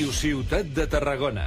Ràdio Ciutat de Tarragona.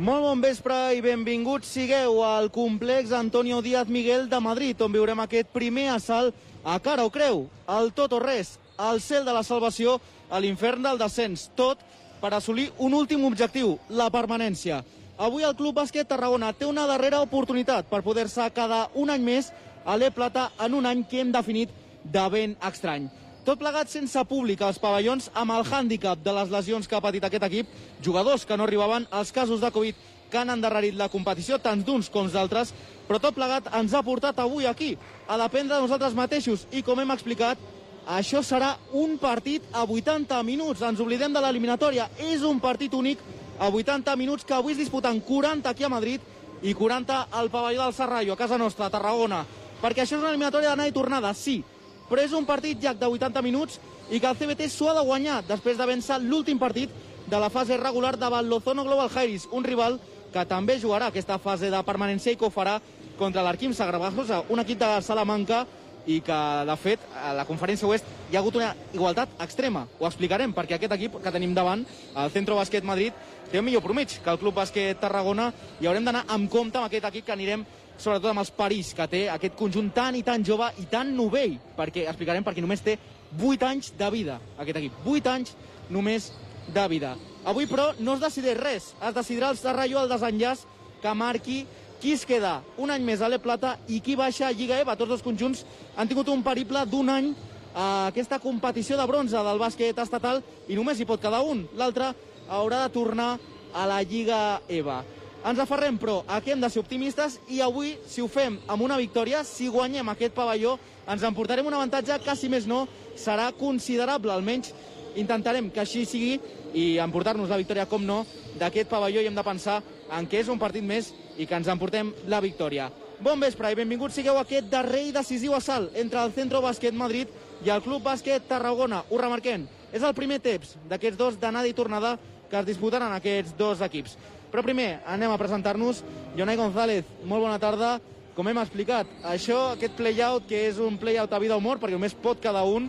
Molt bon vespre i benvinguts sigueu al complex Antonio Díaz Miguel de Madrid, on viurem aquest primer assalt a cara o creu, al tot o res, al cel de la salvació, a l'infern del descens, tot per assolir un últim objectiu, la permanència. Avui el Club Bàsquet Tarragona té una darrera oportunitat per poder-se quedar un any més a l'E Plata en un any que hem definit de ben estrany. Tot plegat sense públic als pavellons amb el hàndicap de les lesions que ha patit aquest equip, jugadors que no arribaven als casos de Covid que han endarrerit la competició, tant d'uns com d'altres, però tot plegat ens ha portat avui aquí, a dependre de nosaltres mateixos. I com hem explicat, això serà un partit a 80 minuts. Ens oblidem de l'eliminatòria. És un partit únic a 80 minuts que avui es disputen 40 aquí a Madrid i 40 al pavelló del Serrallo, a casa nostra, a Tarragona. Perquè això és una eliminatòria d'anar i tornada, sí, però és un partit ja de 80 minuts i que el CBT s'ho ha de guanyar després de vèncer l'últim partit de la fase regular davant l'Ozono Global Jairis, un rival que també jugarà aquesta fase de permanència i que ho farà contra l'Arquim Sagrabajosa, un equip de Salamanca i que, de fet, a la conferència oest hi ha hagut una igualtat extrema. Ho explicarem, perquè aquest equip que tenim davant, el Centro Bàsquet Madrid, té un millor promig que el Club Bàsquet Tarragona i haurem d'anar amb compte amb aquest equip que anirem sobretot amb els paris que té aquest conjunt tan i tan jove i tan novell, perquè explicarem perquè només té 8 anys de vida, aquest equip. 8 anys només de vida. Avui, però, no es decideix res. Es decidirà el Serrallo al desenllaç que marqui qui es queda un any més a l'E Plata i qui baixa a Lliga EVA. Tots dos conjunts han tingut un periple d'un any a aquesta competició de bronze del bàsquet estatal i només hi pot quedar un. L'altre haurà de tornar a la Lliga EVA. Ens aferrem, però, a que hem de ser optimistes i avui, si ho fem amb una victòria, si guanyem aquest pavelló, ens emportarem un avantatge que, si més no, serà considerable. Almenys intentarem que així sigui i emportar-nos la victòria, com no, d'aquest pavelló i hem de pensar en què és un partit més i que ens emportem la victòria. Bon vespre i benvinguts sigueu a aquest darrer i decisiu assalt entre el Centro Bàsquet Madrid i el Club Bàsquet Tarragona. Ho remarquem, és el primer temps d'aquests dos d'anada i tornada que es disputaran aquests dos equips. Però primer anem a presentar-nos. Jonai González, molt bona tarda. Com hem explicat, això, aquest play-out, que és un play-out a vida o mort, perquè només pot cada un,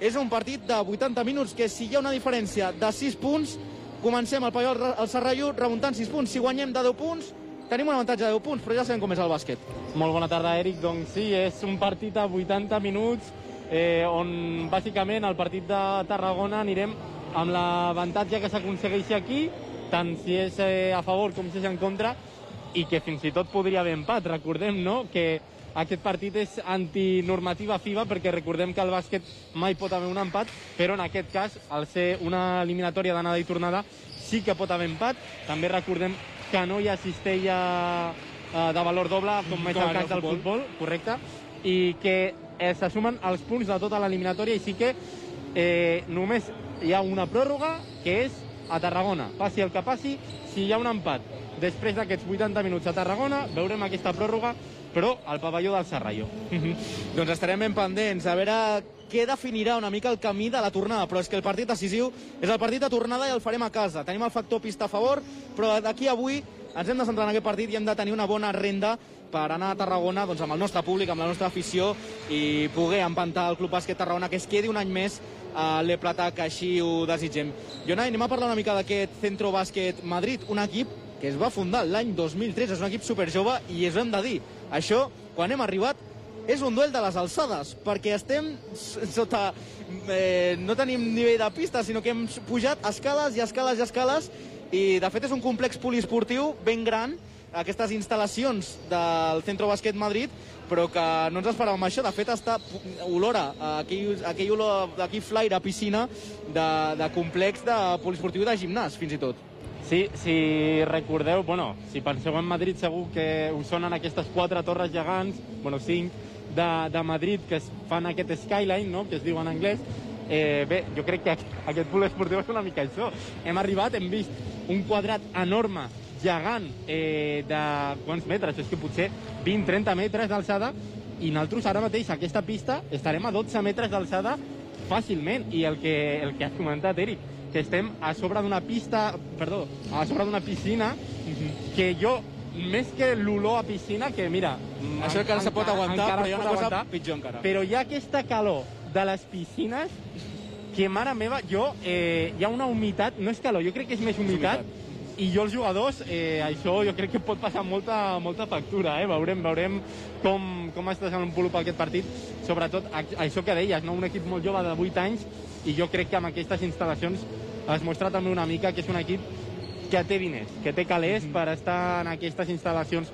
és un partit de 80 minuts, que si hi ha una diferència de 6 punts, comencem el pavelló al Serrallo remuntant 6 punts. Si guanyem de 10 punts, tenim un avantatge de 10 punts, però ja sabem com és el bàsquet. Molt bona tarda, Eric. Doncs sí, és un partit a 80 minuts eh, on bàsicament el partit de Tarragona anirem amb l'avantatge que s'aconsegueixi aquí, tant si és eh, a favor com si és en contra, i que fins i tot podria haver empat. Recordem no? que aquest partit és antinormativa FIBA perquè recordem que el bàsquet mai pot haver un empat, però en aquest cas, al ser una eliminatòria d'anada i tornada, sí que pot haver empat. També recordem que no hi ha cistella eh, de valor doble, com és el cas del futbol, correcte, i que eh, se sumen els punts de tota l'eliminatòria i sí que eh, només hi ha una pròrroga que és a Tarragona. Passi el que passi, si hi ha un empat després d'aquests 80 minuts a Tarragona, veurem aquesta pròrroga, però al pavelló del Serrallo. doncs estarem ben pendents a veure què definirà una mica el camí de la tornada, però és que el partit decisiu és el partit de tornada i el farem a casa. Tenim el factor pista a favor, però d'aquí avui ens hem de centrar en aquest partit i hem de tenir una bona renda per anar a Tarragona doncs, amb el nostre públic, amb la nostra afició i poder empantar el Club Bàsquet Tarragona que es quedi un any més a l'E Plata, que així ho desitgem. Jonai, anem a parlar una mica d'aquest Centro Bàsquet Madrid, un equip que es va fundar l'any 2003, és un equip superjove i és hem de dir, això, quan hem arribat, és un duel de les alçades, perquè estem sota... Eh, no tenim nivell de pista, sinó que hem pujat escales i escales i escales, i de fet és un complex poliesportiu ben gran, aquestes instal·lacions del Centro Bàsquet Madrid, però que no ens esperàvem això. De fet, està olora, aquell, aquell olor, aquell flaire a piscina de, de complex de poliesportiu de gimnàs, fins i tot. Sí, si recordeu, bueno, si penseu en Madrid segur que us sonen aquestes quatre torres gegants, bueno, cinc, de, de Madrid que es fan aquest skyline, no?, que es diu en anglès. Eh, bé, jo crec que aquest pool esportiu és una mica això. Hem arribat, hem vist un quadrat enorme, gegant, eh, de quants metres? És que potser 20-30 metres d'alçada, i nosaltres ara mateix, aquesta pista, estarem a 12 metres d'alçada fàcilment. I el que, el que has comentat, Eric, que estem a sobre d'una pista, perdó, a sobre d'una piscina, que jo, més que l'olor a piscina, que mira... Això encara se pot aguantar, però hi ha una cosa aguantar, pitjor encara. Però hi ha aquesta calor de les piscines que, mare meva, jo, eh, hi ha una humitat, no és calor, jo crec que és més humitat, i jo els jugadors, eh, això jo crec que pot passar molta, molta factura, eh? veurem, veurem com, com es desenvolupa aquest partit, sobretot a, això que deies, no? un equip molt jove de 8 anys, i jo crec que amb aquestes instal·lacions es mostra també una mica que és un equip que té diners, que té calés mm -hmm. per estar en aquestes instal·lacions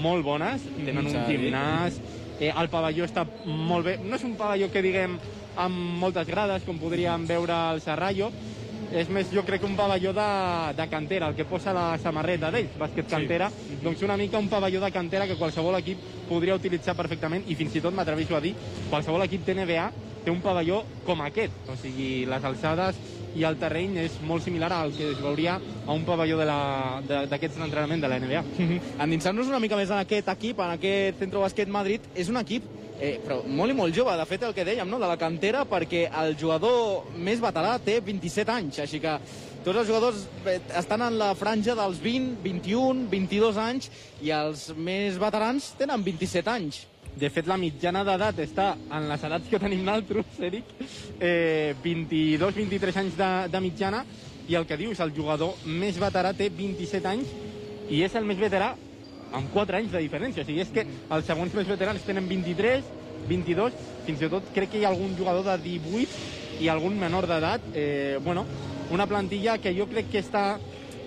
molt bones, tenen un gimnàs, eh, el pavelló està molt bé, no és un pavelló que diguem amb moltes grades, com podríem veure al Serrallo, és més, jo crec que un pavelló de, de cantera, el que posa la samarreta d'ells, bàsquet cantera, sí. doncs una mica un pavelló de cantera que qualsevol equip podria utilitzar perfectament i fins i tot m'atreveixo a dir, qualsevol equip de NBA té un pavelló com aquest, o sigui, les alçades i el terreny és molt similar al que es veuria a un pavelló d'aquests de d'entrenament de la NBA. Endinsant-nos una mica més en aquest equip, en aquest Centro Bàsquet Madrid, és un equip eh, però molt i molt jove, de fet el que dèiem, no? de la cantera, perquè el jugador més veterà té 27 anys, així que tots els jugadors estan en la franja dels 20, 21, 22 anys i els més veterans tenen 27 anys. De fet, la mitjana d'edat està en les edats que tenim nosaltres, Eric, eh, 22-23 anys de, de mitjana, i el que dius, el jugador més veterà té 27 anys i és el més veterà amb 4 anys de diferència. O sigui, és que els segons més veterans tenen 23, 22, fins i tot crec que hi ha algun jugador de 18 i algun menor d'edat. Eh, bueno, una plantilla que jo crec que està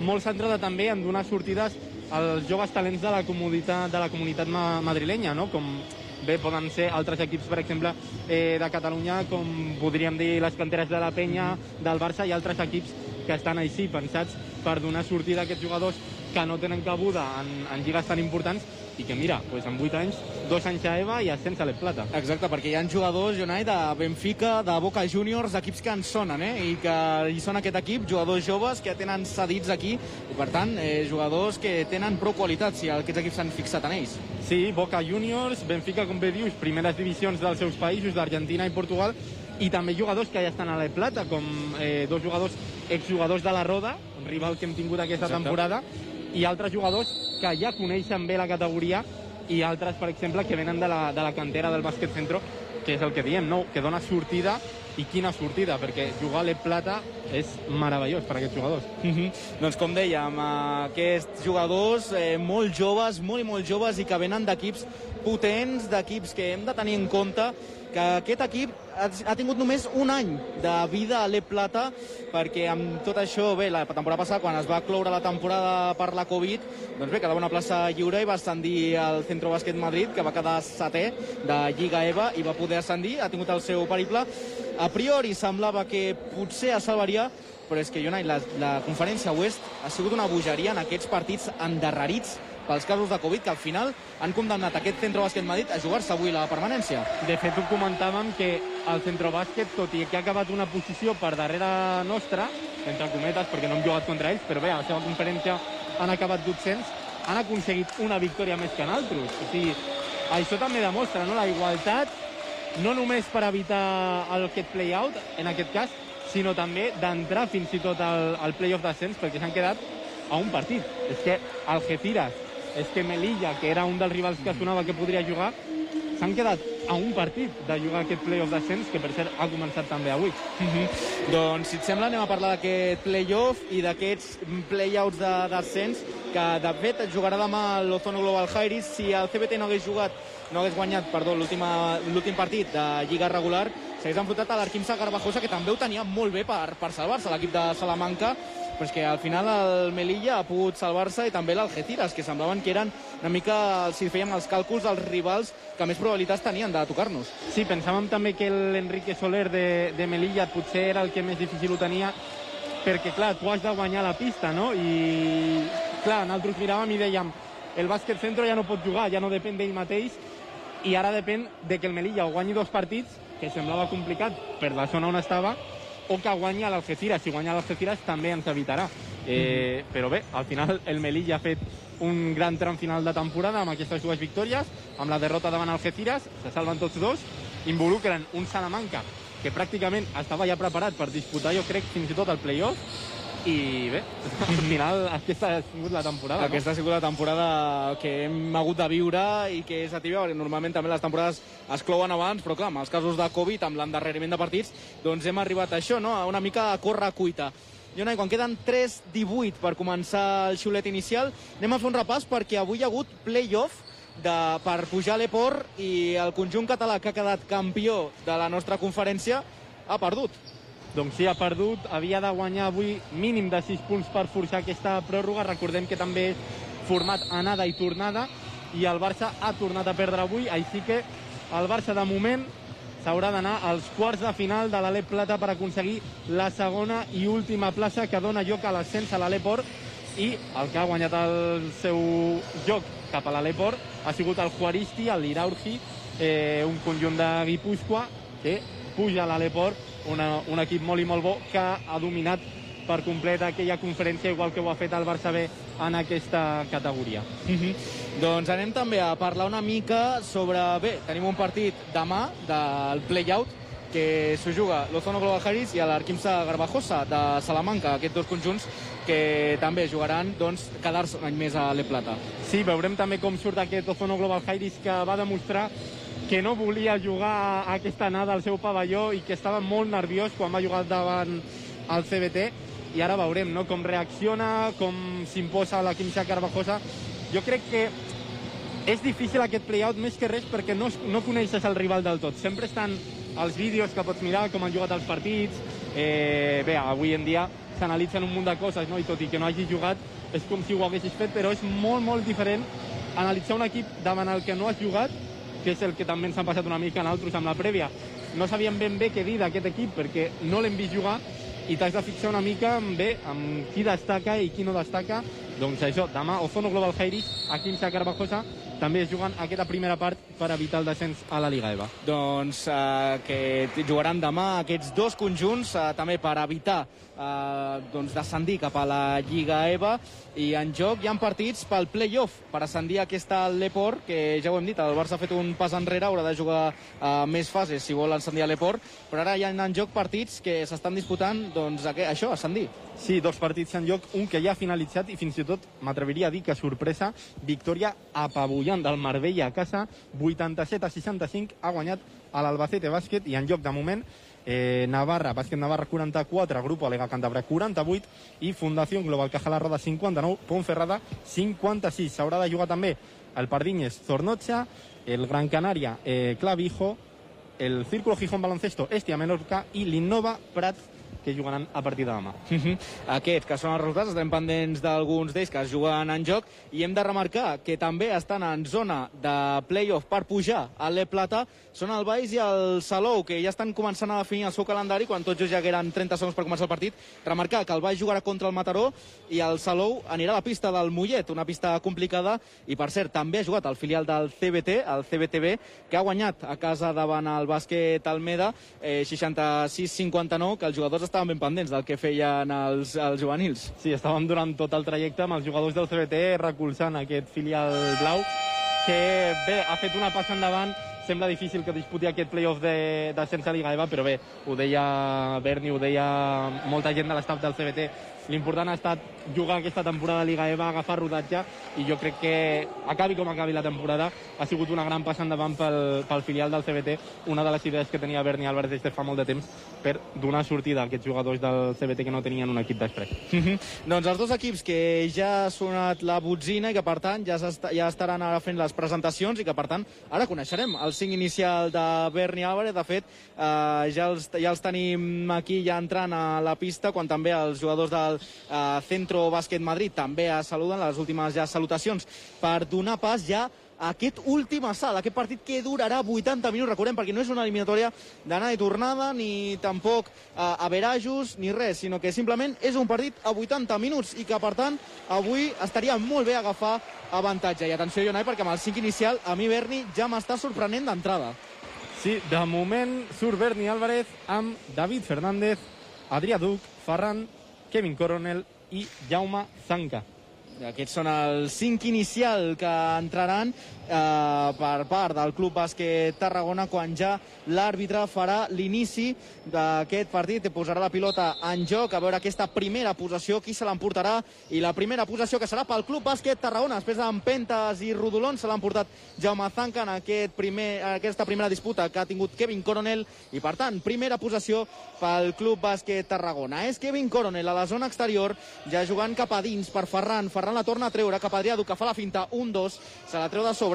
molt centrada també en donar sortides als joves talents de la comunitat, de la comunitat ma madrilenya, no? com bé poden ser altres equips, per exemple, eh, de Catalunya, com podríem dir les canteres de la Penya, del Barça, i altres equips que estan així pensats per donar sortida a aquests jugadors que no tenen cabuda en, en lligues tan importants i que mira, doncs en 8 anys, dos anys a EVA i ascens a l'Esplata. Exacte, perquè hi ha jugadors, Jonai, de Benfica, de Boca Juniors, equips que ens sonen, eh? I que hi són aquest equip, jugadors joves que tenen cedits aquí, i per tant, eh, jugadors que tenen prou qualitat, si aquests equips s'han fixat en ells. Sí, Boca Juniors, Benfica, com bé dius, primeres divisions dels seus països, d'Argentina i Portugal, i també jugadors que ja estan a la Plata, com eh, dos jugadors exjugadors de la Roda, un rival que hem tingut aquesta Exacte. temporada, i altres jugadors que ja coneixen bé la categoria i altres, per exemple, que venen de la, de la cantera del bàsquet centro, que és el que diem, no? que dona sortida i quina sortida, perquè jugar a l'E Plata és meravellós per a aquests jugadors. Mm -hmm. Doncs com dèiem, aquests jugadors eh, molt joves, molt i molt joves i que venen d'equips potents, d'equips que hem de tenir en compte que aquest equip ha tingut només un any de vida a l'E Plata perquè amb tot això, bé, la temporada passada quan es va cloure la temporada per la Covid doncs bé, quedava una plaça lliure i va ascendir al Centro Bàsquet Madrid que va quedar setè de Lliga EVA i va poder ascendir, ha tingut el seu periple. A priori semblava que potser es salvaria però és que, Jonai, la, la conferència Oest ha sigut una bogeria en aquests partits endarrerits pels casos de Covid que al final han condemnat aquest Centro Bàsquet Madrid a jugar-se avui la permanència. De fet, ho comentàvem que el Centro Bàsquet, tot i que ha acabat una posició per darrere nostra, entre cometes, perquè no hem jugat contra ells, però bé, a la seva conferència han acabat 200, han aconseguit una victòria més que altres. O sigui, això també demostra no? la igualtat, no només per evitar el, aquest play-out, en aquest cas, sinó també d'entrar fins i tot al, al play-off d'ascens, perquè s'han quedat a un partit. És que Algeciras és que Melilla, que era un dels rivals que sonava que podria jugar, s'han quedat a un partit de jugar aquest playoff d'ascens, que per cert ha començat també avui. Mm -hmm. Doncs, si et sembla, anem a parlar d'aquest playoff i d'aquests playouts d'ascens, que de fet es jugarà demà l'Ozono Global Jairis. Si el CBT no hagués jugat, no hagués guanyat, perdó, l'últim partit de Lliga regular, s'hagués enfrontat a l'Arquimsa Garbajosa, que també ho tenia molt bé per, per salvar-se, l'equip de Salamanca, però és que al final el Melilla ha pogut salvar-se i també l'Algeciras, que semblaven que eren una mica, si fèiem els càlculs, dels rivals que més probabilitats tenien de tocar-nos. Sí, pensàvem també que l'Enrique Soler de, de Melilla potser era el que més difícil ho tenia, perquè, clar, tu has de guanyar la pista, no? I, clar, nosaltres miràvem i dèiem el bàsquet centro ja no pot jugar, ja no depèn d'ell mateix, i ara depèn de que el Melilla guanyi dos partits, que semblava complicat per la zona on estava, o que guanya l'Algeciras. Si guanya l'Algeciras també ens evitarà. Eh, però bé, al final el Melilla ha fet un gran tram final de temporada amb aquestes dues victòries, amb la derrota davant Algeciras, se salven tots dos, involucren un Salamanca que pràcticament estava ja preparat per disputar, jo crec, fins i tot el playoff, i bé, al final aquesta ha sigut la temporada, Aquesta ha sigut la temporada que hem hagut de viure i que és atípica, perquè normalment també les temporades es clouen abans, però clar, amb els casos de Covid, amb l'endarreriment de partits, doncs hem arribat a això, no? a una mica a córrer cuita. Jonai, quan queden 3-18 per començar el xiulet inicial, anem a fer un repàs perquè avui hi ha hagut play-off de, per pujar a l'Eport i el conjunt català que ha quedat campió de la nostra conferència ha perdut. Doncs sí, ha perdut. Havia de guanyar avui mínim de 6 punts per forçar aquesta pròrroga. Recordem que també és format anada i tornada i el Barça ha tornat a perdre avui, així que el Barça de moment s'haurà d'anar als quarts de final de l'Alep Plata per aconseguir la segona i última plaça que dona lloc a l'ascens a l'Aleport i el que ha guanyat el seu joc cap a l'Aleport ha sigut el Juaristi, el Liraurgi, eh, un conjunt de Guipúscoa que puja a l'Aleport, una, un equip molt i molt bo que ha dominat per complet aquella conferència, igual que ho ha fet el Barça B en aquesta categoria. Mm -hmm. Doncs anem també a parlar una mica sobre... Bé, tenim un partit demà del play-out que s'ho juga l'Ozono Global Harris i l'Arquimsa Garbajosa de Salamanca, aquests dos conjunts que també jugaran doncs, quedar-se un any més a l'E Plata. Sí, veurem també com surt aquest Ozono Global Harris que va demostrar que no volia jugar aquesta anada al seu pavelló i que estava molt nerviós quan va jugar davant el CBT i ara veurem no? com reacciona, com s'imposa la Quimsa Carvajosa. Jo crec que és difícil aquest play-out més que res perquè no, no coneixes el rival del tot. Sempre estan els vídeos que pots mirar, com han jugat els partits. Eh, bé, avui en dia s'analitzen un munt de coses, no? i tot i que no hagis jugat, és com si ho haguessis fet, però és molt, molt diferent analitzar un equip davant el que no has jugat, que és el que també ens han passat una mica en altres amb la prèvia. No sabíem ben bé què dir d'aquest equip perquè no l'hem vist jugar i t'has de fixar una mica bé amb qui destaca i qui no destaca. Doncs això, demà Ozono Global Heiris, a Quimsa Carvajosa, també es juguen aquesta primera part per evitar el descens a la Liga EVA. Doncs eh, que jugaran demà aquests dos conjunts, eh, també per evitar eh, doncs descendir cap a la Lliga EVA i en joc hi ha partits pel play-off per ascendir aquesta l'Eport, que ja ho hem dit, el Barça ha fet un pas enrere, haurà de jugar eh, més fases si vol ascendir a l'Eport, però ara hi ha en joc partits que s'estan disputant doncs, això, ascendir. Sí, dos partits en joc, un que ja ha finalitzat i fins i tot m'atreviria a dir que sorpresa, victòria apabullant del Marbella a casa, 87 a 65, ha guanyat a l'Albacete Bàsquet i en joc de moment eh, Navarra, Bàsquet Navarra 44, Grupo Alega Cantabria 48 i Fundació Global Caja la Roda 59, Ponferrada 56. S'haurà de jugar també el Pardinyes el Gran Canària eh, Clavijo, el Círculo Gijón Baloncesto Estia Menorca i l'Innova Prat que jugaran a partir de demà. -huh. Aquests, que són els resultats, estem pendents d'alguns d'ells que es juguen en joc i hem de remarcar que també estan en zona de play-off per pujar a l'E Plata són el Baix i el Salou, que ja estan començant a definir el seu calendari quan tots ja eren 30 segons per començar el partit. Remarcar que el Baix jugarà contra el Mataró i el Salou anirà a la pista del Mollet, una pista complicada, i per cert, també ha jugat el filial del CBT, el CBTB, que ha guanyat a casa davant el bàsquet Almeda eh, 66-59, que els jugadors estaven ben pendents del que feien els, els juvenils. Sí, estàvem durant tot el trajecte amb els jugadors del CBT recolzant aquest filial blau que bé, ha fet una passa endavant sembla difícil que disputi aquest playoff de, de sense Liga EVA, però bé, ho deia Berni, ho deia molta gent de l'estat del CBT, l'important ha estat jugar aquesta temporada de Liga EVA, agafar rodatge, i jo crec que acabi com acabi la temporada, ha sigut una gran passa endavant pel, pel filial del CBT, una de les idees que tenia Berni Álvarez des de fa molt de temps per donar sortida a aquests jugadors del CBT que no tenien un equip després. doncs els dos equips que ja ha sonat la botzina i que per tant ja, ja estaran ara fent les presentacions i que per tant ara coneixerem el 5 inicial de Berni Álvarez. De fet, eh, ja, els, ja els tenim aquí ja entrant a la pista quan també els jugadors del eh, Centro Bàsquet Madrid també es saluden, les últimes ja salutacions per donar pas ja a aquest últim assalt, aquest partit que durarà 80 minuts, recordem, perquè no és una eliminatòria d'anar i tornada, ni tampoc eh, averajos, ni res, sinó que simplement és un partit a 80 minuts i que, per tant, avui estaria molt bé agafar avantatge. I atenció, Jonai, perquè amb el 5 inicial, a mi Berni ja m'està sorprenent d'entrada. Sí, de moment surt Berni Álvarez amb David Fernández, Adrià Duc, Ferran, Kevin Coronel i Jaume Zanca. Aquests són els cinc inicial que entraran eh, per part del Club Bàsquet Tarragona quan ja l'àrbitre farà l'inici d'aquest partit i posarà la pilota en joc. A veure aquesta primera possessió, qui se l'emportarà? I la primera possessió que serà pel Club Bàsquet Tarragona després d'empentes i rodolons se l'ha emportat Jaume Zanca en aquest primer, aquesta primera disputa que ha tingut Kevin Coronel. I per tant, primera possessió pel Club Bàsquet Tarragona. És Kevin Coronel a la zona exterior ja jugant cap a dins per Ferran, Ferran la torna a treure cap a Adrià que fa la finta, 1-2 se la treu de sobre,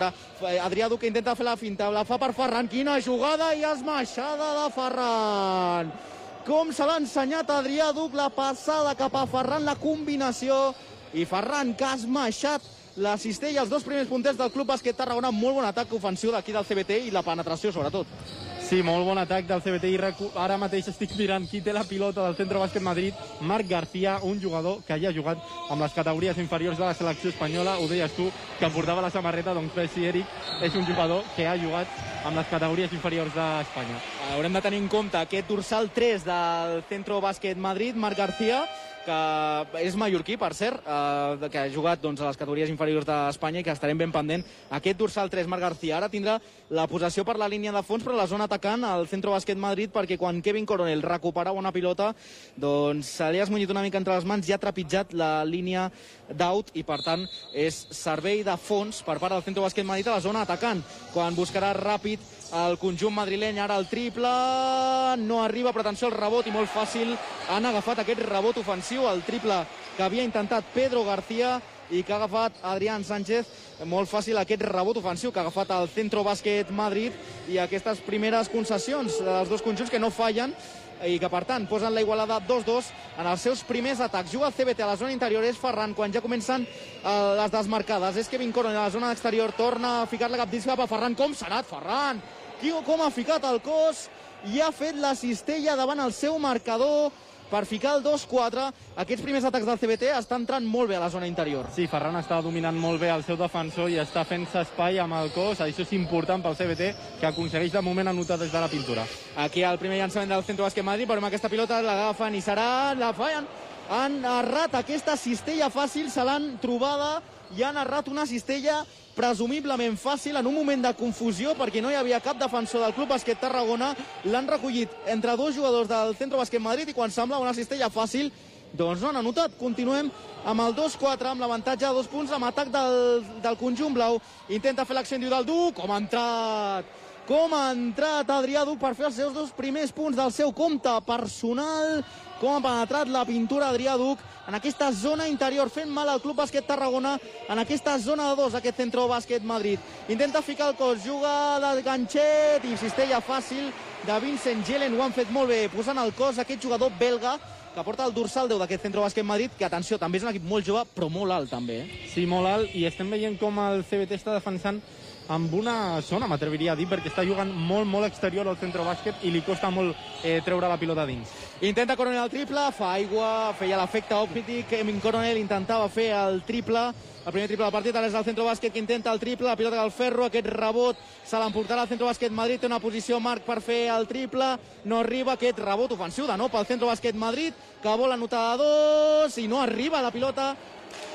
Adrià Duc intenta fer la finta, la fa per Ferran, quina jugada i esmaixada de Ferran com se l'ha ensenyat Adrià Duc la passada cap a Ferran, la combinació i Ferran que ha esmaixat la cistella, els dos primers punters del Club Bàsquet Tarragona, molt bon atac ofensiu d'aquí del CBT i la penetració sobretot. Sí, molt bon atac del CBT i ara mateix estic mirant qui té la pilota del Centro Bàsquet Madrid, Marc García, un jugador que ja ha jugat amb les categories inferiors de la selecció espanyola, ho deies tu, que portava la samarreta, doncs Pessi Eric és un jugador que ha jugat amb les categories inferiors d'Espanya. Haurem de tenir en compte aquest dorsal 3 del Centro Bàsquet Madrid, Marc García, que és mallorquí, per cert, eh, que ha jugat doncs, a les categories inferiors d'Espanya i que estarem ben pendent. Aquest dorsal 3, Marc García, ara tindrà la possessió per la línia de fons, però la zona atacant al Centro Bàsquet Madrid, perquè quan Kevin Coronel recupera una pilota, doncs se li ha esmunyit una mica entre les mans i ha trepitjat la línia d'out i, per tant, és servei de fons per part del Centro Bàsquet Madrid a la zona atacant, quan buscarà ràpid el conjunt madrileny, ara el triple, no arriba, però atenció al rebot i molt fàcil han agafat aquest rebot ofensiu, el triple que havia intentat Pedro García i que ha agafat Adrián Sánchez, molt fàcil aquest rebot ofensiu que ha agafat el Centro Bàsquet Madrid. I aquestes primeres concessions dels dos conjunts que no fallen i que per tant posen la igualada 2-2 en els seus primers atacs. Juga el CBT a la zona interior, és Ferran quan ja comencen eh, les desmarcades. És Kevin Coronel a la zona exterior, torna a ficar-la cap dins cap a Ferran. Com s'ha anat Ferran? Qui, com ha ficat el cos i ha fet la cistella davant el seu marcador per ficar el 2-4. Aquests primers atacs del CBT estan entrant molt bé a la zona interior. Sí, Ferran està dominant molt bé el seu defensor i està fent-se espai amb el cos. Això és important pel CBT, que aconsegueix de moment anotar des de la pintura. Aquí el primer llançament del Centro Bàsquet Madrid, però amb aquesta pilota l'agafen i serà... La fallen. Han errat aquesta cistella fàcil, se l'han trobada i han errat una cistella presumiblement fàcil en un moment de confusió perquè no hi havia cap defensor del Club Bàsquet Tarragona. L'han recollit entre dos jugadors del Centro Bàsquet Madrid i quan sembla una cistella fàcil doncs no han anotat. Continuem amb el 2-4, amb l'avantatge de dos punts, amb atac del, del conjunt blau. Intenta fer l'acció individual dur, com ha entrat com ha entrat Adrià Duc per fer els seus dos primers punts del seu compte personal, com ha penetrat la pintura Adrià Duc en aquesta zona interior, fent mal al Club Bàsquet Tarragona, en aquesta zona de dos, aquest centre bàsquet Madrid. Intenta ficar el cos, juga de ganxet i cistella fàcil de Vincent Gelen, ho han fet molt bé, posant el cos aquest jugador belga que porta el dorsal 10 d'aquest centre bàsquet Madrid, que atenció, també és un equip molt jove, però molt alt també. Eh? Sí, molt alt, i estem veient com el CBT està defensant amb una zona, m'atreviria a dir, perquè està jugant molt, molt exterior al centre bàsquet i li costa molt eh, treure la pilota dins. Intenta Coronel el triple, fa aigua, feia l'efecte òptic, Emin Coronel intentava fer el triple, el primer triple del partit, ara és el centre bàsquet que intenta el triple, la pilota del ferro, aquest rebot se l'emportarà al centre bàsquet Madrid, té una posició Marc per fer el triple, no arriba aquest rebot ofensiu de nou pel centre bàsquet Madrid, que vol anotar a dos i no arriba la pilota.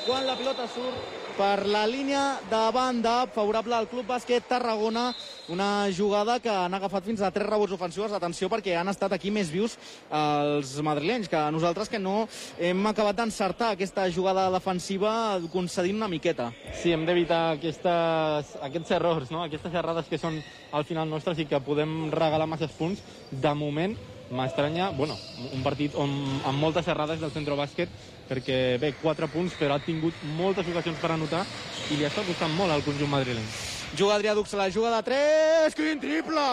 Quan la pilota surt per la línia de banda favorable al Club Bàsquet Tarragona. Una jugada que han agafat fins a tres rebots ofensius. Atenció perquè han estat aquí més vius els madrilenys que nosaltres que no hem acabat d'encertar aquesta jugada defensiva concedint una miqueta. Sí, hem d'evitar aquests errors no? aquestes errades que són al final nostres i que podem regalar masses punts. De moment m'estranya, bueno, un partit on, amb moltes errades del centre bàsquet perquè bé, 4 punts, però ha tingut moltes ocasions per anotar i li està costant molt al conjunt madrileny. Juga Adrià Dux, la juga de 3, quin triple!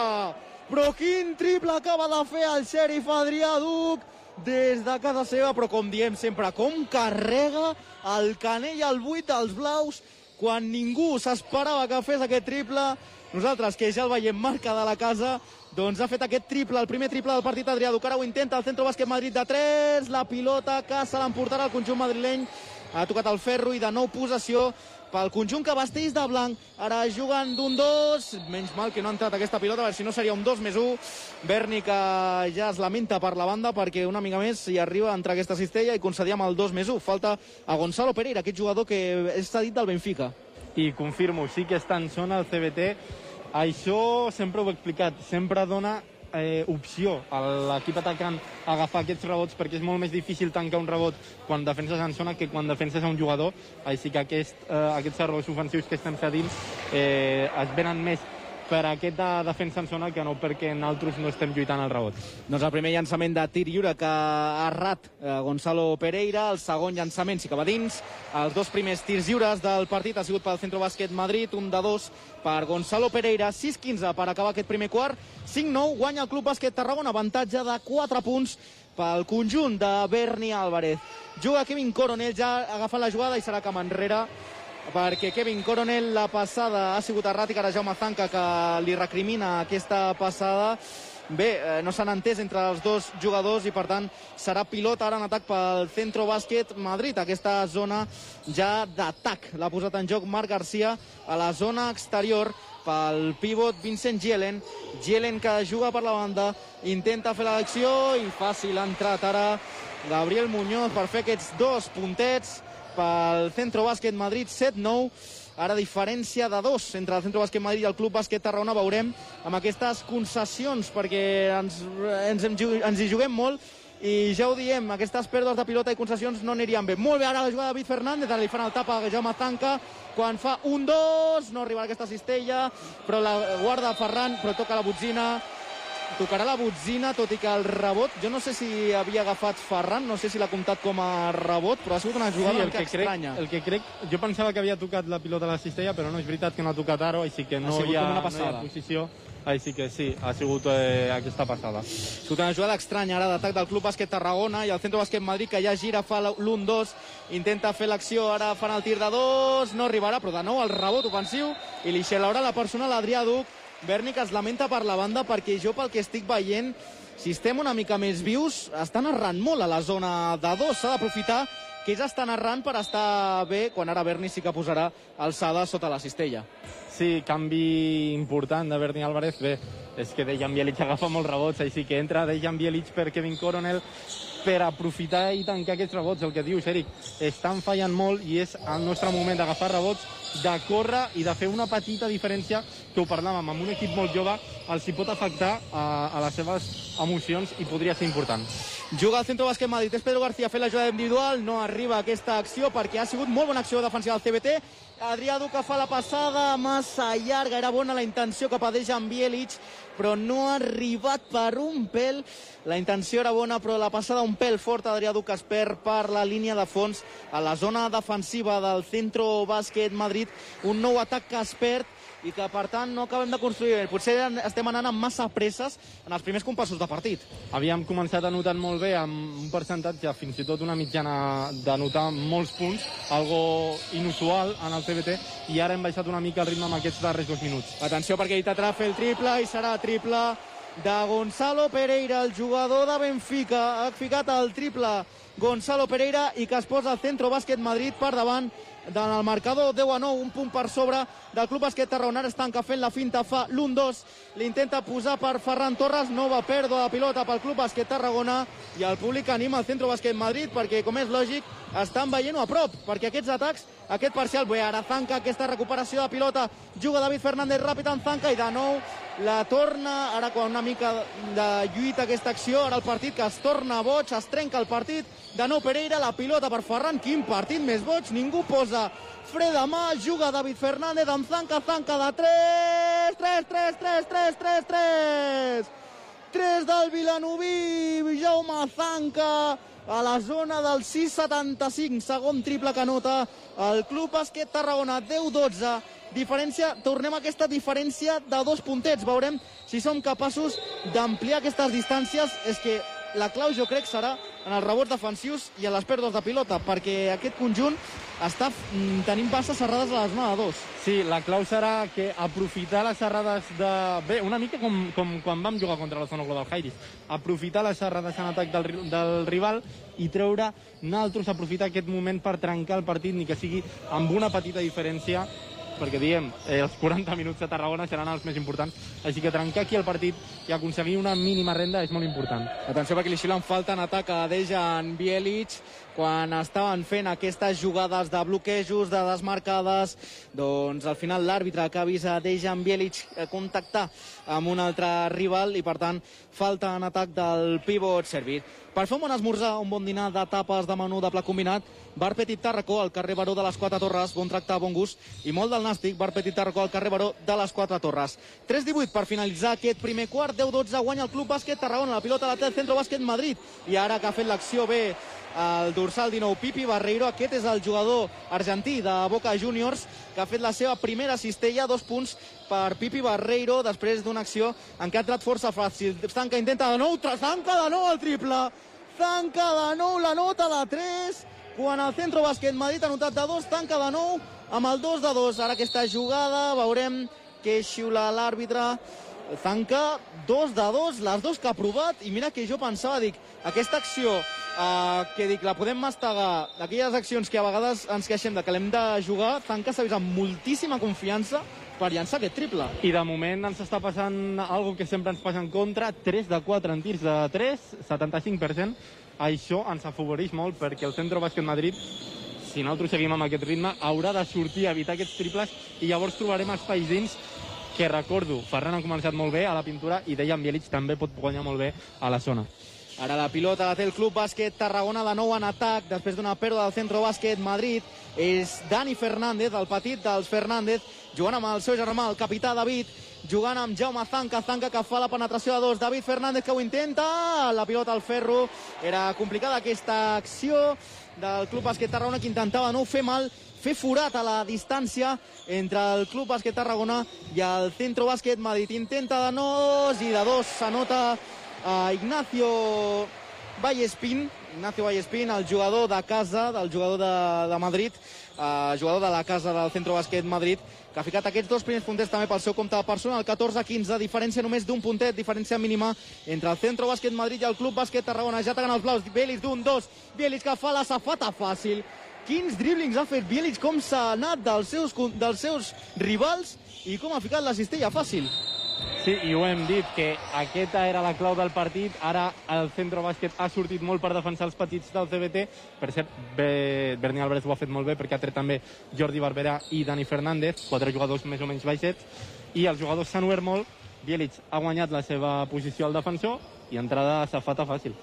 Però quin triple acaba de fer el xèrif Adrià Duc des de casa seva, però com diem sempre, com carrega el canell al 8 dels blaus quan ningú s'esperava que fes aquest triple. Nosaltres, que ja el veiem marca de la casa, doncs ha fet aquest triple, el primer triple del partit Adrià Duc. Ara ho intenta el centre bàsquet Madrid de 3, la pilota que se l'emportarà el conjunt madrileny. Ha tocat el ferro i de nou possessió pel conjunt que vesteix de blanc. Ara juguen d'un 2, menys mal que no ha entrat aquesta pilota, perquè si no seria un 2 més 1. Berni que ja es lamenta per la banda perquè una mica més hi arriba a entrar aquesta cistella i concedíem el 2 més 1. Falta a Gonzalo Pereira, aquest jugador que és cedit del Benfica. I confirmo, sí que està en zona el CBT. Això sempre ho he explicat, sempre dona eh, opció a l'equip atacant a agafar aquests rebots perquè és molt més difícil tancar un rebot quan defenses en zona que quan defenses a un jugador. Així que aquest, eh, aquests errors ofensius que estem cedint eh, es venen més per aquesta defensa en zona que no perquè nosaltres no estem lluitant al rebot. Doncs el primer llançament de tir lliure que ha errat eh, Gonzalo Pereira, el segon llançament sí que va dins, els dos primers tirs lliures del partit ha sigut pel Centro Bàsquet Madrid, un de dos per Gonzalo Pereira, 6-15 per acabar aquest primer quart, 5-9 guanya el Club Bàsquet Tarragona, avantatge de 4 punts pel conjunt de Berni Álvarez. Juga Kevin Coronel, ja ha agafat la jugada i serà cap enrere perquè Kevin Coronel la passada ha sigut erràtica, ara Jaume Zanca que li recrimina aquesta passada. Bé, eh, no s'han entès entre els dos jugadors i per tant serà pilota ara en atac pel Centro Bàsquet Madrid, aquesta zona ja d'atac, l'ha posat en joc Marc Garcia a la zona exterior pel pivot Vincent Gielen. Gielen que juga per la banda intenta fer l'acció i fàcil ha entrat ara Gabriel Muñoz per fer aquests dos puntets pel Centro Bàsquet Madrid 7-9 ara diferència de dos entre el Centro Bàsquet Madrid i el Club Bàsquet Tarragona. Veurem amb aquestes concessions perquè ens, ens, hem, ens hi juguem molt. I ja ho diem, aquestes pèrdues de pilota i concessions no anirien bé. Molt bé ara la jugada de David Fernández, ara li fan el tap a Jaume Tanca, quan fa un dos, no arribarà aquesta cistella, però la guarda Ferran, però toca la botzina, tocarà la botzina, tot i que el rebot, jo no sé si havia agafat Ferran, no sé si l'ha comptat com a rebot, però ha sigut una jugada sí, el que estranya. Crec, el que crec, jo pensava que havia tocat la pilota a la cistella, però no és veritat que no ha tocat Aro, així que no, Ha hi ha, una no hi ha posició. Així que sí, ha sigut eh, aquesta passada. Ha sigut una jugada estranya ara d'atac del Club Bàsquet Tarragona i el Centro Bàsquet Madrid que ja gira, fa l'1-2, intenta fer l'acció, ara fan el tir de dos, no arribarà, però de nou el rebot ofensiu i li xelaurà la personal Adrià Duc. Berni que es lamenta per la banda perquè jo pel que estic veient si estem una mica més vius, estan errant molt a la zona de dos. S'ha d'aprofitar que ells estan errant per estar bé, quan ara Berni sí que posarà alçada sota la cistella. Sí, canvi important de Berni Álvarez. Bé, és que Dejan Bielic agafa molts rebots, així que entra Dejan Bielic per Kevin Coronel per aprofitar i tancar aquests rebots. El que dius, Eric, estan fallant molt i és el nostre moment d'agafar rebots, de córrer i de fer una petita diferència que ho parlàvem, amb un equip molt jove els hi pot afectar a, a les seves emocions i podria ser important. Juga al Centro Bàsquet Madrid. És Pedro García fent la jugada individual. No arriba a aquesta acció perquè ha sigut molt bona acció defensiva del CBT. Adrià Duca fa la passada massa llarga. Era bona la intenció que pateix en Bielic, però no ha arribat per un pèl. La intenció era bona, però la passada un pèl fort. Adrià Duca es perd per la línia de fons a la zona defensiva del Centro Bàsquet Madrid. Un nou atac que es perd i que per tant no acabem de construir bé. Potser estem anant amb massa presses en els primers compassos de partit. Havíem començat anotant molt bé amb un percentatge, fins i tot una mitjana d'anotar molts punts, algo inusual en el CBT, i ara hem baixat una mica el ritme amb aquests darrers dos minuts. Atenció perquè intentarà fer el triple i serà triple de Gonzalo Pereira, el jugador de Benfica. Ha ficat el triple Gonzalo Pereira i que es posa el Centro Bàsquet Madrid per davant en el marcador 10 a 9, un punt per sobre del Club Bàsquet Tarragona. Ara estanca fent la finta, fa l'1-2. L'intenta posar per Ferran Torres. Nova pèrdua de pilota pel Club Bàsquet Tarragona i el públic anima el Centro Bàsquet Madrid perquè, com és lògic, estan veient-ho a prop, perquè aquests atacs, aquest parcial, bé, ara Zanca, aquesta recuperació de pilota, juga David Fernández ràpid en Zanca i de nou la torna, ara quan una mica de lluita aquesta acció, ara el partit que es torna boig, es trenca el partit, de nou Pereira, la pilota per Ferran, quin partit més boig, ningú posa fre de mà, juga David Fernández amb Zanca, Zanca de 3, 3, 3, 3, 3, 3, 3, 3 del Vilanoví, Jaume Zanca, a la zona del 6-75, segon triple que nota el Club Bàsquet Tarragona, 10-12, diferència, tornem a aquesta diferència de dos puntets, veurem si som capaços d'ampliar aquestes distàncies, és que la clau jo crec serà en els rebots defensius i en les pèrdues de pilota, perquè aquest conjunt està mm, tenint passes serrades a la zona de dos. Sí, la clau serà que aprofitar les serrades de... Bé, una mica com, com quan vam jugar contra la zona Global Jairis. Aprofitar les serrades en atac del, del rival i treure naltros, aprofitar aquest moment per trencar el partit, ni que sigui amb una petita diferència perquè diem, eh, els 40 minuts de Tarragona seran els més importants, així que trencar aquí el partit i aconseguir una mínima renda és molt important. Atenció perquè li xiulen falta en atac a Dejan Bielic quan estaven fent aquestes jugades de bloquejos, de desmarcades, doncs al final l'àrbitre que ha vist a Dejan Bielic eh, contactar amb un altre rival i per tant falta en atac del pivot servit. Per fer un bon esmorzar, un bon dinar de tapes de menú de pla combinat, Bar Petit Tarracó, al carrer Baró de les Quatre Torres, bon tractar, bon gust, i molt del nàstic, Bar Petit Tarracó, al carrer Baró de les Quatre Torres. 3-18 per finalitzar aquest primer quart, 10-12 guanya el Club Bàsquet Tarragona, la pilota la té Centro Bàsquet Madrid, i ara que ha fet l'acció bé el dorsal 19, Pipi Barreiro, aquest és el jugador argentí de Boca Juniors, que ha fet la seva primera cistella, dos punts per Pipi Barreiro, després d'una acció en què ha entrat força fàcil. Zanca intenta de nou, Zanca de nou el triple, Zanca de nou la nota, la 3, quan el Centro Bàsquet Madrid ha notat de dos, tanca de nou amb el 2 de 2. Ara aquesta jugada veurem que xiula l'àrbitre. Zanca, 2 de 2, les dos que ha provat, i mira que jo pensava, dic, aquesta acció eh, que dic, la podem mastegar, d'aquelles accions que a vegades ens queixem de que l'hem de jugar, Zanca s'ha vist amb moltíssima confiança per llançar aquest triple. I de moment ens està passant algo que sempre ens passa en contra, 3 de 4 en tirs de 3, 75%. Això ens afavoreix molt perquè el Centro Bàsquet Madrid, si nosaltres seguim amb aquest ritme, haurà de sortir a evitar aquests triples i llavors trobarem espais dins que recordo, Ferran ha començat molt bé a la pintura i Dejan Bielic també pot guanyar molt bé a la zona. Ara la pilota la té el Club Bàsquet Tarragona de nou en atac després d'una pèrdua del Centro Bàsquet Madrid. És Dani Fernández, el petit dels Fernández, jugant amb el seu germà, el capità David, jugant amb Jaume Zanca, Zanca que fa la penetració de dos, David Fernández que ho intenta, la pilota al ferro, era complicada aquesta acció del Club Bàsquet Tarragona que intentava no fer mal, fer forat a la distància entre el Club Bàsquet Tarragona i el Centro Bàsquet Madrid. Intenta de nos i de dos s'anota a Ignacio Vallespín, Ignacio Vallespín, el jugador de casa, del jugador de, de Madrid, eh, jugador de la casa del Centro Bàsquet Madrid, que ha ficat aquests dos primers puntets també pel seu compte personal, 14-15, diferència només d'un puntet, diferència mínima entre el Centro Bàsquet Madrid i el Club Bàsquet Tarragona. Ja ataquen els blaus, Bielis d'un, dos, Bielis que fa la safata fàcil. Quins driblings ha fet Bielis, com s'ha anat dels seus, dels seus rivals i com ha ficat la cistella fàcil. Sí, i ho hem dit, que aquesta era la clau del partit. Ara el centre bàsquet ha sortit molt per defensar els petits del CBT. Per cert, Be Berni Álvarez ho ha fet molt bé perquè ha tret també Jordi Barberà i Dani Fernández, quatre jugadors més o menys baixets, i els jugadors s'han obert molt. Bielic ha guanyat la seva posició al defensor i entrada safata fàcil.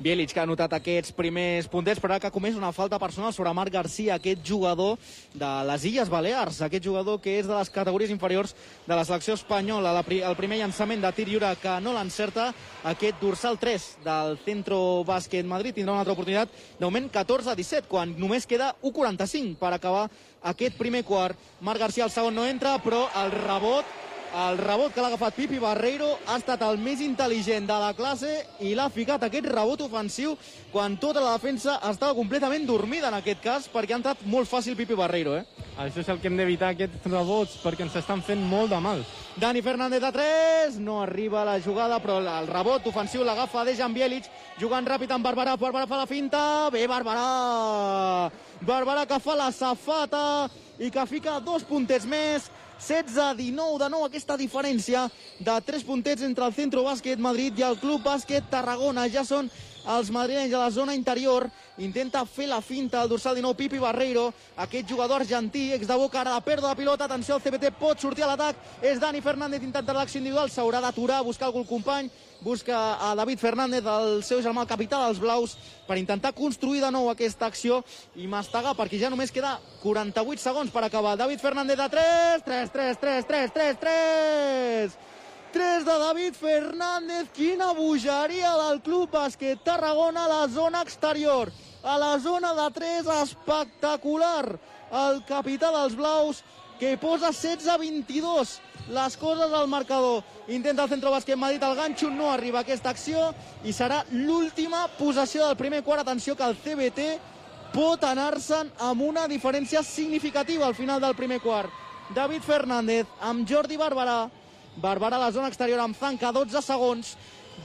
Bielic, que ha notat aquests primers puntets, però que comès una falta personal sobre Marc Garcia, aquest jugador de les Illes Balears, aquest jugador que és de les categories inferiors de la selecció espanyola. La, el primer llançament de tir lliure que no l'encerta, aquest dorsal 3 del Centro Bàsquet Madrid tindrà una altra oportunitat, de moment 14-17, quan només queda 1-45 per acabar aquest primer quart. Marc Garcia, el segon no entra, però el rebot el rebot que l'ha agafat Pipi Barreiro ha estat el més intel·ligent de la classe i l'ha ficat aquest rebot ofensiu quan tota la defensa estava completament dormida en aquest cas perquè ha entrat molt fàcil Pipi Barreiro. Eh? Això és el que hem d'evitar, aquests rebots, perquè ens estan fent molt de mal. Dani Fernández a 3, no arriba la jugada, però el rebot ofensiu l'agafa Dejan Bielic, jugant ràpid amb Barberà, Barberà fa la finta, bé Barberà! Barberà que fa la safata i que fica dos puntets més, 16-19 de nou aquesta diferència de 3 puntets entre el Centro Bàsquet Madrid i el Club Bàsquet Tarragona. Ja són els madrilenys a la zona interior. Intenta fer la finta al dorsal 19 Pipi Barreiro, aquest jugador argentí, ex de boca, ara la pèrdua de pilota, atenció, el CBT pot sortir a l'atac, és Dani Fernández, intenta l'acció individual, s'haurà d'aturar, buscar algun company, busca a David Fernández, el seu germà, el capità dels blaus, per intentar construir de nou aquesta acció i mastegar, perquè ja només queda 48 segons per acabar. David Fernández de 3, 3, 3, 3, 3, 3, 3... 3 de David Fernández, quina bogeria del Club Bàsquet Tarragona a la zona exterior. A la zona de 3, espectacular. El capità dels blaus que posa 16-22 les coses al marcador. Intenta el centre bàsquet Madrid, el ganxo no arriba a aquesta acció i serà l'última possessió del primer quart. Atenció que el CBT pot anar-se'n amb una diferència significativa al final del primer quart. David Fernández amb Jordi Barberà. Barberà a la zona exterior amb Zanca, 12 segons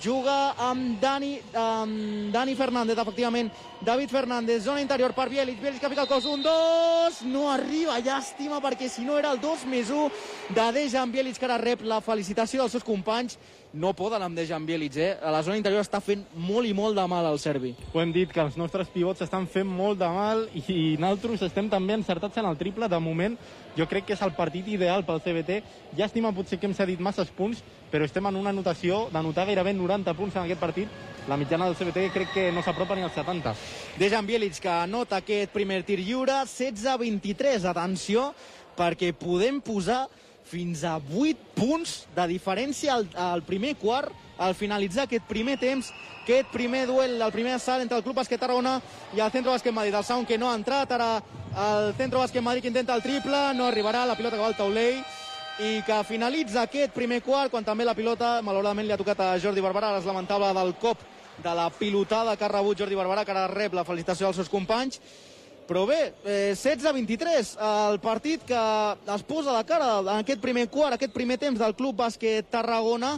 juga amb Dani, amb Dani Fernández, efectivament. David Fernández, zona interior per Bielic. Bielic que fica el cos, un, dos... No arriba, llàstima, perquè si no era el 2 més 1 de Dejan Bielic, que ara rep la felicitació dels seus companys. No poden amb Dejan Bielic, eh? A la zona interior està fent molt i molt de mal al serbi. Ho hem dit, que els nostres pivots estan fent molt de mal i nosaltres estem també encertats en el triple. De moment, jo crec que és el partit ideal pel CBT. Llàstima potser que hem cedit masses punts, però estem en una anotació d'anotar gairebé 90 punts en aquest partit. La mitjana del CBT crec que no s'apropa ni als 70. Dejan Bielic que anota aquest primer tir lliure, 16-23. Atenció, perquè podem posar fins a 8 punts de diferència al, al primer quart al finalitzar aquest primer temps, aquest primer duel, el primer assalt entre el Club Bàsquet Tarragona i el Centro Bàsquet Madrid. El sound que no ha entrat, ara el Centro Bàsquet Madrid que intenta el triple, no arribarà, la pilota que va al taulell i que finalitza aquest primer quart quan també la pilota, malauradament, li ha tocat a Jordi Barberà, és lamentable del cop de la pilotada que ha rebut Jordi Barberà, que ara rep la felicitació dels seus companys. Però bé, eh, 16-23, el partit que es posa de cara en aquest primer quart, aquest primer temps del Club Bàsquet Tarragona,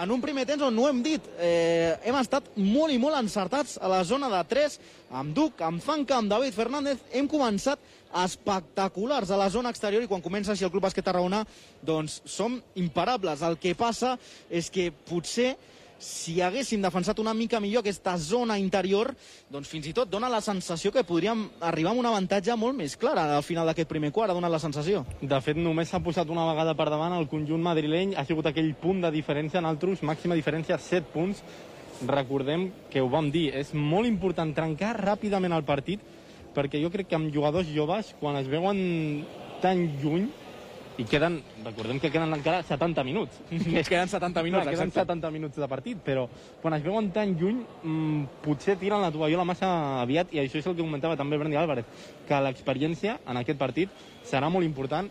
en un primer temps on no hem dit, eh, hem estat molt i molt encertats a la zona de 3, amb Duc, amb Zanca, amb David Fernández, hem començat espectaculars a la zona exterior i quan comença així el Club Bàsquet Tarragona doncs som imparables. El que passa és que potser si haguéssim defensat una mica millor aquesta zona interior, doncs fins i tot dona la sensació que podríem arribar amb un avantatge molt més clar al final d'aquest primer quart, ha donat la sensació. De fet, només s'ha posat una vegada per davant el conjunt madrileny, ha sigut aquell punt de diferència en altres, màxima diferència 7 punts. Recordem que ho vam dir, és molt important trencar ràpidament el partit, perquè jo crec que amb jugadors joves, quan es veuen tan lluny, i queden, recordem que queden encara 70 minuts. queden 70 minuts, Clar, queden 70 minuts de partit, però quan es veuen tan lluny, mmm, potser tiren la tovallola massa aviat, i això és el que comentava també Brandi Álvarez, que l'experiència en aquest partit serà molt important,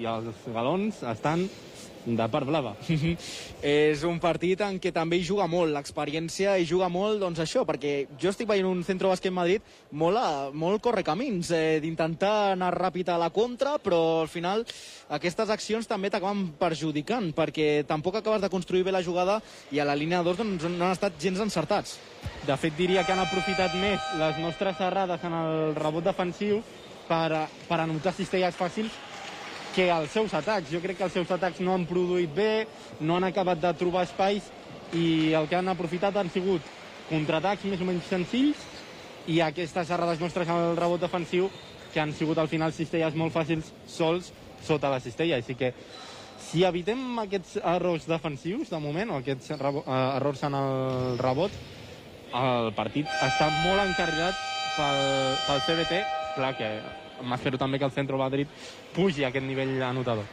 i els galons estan de part blava. és un partit en què també hi juga molt, l'experiència hi juga molt, doncs això, perquè jo estic veient un centre bàsquet Madrid molt, a, molt correcamins, eh, d'intentar anar ràpid a la contra, però al final aquestes accions també t'acaben perjudicant, perquè tampoc acabes de construir bé la jugada i a la línia de dos doncs, no han estat gens encertats. De fet, diria que han aprofitat més les nostres errades en el rebot defensiu per, per anotar cistelles fàcils que els seus atacs. Jo crec que els seus atacs no han produït bé, no han acabat de trobar espais i el que han aprofitat han sigut contraatacs més o menys senzills i aquestes errades nostres en el rebot defensiu que han sigut al final cistelles molt fàcils sols sota la cistella. Així que si evitem aquests errors defensius de moment, o aquests uh, errors en el rebot, el partit està molt encarregat pel, pel CBT. Clar que m'espero també que el Centro Madrid pugi a aquest nivell anotador.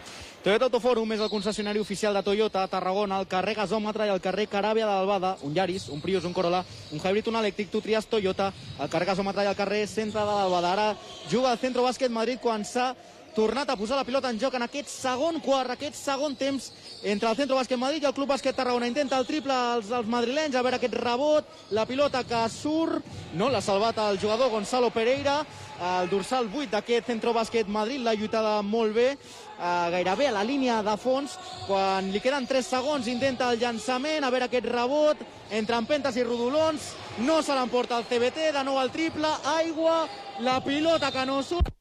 Toyota Autoforum és el concessionari oficial de Toyota a Tarragona, al carrer Gasòmetre i al carrer Caràbia de l'Albada, un Yaris, un Prius, un Corolla, un Hybrid, un elèctric, tu tries Toyota, al carrer Gasòmetre i al carrer Centre de l'Albada. Ara juga el Centro Bàsquet Madrid quan s'ha tornat a posar la pilota en joc en aquest segon quart, aquest segon temps entre el Centro Bàsquet Madrid i el Club Bàsquet Tarragona. Intenta el triple als, als madrilenys, a veure aquest rebot, la pilota que surt, no l'ha salvat el jugador Gonzalo Pereira, el dorsal 8 d'aquest Centro Bàsquet Madrid, l'ha lluitada molt bé, eh, gairebé a la línia de fons, quan li queden 3 segons intenta el llançament, a veure aquest rebot, entre empentes i rodolons, no se l'emporta el CBT, de nou el triple, aigua, la pilota que no surt.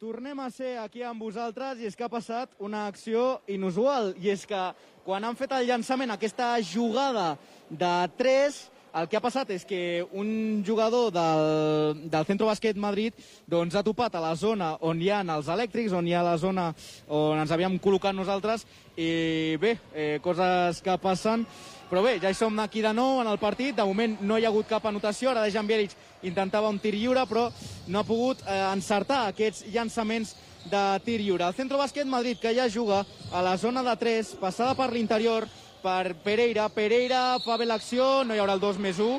Tornem a ser aquí amb vosaltres i és que ha passat una acció inusual i és que quan han fet el llançament, aquesta jugada de 3, el que ha passat és que un jugador del, del Centro Bàsquet Madrid doncs, ha topat a la zona on hi ha els elèctrics, on hi ha la zona on ens havíem col·locat nosaltres i bé, eh, coses que passen però bé, ja hi som aquí de nou en el partit. De moment no hi ha hagut cap anotació. Ara Dejan Bielic intentava un tir lliure, però no ha pogut eh, encertar aquests llançaments de tir lliure. El Centro Bàsquet Madrid, que ja juga a la zona de 3, passada per l'interior per Pereira. Pereira fa bé l'acció, no hi haurà el 2 més 1,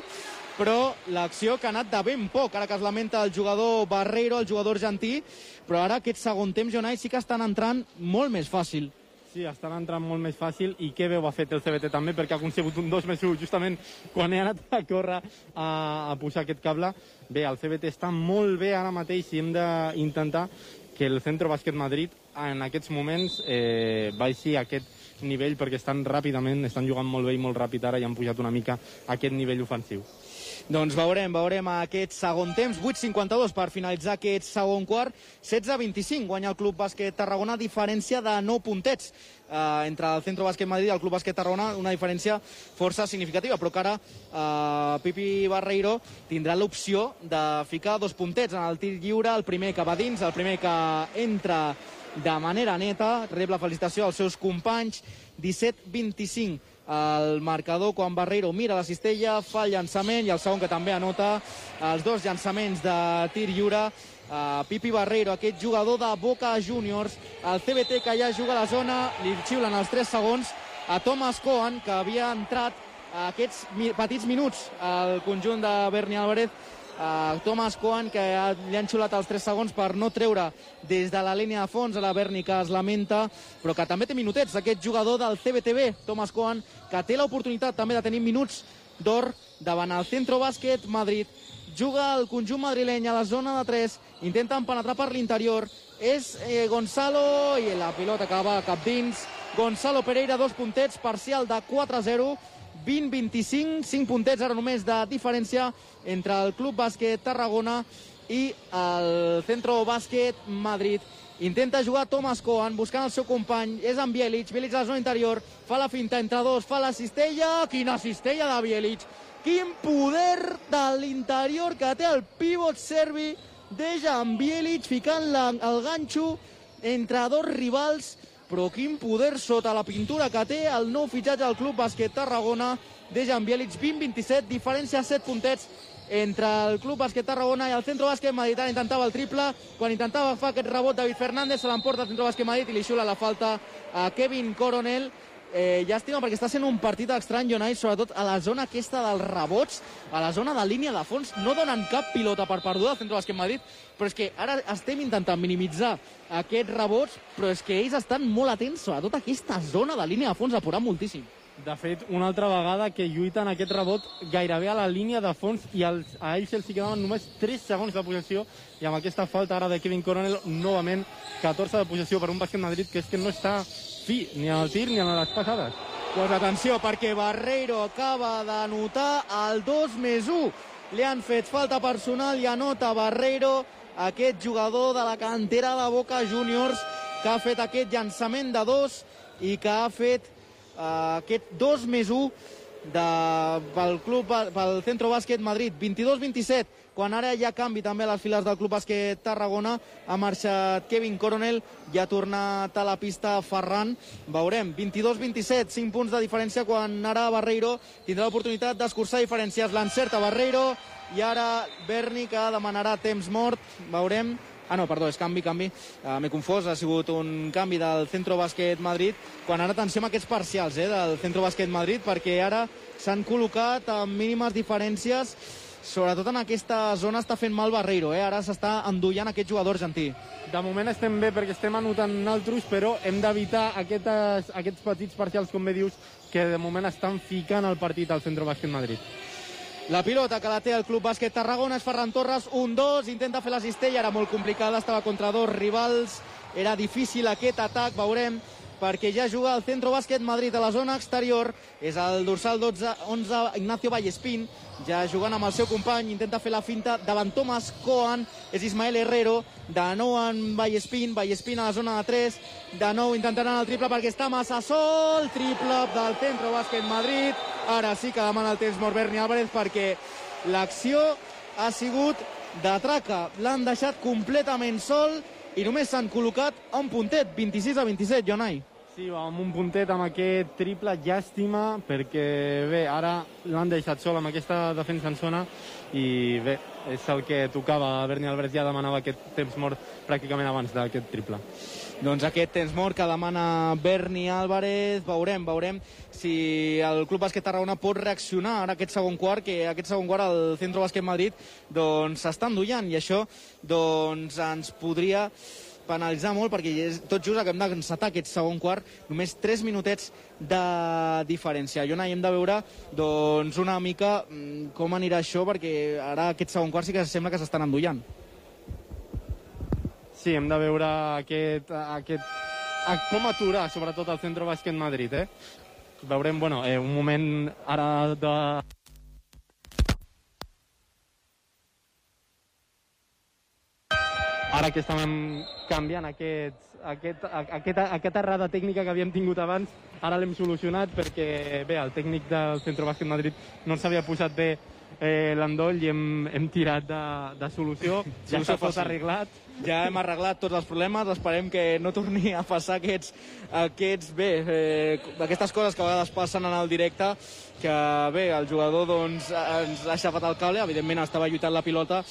però l'acció que ha anat de ben poc, ara que es lamenta el jugador Barreiro, el jugador argentí, però ara aquest segon temps, Jonai, sí que estan entrant molt més fàcil. Sí, estan entrant molt més fàcil i que bé ho ha fet el CBT també perquè ha aconsegut un 2 més 1 justament quan he anat a córrer a, a posar aquest cable. Bé, el CBT està molt bé ara mateix i hem d'intentar que el Centro Bàsquet Madrid en aquests moments eh, baixi aquest nivell perquè estan ràpidament, estan jugant molt bé i molt ràpid ara i han pujat una mica aquest nivell ofensiu. Doncs veurem, veurem aquest segon temps. 8.52 per finalitzar aquest segon quart. 16-25 guanya el Club Bàsquet Tarragona, diferència de 9 puntets eh, entre el Centro Bàsquet Madrid i el Club Bàsquet Tarragona, una diferència força significativa, però que ara eh, Pipi Barreiro tindrà l'opció de ficar dos puntets en el tir lliure, el primer que va dins, el primer que entra de manera neta, rep la felicitació als seus companys, 17-25 el marcador quan Barreiro mira la cistella, fa el llançament i el segon que també anota els dos llançaments de tir lliure. Uh, Pipi Barreiro, aquest jugador de Boca Juniors, el CBT que ja juga a la zona, li xiulen els 3 segons a Thomas Cohen, que havia entrat aquests mi petits minuts al conjunt de Berni Álvarez Uh, Thomas Cohen, que ha, li han xulat els 3 segons per no treure des de la línia de fons. A la Berni, que es lamenta, però que també té minutets, aquest jugador del CBTB, Thomas Cohen, que té l'oportunitat també de tenir minuts d'or davant el Centro Bàsquet Madrid. Juga el conjunt madrileny a la zona de 3, intenten penetrar per l'interior, és eh, Gonzalo, i la pilota acaba cap dins, Gonzalo Pereira, dos puntets, parcial de 4-0, 20-25, 5 puntets ara només de diferència entre el Club Bàsquet Tarragona i el Centro Bàsquet Madrid. Intenta jugar Thomas Cohen buscant el seu company, és en Bielic, Bielic a la zona interior, fa la finta entre dos, fa la cistella, quina cistella de Bielic, quin poder de l'interior que té el pivot serbi, deixa en Bielic ficant la, el ganxo entre dos rivals, però quin poder sota la pintura que té el nou fitxatge del Club Bàsquet Tarragona, Dejan Bielic, 20-27, diferència 7 puntets entre el Club Bàsquet Tarragona i el Centro Bàsquet. Ara intentava el triple, quan intentava fer aquest rebot David Fernández, se l'emporta el Centro Bàsquet Madrid i li xula la falta a Kevin Coronel. Eh, llàstima perquè està sent un partit estrany, Jonai, sobretot a la zona aquesta dels rebots, a la zona de línia de fons, no donen cap pilota per perduda al Centro Bàsquet Madrid, però és que ara estem intentant minimitzar aquests rebots, però és que ells estan molt atents, a aquesta zona de línia de fons, apurant moltíssim. De fet, una altra vegada que lluiten aquest rebot gairebé a la línia de fons i els, a ells els quedaven només 3 segons de possessió i amb aquesta falta ara de Kevin Coronel, novament 14 de possessió per un bàsquet Madrid que és que no està fi ni en el tir ni en les passades. Pues atenció, perquè Barreiro acaba d'anotar el 2 més 1. Li han fet falta personal i anota Barreiro, aquest jugador de la cantera de Boca Juniors, que ha fet aquest llançament de dos i que ha fet uh, aquest 2 més 1 de, pel, club, pel Centro Bàsquet Madrid, 22-27, quan ara hi ha canvi també a les files del Club Bàsquet Tarragona, ha marxat Kevin Coronel i ha tornat a la pista Ferran. Veurem, 22-27, 5 punts de diferència, quan ara Barreiro tindrà l'oportunitat d'escurçar diferències. L'encerta Barreiro i ara Berni que demanarà temps mort. Veurem, Ah, no, perdó, és canvi, canvi. Uh, M'he confós, ha sigut un canvi del Centro Bàsquet Madrid. Quan ara atenció amb aquests parcials eh, del Centro Bàsquet Madrid, perquè ara s'han col·locat amb mínimes diferències sobretot en aquesta zona està fent mal Barreiro, eh? ara s'està endollant aquest jugador argentí. De moment estem bé perquè estem anotant naltros, però hem d'evitar aquestes, aquests petits parcials, com bé dius, que de moment estan ficant el partit al Centro Bàsquet Madrid. La pilota que la té el Club Bàsquet Tarragona és Ferran Torres, un 2 intenta fer la cistella, era molt complicada, estava contra dos rivals, era difícil aquest atac, veurem, perquè ja juga el Centro Bàsquet Madrid a la zona exterior, és el dorsal 12, 11, Ignacio Vallespín, ja jugant amb el seu company, intenta fer la finta davant Thomas Cohen, és Ismael Herrero, de nou en Vallespín, Vallespín a la zona de 3, de nou intentaran el triple perquè està massa sol, triple del Centro Bàsquet Madrid, ara sí que demana el temps mort Berni Álvarez perquè l'acció ha sigut de traca, l'han deixat completament sol i només s'han col·locat un puntet, 26 a 27, Jonai. Sí, amb un puntet amb aquest triple, llàstima, perquè bé, ara l'han deixat sol amb aquesta defensa en zona i bé, és el que tocava. Berni Álvarez ja demanava aquest temps mort pràcticament abans d'aquest triple. Doncs aquest temps mort que demana Berni Álvarez, veurem, veurem si el Club Bàsquet Tarragona pot reaccionar ara aquest segon quart, que aquest segon quart el Centro Bàsquet Madrid doncs s'està endollant i això doncs ens podria penalitzar molt perquè és tot just acabem d'encetar aquest segon quart, només 3 minutets de diferència. Jonai, hem de veure doncs, una mica mm, com anirà això perquè ara aquest segon quart sí que sembla que s'estan endollant. Sí, hem de veure aquest, aquest, com aturar, sobretot, el Centro Bàsquet Madrid, eh? Veurem, bueno, eh, un moment ara de... Ara que estàvem canviant aquests, aquest, aquest, aquesta errada tècnica que havíem tingut abans, ara l'hem solucionat perquè, bé, el tècnic del Centro Bàsquet Madrid no s'havia posat bé eh, l'endoll i hem, hem tirat de, de solució. Ja Solució està tot fàcil. arreglat. Ja hem arreglat tots els problemes, esperem que no torni a passar aquests, aquests bé, eh, aquestes coses que a vegades passen en el directe, que bé, el jugador doncs, ens ha aixafat el cable, evidentment estava lluitant la pilota,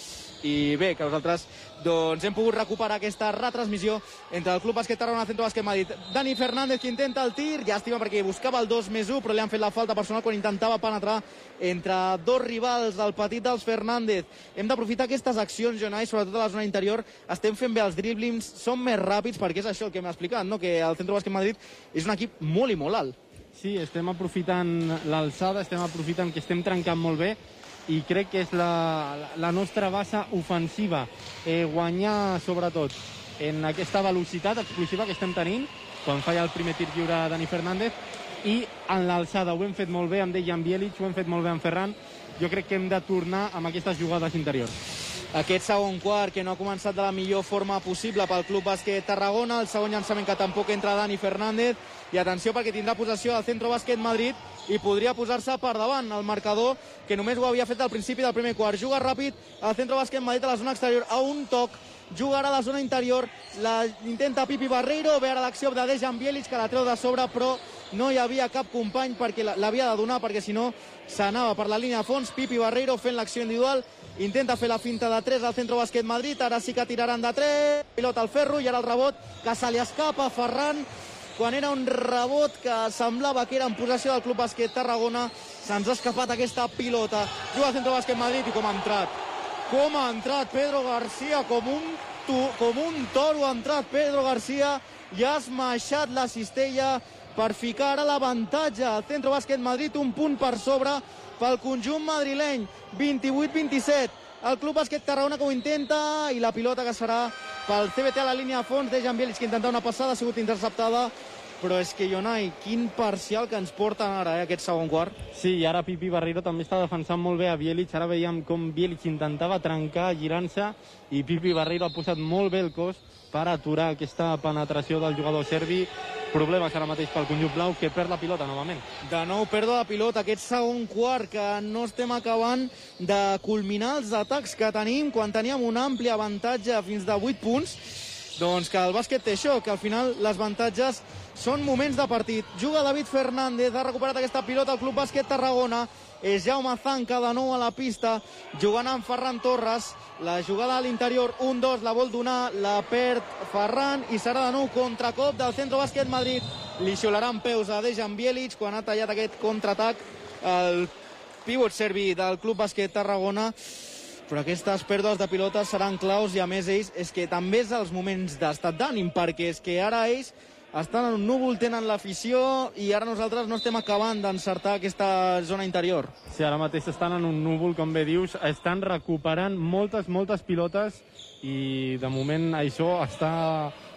i bé, que nosaltres doncs, hem pogut recuperar aquesta retransmissió entre el Club Bàsquet Tarragona Centro Bàsquet Madrid. Dani Fernández que intenta el tir, llàstima perquè buscava el 2 més 1, però li han fet la falta personal quan intentava penetrar entre dos rivals, el petit dels Fernández. Hem d'aprofitar aquestes accions, Jonai, sobretot a la zona interior. Estem fent bé els driblings, som més ràpids, perquè és això el que m'ha explicat, no? que el Centro Bàsquet Madrid és un equip molt i molt alt. Sí, estem aprofitant l'alçada, estem aprofitant que estem trencant molt bé i crec que és la, la- nostra base ofensiva. Eh, guanyar, sobretot, en aquesta velocitat explosiva que estem tenint, quan falla el primer tir lliure Dani Fernández, i en l'alçada ho hem fet molt bé amb Dejan Bielic, ho hem fet molt bé amb Ferran. Jo crec que hem de tornar amb aquestes jugades interiors. Aquest segon quart que no ha començat de la millor forma possible pel Club Bàsquet Tarragona, el segon llançament que tampoc entra Dani Fernández, i atenció perquè tindrà possessió del Centro Bàsquet Madrid i podria posar-se per davant el marcador, que només ho havia fet al principi del primer quart. Juga ràpid el Centro Bàsquet Madrid a la zona exterior, a un toc, juga ara a la zona interior, la intenta Pipi Barreiro, ve ara l'acció de Dejan Bielic, que la treu de sobre, però no hi havia cap company perquè l'havia de donar, perquè si no s'anava per la línia de fons. Pipi Barreiro fent l'acció individual, intenta fer la finta de 3 al Centro Bàsquet Madrid, ara sí que tiraran de 3, pilota al ferro i ara el rebot que se li escapa Ferran, quan era un rebot que semblava que era en possessió del Club Bàsquet Tarragona, se'ns ha escapat aquesta pilota. Juga al Centro Bàsquet Madrid i com ha entrat. Com ha entrat Pedro García, com un, tu, com un toro ha entrat Pedro García i ha esmaixat la cistella per ficar ara l'avantatge al Centro Bàsquet Madrid, un punt per sobre pel conjunt madrileny, 28-27. El Club Bàsquet Tarragona que ho intenta i la pilota que serà pel CBT a la línia de fons, Dejan Bielic que intenta una passada, ha sigut interceptada, però és que, Jonai, quin parcial que ens porten ara, eh, aquest segon quart. Sí, i ara Pipi Barreiro també està defensant molt bé a Bielic. Ara veiem com Bielic intentava trencar, girant-se, i Pipi Barreiro ha posat molt bé el cos per aturar aquesta penetració del jugador serbi. Problemes ara mateix pel conjunt blau, que perd la pilota novament. De nou pèrdua de pilota, aquest segon quart que no estem acabant de culminar els atacs que tenim quan teníem un ampli avantatge fins de 8 punts. Doncs que el bàsquet té això, que al final les avantatges són moments de partit. Juga David Fernández, ha recuperat aquesta pilota al Club Bàsquet Tarragona. És Jaume Zanca de nou a la pista, jugant amb Ferran Torres. La jugada a l'interior, 1-2, la vol donar, la perd Ferran i serà de nou contracop del Centro Bàsquet Madrid. Li xiularan peus a Dejan Bielic quan ha tallat aquest contraatac el pivot serbi del Club Bàsquet Tarragona però aquestes pèrdues de pilotes seran claus i a més ells és que també és els moments d'estat d'ànim perquè és que ara ells estan en un núvol, tenen l'afició i ara nosaltres no estem acabant d'encertar aquesta zona interior. Sí, ara mateix estan en un núvol, com bé dius, estan recuperant moltes, moltes pilotes i de moment això està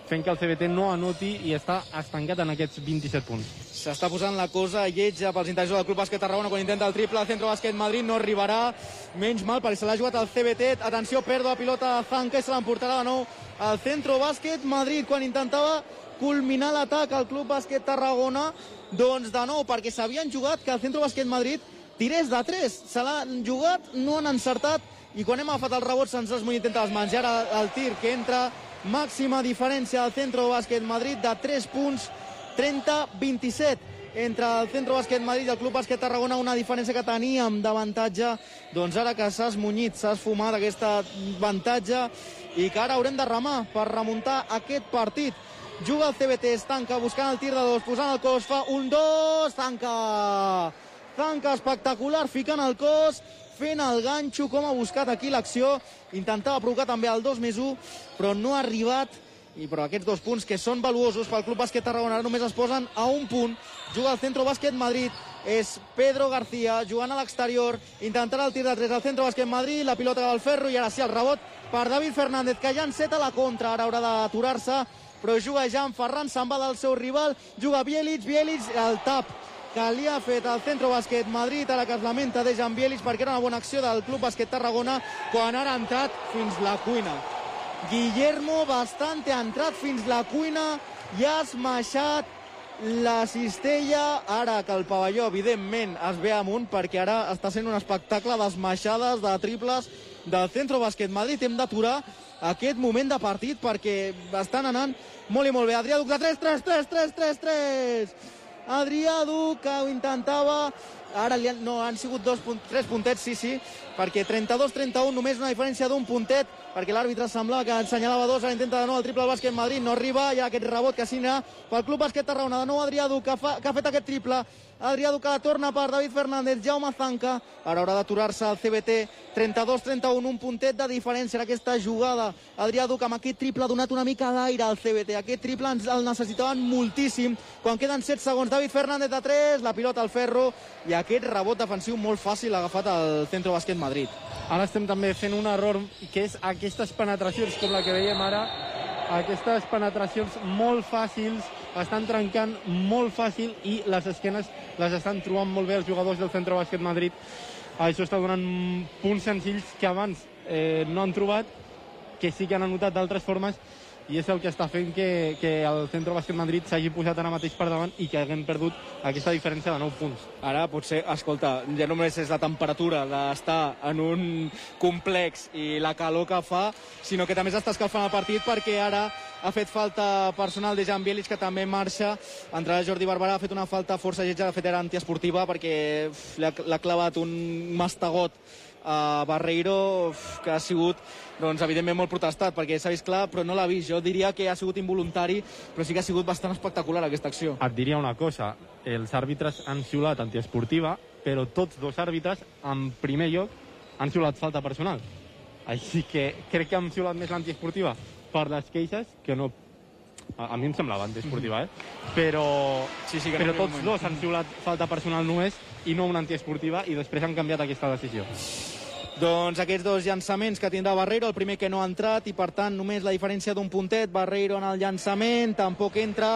fent que el CBT no anoti i està estancat en aquests 27 punts. S'està posant la cosa lletja pels interiors del Club Bàsquet Tarragona quan intenta el triple, el Centro Bàsquet Madrid no arribarà, menys mal perquè se l'ha jugat al CBT, atenció, pèrdua de pilota Zanca i se l'emportarà de nou al Centro Bàsquet Madrid quan intentava culminar l'atac al Club Bàsquet Tarragona, doncs de nou, perquè s'havien jugat que el Centro Bàsquet Madrid tirés de 3, se l'han jugat, no han encertat, i quan hem agafat el rebot se'ns ha esmunyit entre les mans. I ara el tir que entra, màxima diferència al Centro Bàsquet Madrid de 3 punts, 30-27 entre el Centro Bàsquet Madrid i el Club Bàsquet Tarragona, una diferència que teníem d'avantatge, doncs ara que s'ha esmunyit, s'ha esfumat aquesta avantatge i que ara haurem de remar per remuntar aquest partit. Juga el CBT, tanca buscant el tir de dos, posant el cos, fa un, dos, tanca! Tanca espectacular, ficant el cos, fent el ganxo, com ha buscat aquí l'acció. Intentava provocar també el 2 més 1, però no ha arribat i però aquests dos punts que són valuosos pel Club Bàsquet Tarragona només es posen a un punt juga el Centro Bàsquet Madrid és Pedro García jugant a l'exterior intentarà el tir de 3 al Centro Bàsquet Madrid la pilota al ferro i ara sí el rebot per David Fernández que ja enceta la contra ara haurà d'aturar-se però juga ja en Ferran se'n va del seu rival juga Bielic, Bielic el tap que li ha fet el Centro Bàsquet Madrid, ara que es lamenta de Jan Bielic perquè era una bona acció del Club Bàsquet Tarragona quan ara ha entrat fins la cuina. Guillermo Bastante ha entrat fins la cuina i ha esmaixat la cistella, ara que el pavelló evidentment es ve amunt perquè ara està sent un espectacle d'esmaixades, de triples del Centro Bàsquet Madrid. Hem d'aturar aquest moment de partit perquè estan anant molt i molt bé. Adrià Duc de 3, 3, 3, 3, 3, 3. Adrià Duc que ho intentava ara li han, no, han sigut dos punt, tres puntets, sí, sí, perquè 32-31, només una diferència d'un puntet, perquè l'àrbitre semblava que ensenyalava dos, ara intenta de nou el triple al bàsquet Madrid, no arriba, hi ha aquest rebot que signa pel Club Bàsquet Tarragona, de nou Adrià Duc, que, fa, que ha fet aquest triple, Adrià Duc que la torna per David Fernández, Jaume Zanca, ara haurà d'aturar-se el CBT, 32-31, un puntet de diferència en aquesta jugada, Adrià Duc amb aquest triple ha donat una mica d'aire al CBT, aquest triple ens el necessitaven moltíssim, quan queden 7 segons, David Fernández de 3, la pilota al ferro, i aquest rebot defensiu molt fàcil agafat al Centro Bàsquet Madrid. Ara estem també fent un error, que és aquestes penetracions, com la que veiem ara, aquestes penetracions molt fàcils, estan trencant molt fàcil i les esquenes les estan trobant molt bé els jugadors del Centre Bàsquet Madrid. Això està donant punts senzills que abans eh, no han trobat, que sí que han anotat d'altres formes, i és el que està fent que, que el Centre Bàsquet Madrid s'hagi posat ara mateix per davant i que haguem perdut aquesta diferència de 9 punts. Ara potser, escolta, ja només és la temperatura d'estar en un complex i la calor que fa, sinó que també s'està escalfant el partit perquè ara ha fet falta personal de Jan Bielic, que també marxa. Entrarà Jordi Barberà, ha fet una falta força lletja, de fet era antiesportiva perquè l'ha clavat un mastegot a Barreiro, que ha sigut doncs, evidentment molt protestat, perquè s'ha vist clar, però no l'ha vist. Jo diria que ha sigut involuntari, però sí que ha sigut bastant espectacular aquesta acció. Et diria una cosa, els àrbitres han xiulat antiesportiva, però tots dos àrbitres, en primer lloc, han xiulat falta personal. Així que crec que han xiulat més l'antiesportiva per les queixes que no a, a mi em semblava antiesportiva, eh? Però, sí, sí, que però no tots dos han xiulat falta personal només i no una antiesportiva i després han canviat aquesta decisió. Doncs aquests dos llançaments que tindrà Barreiro, el primer que no ha entrat i per tant només la diferència d'un puntet, Barreiro en el llançament, tampoc entra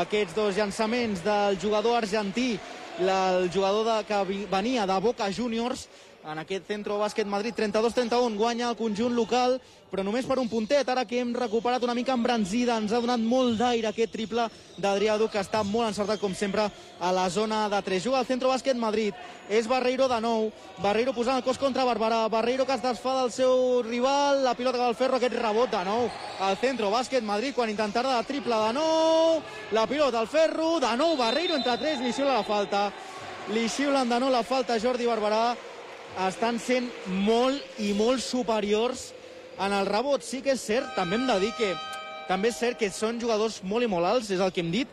aquests dos llançaments del jugador argentí, el jugador de, que venia de Boca Juniors, en aquest Centro Bàsquet Madrid 32-31 guanya el conjunt local però només per un puntet, ara que hem recuperat una mica embranzida, ens ha donat molt d'aire aquest triple d'Adrià Duc, que està molt encertat com sempre a la zona de 3. Juga al Centro Bàsquet Madrid, és Barreiro de nou, Barreiro posant el cos contra Barberà, Barreiro que es desfà del seu rival, la pilota que va al ferro, aquest rebot de nou al Centro Bàsquet Madrid, quan intentarà la triple de nou, la pilota al ferro, de nou Barreiro entre 3, li xiula la falta, li xiulen de nou la falta Jordi Barberà, estan sent molt i molt superiors en el rebot. Sí que és cert, també hem de dir que també és cert que són jugadors molt i molt alts, és el que hem dit,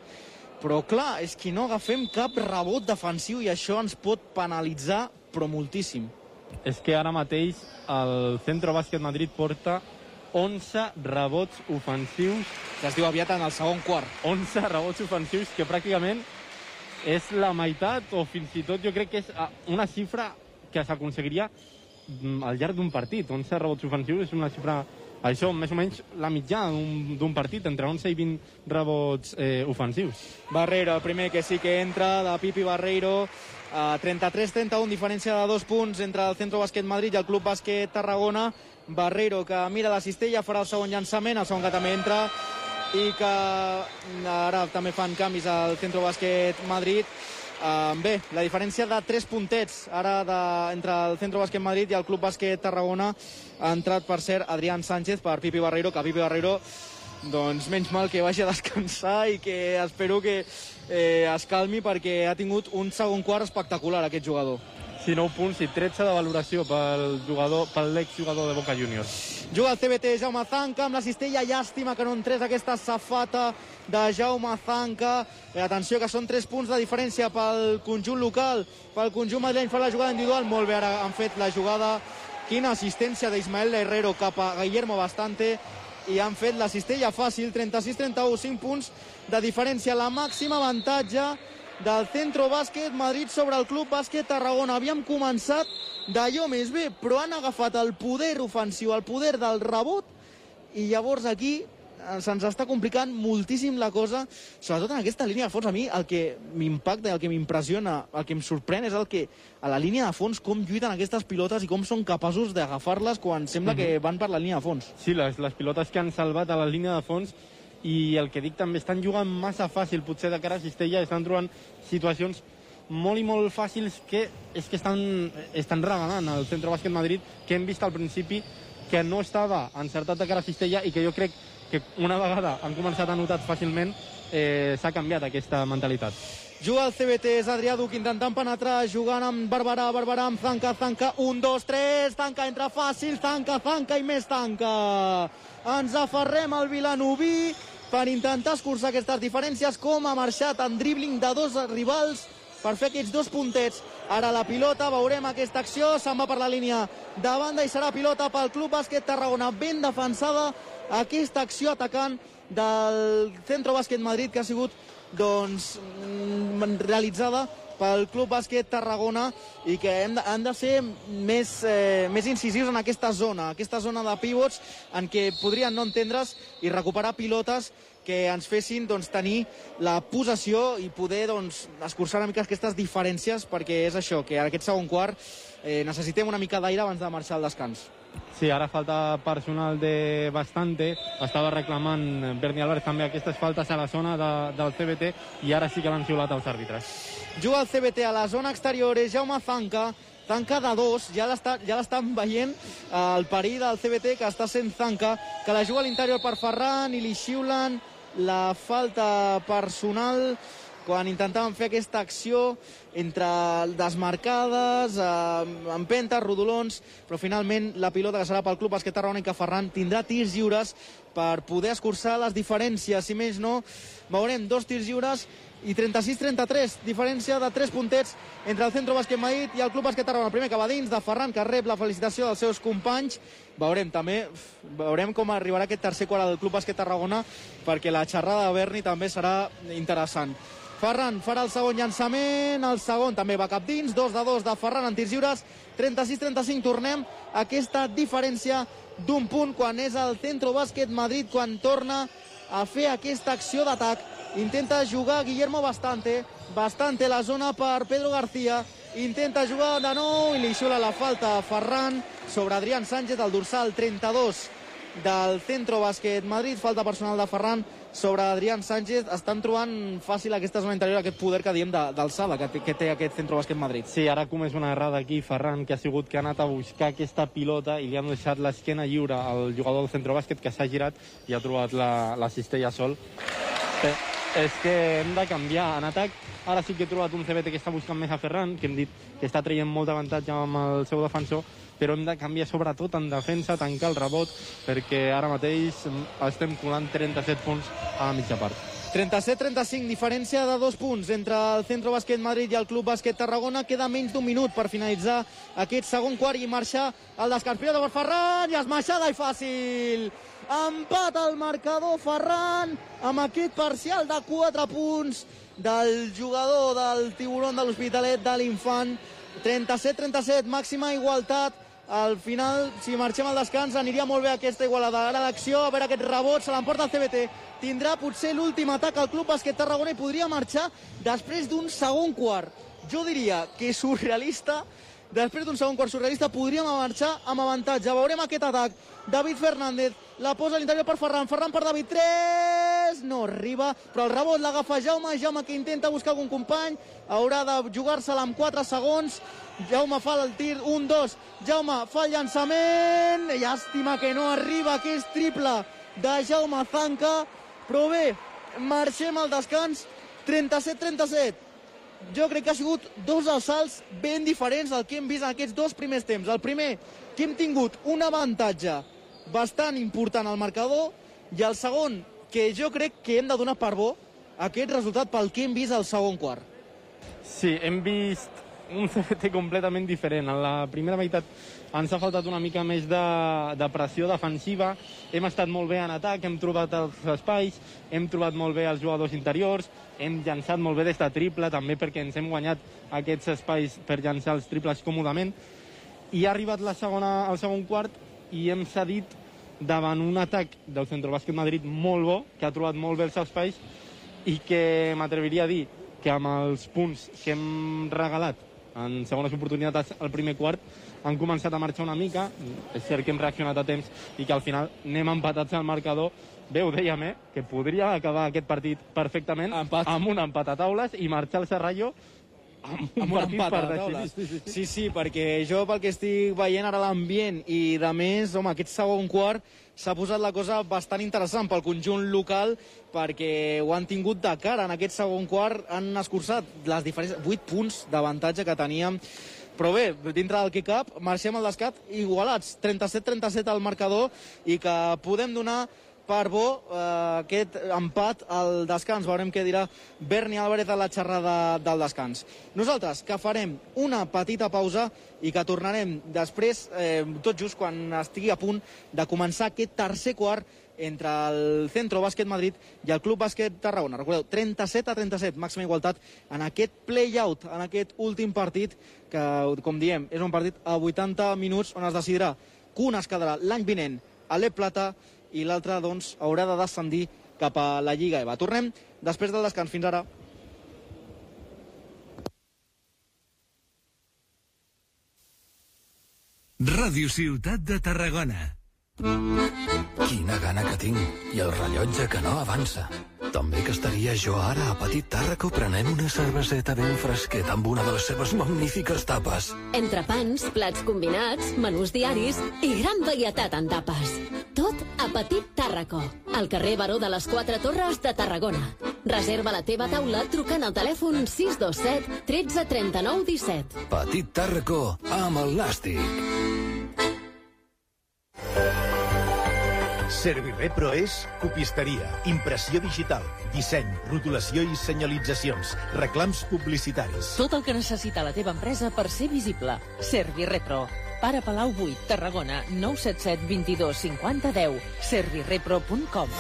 però clar, és que no agafem cap rebot defensiu i això ens pot penalitzar, però moltíssim. És que ara mateix el Centro Bàsquet Madrid porta 11 rebots ofensius. Que es diu aviat en el segon quart. 11 rebots ofensius, que pràcticament és la meitat, o fins i tot jo crec que és ah, una xifra que s'aconseguiria mm, al llarg d'un partit. 11 rebots ofensius és una xifra això, més o menys la mitjà d'un partit, entre 11 i 20 rebots eh, ofensius. Barreiro, el primer que sí que entra, de Pipi Barreiro, uh, 33-31, diferència de dos punts entre el Centro Bàsquet Madrid i el Club Bàsquet Tarragona. Barreiro, que mira la cistella, farà el segon llançament, el segon que també entra, i que ara també fan canvis al Centro Bàsquet Madrid. Uh, bé, la diferència de 3 puntets ara de, entre el Centro Bàsquet Madrid i el Club Bàsquet Tarragona ha entrat per ser Adrián Sánchez per Pipi Barreiro, que Pipi Barreiro doncs menys mal que vagi a descansar i que espero que eh, es calmi perquè ha tingut un segon quart espectacular aquest jugador. Sí, 9 punts i 13 de valoració pel jugador, pel l'exjugador de Boca Juniors. Juga el CBT Jaume Zanca amb la cistella. Llàstima que no entrés aquesta safata de Jaume Zanca. Eh, atenció que són 3 punts de diferència pel conjunt local. Pel conjunt madrileny fa la jugada individual. Molt bé, ara han fet la jugada. Quina assistència d'Ismael Herrero cap a Guillermo Bastante. i han fet la cistella fàcil, 36-31, 5 punts de diferència. La màxima avantatge del Centro Bàsquet Madrid sobre el Club Bàsquet Tarragona. Havíem començat d'allò més bé, però han agafat el poder ofensiu, el poder del rebot, i llavors aquí eh, se'ns està complicant moltíssim la cosa, sobretot en aquesta línia de fons. A mi el que m'impacta, el que m'impressiona, el que em sorprèn és el que a la línia de fons com lluiten aquestes pilotes i com són capaços d'agafar-les quan sembla mm -hmm. que van per la línia de fons. Sí, les, les pilotes que han salvat a la línia de fons i el que dic també, estan jugant massa fàcil potser de cara a Cistella, estan trobant situacions molt i molt fàcils que és que estan, estan regalant al Centre Bàsquet Madrid, que hem vist al principi que no estava encertat de cara a Cistella i que jo crec que una vegada han començat a notar fàcilment eh, s'ha canviat aquesta mentalitat. Juga el CBT, és Adrià Duc intentant penetrar, jugant amb Barberà, Barberà amb Zanca, Zanca, un, dos, tres, Zanca entra fàcil, Zanca, Zanca i més Zanca. Ens aferrem al Vilanoví per intentar escurçar aquestes diferències, com ha marxat en dribbling de dos rivals per fer aquests dos puntets. Ara la pilota, veurem aquesta acció, se'n va per la línia de banda i serà pilota pel Club Bàsquet Tarragona, ben defensada aquesta acció atacant del Centro Bàsquet Madrid que ha sigut doncs, mm, realitzada pel Club Bàsquet Tarragona i que hem de, han de ser més, eh, més incisius en aquesta zona, aquesta zona de pivots en què podrien no entendre's i recuperar pilotes que ens fessin doncs, tenir la possessió i poder doncs, escurçar una mica aquestes diferències perquè és això, que en aquest segon quart eh, necessitem una mica d'aire abans de marxar al descans. Sí, ara falta personal de bastante. Estava reclamant Berni Álvarez també aquestes faltes a la zona de, del CBT i ara sí que l'han xiulat els àrbitres. Juga el CBT a la zona exterior, és Jaume Zanca, Zanca de dos, ja l'estan ja veient eh, el perill del CBT que està sent Zanca, que la juga a l'interior per Ferran i li xiulen la falta personal quan intentaven fer aquesta acció entre desmarcades, eh, empentes, rodolons, però finalment la pilota que serà pel Club Basquet Tarragona i que Ferran tindrà tirs lliures per poder escurçar les diferències. Si més no, veurem dos tirs lliures i 36-33, diferència de 3 puntets entre el Centro Bàsquet Madrid i el Club Bàsquet Tarragona. El primer que va dins de Ferran, que rep la felicitació dels seus companys. Veurem també, veurem com arribarà aquest tercer quart del Club Bàsquet Tarragona, perquè la xerrada de Berni també serà interessant. Ferran farà el segon llançament, el segon també va cap dins, 2 de 2 de Ferran en tirs lliures, 36-35, tornem a aquesta diferència d'un punt quan és el Centro Bàsquet Madrid, quan torna a fer aquesta acció d'atac. Intenta jugar Guillermo Bastante, Bastante la zona per Pedro García, intenta jugar de nou i li xula la falta a Ferran sobre Adrián Sánchez, el dorsal 32 del Centro Bàsquet Madrid, falta personal de Ferran sobre Adrián Sánchez. Estan trobant fàcil aquesta zona interior, aquest poder que diem d'alçada que, que té aquest centro bàsquet Madrid. Sí, ara com és una errada aquí, Ferran, que ha sigut que ha anat a buscar aquesta pilota i li han deixat l'esquena lliure al jugador del centro bàsquet que s'ha girat i ha trobat la, la cistella sol. Eh, és que hem de canviar. En atac, ara sí que he trobat un CBT que està buscant més a Ferran, que hem dit que està traient molt d'avantatge amb el seu defensor, però hem de canviar sobretot en defensa, tancar el rebot, perquè ara mateix estem colant 37 punts a la mitja part. 37-35, diferència de dos punts entre el Centro Bàsquet Madrid i el Club Bàsquet Tarragona. Queda menys d'un minut per finalitzar aquest segon quart i marxar al descans. Pilota per Ferran i esmaixada i fàcil. Empat al marcador Ferran amb aquest parcial de 4 punts del jugador del tiburon de l'Hospitalet de l'Infant. 37-37, màxima igualtat al final, si marxem al descans, aniria molt bé aquesta igualada. Ara l'acció, a veure aquest rebot, se l'emporta el CBT. Tindrà potser l'últim atac al Club Bàsquet Tarragona i podria marxar després d'un segon quart. Jo diria que surrealista, després d'un segon quart surrealista, podríem marxar amb avantatge. Veurem aquest atac. David Fernández la posa a l'interior per Ferran. Ferran per David. 3! No arriba, però el rebot l'agafa Jaume. Jaume que intenta buscar algun company. Haurà de jugar-se-la amb 4 segons. Jaume fa el tir, 1-2. Jaume fa el llançament. Llàstima que no arriba, que és triple de Jaume Zanca. Però bé, marxem al descans. 37-37. Jo crec que ha sigut dos assalts ben diferents del que hem vist en aquests dos primers temps. El primer, que hem tingut un avantatge bastant important al marcador, i el segon, que jo crec que hem de donar per bo aquest resultat pel que hem vist al segon quart. Sí, hem vist un CBT completament diferent. En la primera meitat ens ha faltat una mica més de, de pressió defensiva, hem estat molt bé en atac, hem trobat els espais, hem trobat molt bé els jugadors interiors, hem llançat molt bé des de triple, també perquè ens hem guanyat aquests espais per llançar els triples còmodament, i ha arribat la segona, el segon quart i hem cedit davant un atac del Centro Bàsquet Madrid molt bo, que ha trobat molt bé els espais i que m'atreviria a dir que amb els punts que hem regalat en segones oportunitats al primer quart han començat a marxar una mica. És cert que hem reaccionat a temps i que al final anem empatats al marcador. Bé, ho dèiem, eh? Que podria acabar aquest partit perfectament Empat. amb un empat a taules i marxar al Serrallo amb, amb un partit empat per a decidir. taules. Sí, sí, sí. sí, sí, perquè jo pel que estic veient ara l'ambient i de més, home, aquest segon quart s'ha posat la cosa bastant interessant pel conjunt local perquè ho han tingut de cara. En aquest segon quart han escurçat les diferents 8 punts d'avantatge que teníem però bé, dintre del que cap, marxem al descat igualats, 37-37 al marcador i que podem donar per bo eh, aquest empat al descans. Veurem què dirà Berni Álvarez a la xerrada del descans. Nosaltres, que farem una petita pausa i que tornarem després, eh, tot just quan estigui a punt de començar aquest tercer quart entre el Centro Bàsquet Madrid i el Club Bàsquet Tarragona. Recordeu, 37 a 37, màxima igualtat en aquest play-out, en aquest últim partit, que, com diem, és un partit a 80 minuts on es decidirà que un es quedarà l'any vinent a l'E Plata i l'altre, doncs, haurà de descendir cap a la Lliga EVA. Tornem després del descans. Fins ara. Ràdio Ciutat de Tarragona. Quina gana que tinc. I el rellotge que no avança. També que estaria jo ara a Petit Tàrraco prenent una cerveseta ben fresqueta amb una de les seves magnífiques tapes. Entrepans, plats combinats, menús diaris i gran varietat en tapes. Tot a Petit Tàrraco, al carrer Baró de les Quatre Torres de Tarragona. Reserva la teva taula trucant al telèfon 627 13 39 17. Petit Tàrraco amb el Nàstic. Servirepro és copisteria, impressió digital, disseny, rotulació i senyalitzacions, reclams publicitaris. Tot el que necessita la teva empresa per ser visible. Servirepro. Pare Palau 8, Tarragona, 977 22 50 10. Servirepro.com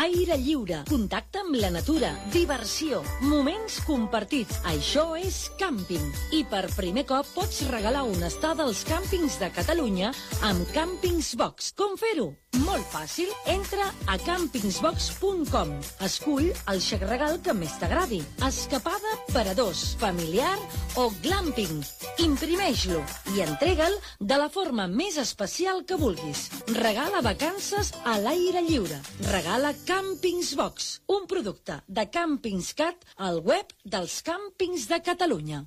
Aire lliure, contacte amb la natura, diversió, moments compartits. Això és càmping. I per primer cop pots regalar una estada als càmpings de Catalunya amb Càmpings Box. Com fer-ho? Molt fàcil. Entra a campingsbox.com. Escull el xec regal que més t'agradi. Escapada per a dos, familiar o glamping. Imprimeix-lo i entrega'l de la forma més especial que vulguis. Regala vacances a l'aire lliure. Regala Campings Box, un producte de Campings Cat al web dels càmpings de Catalunya.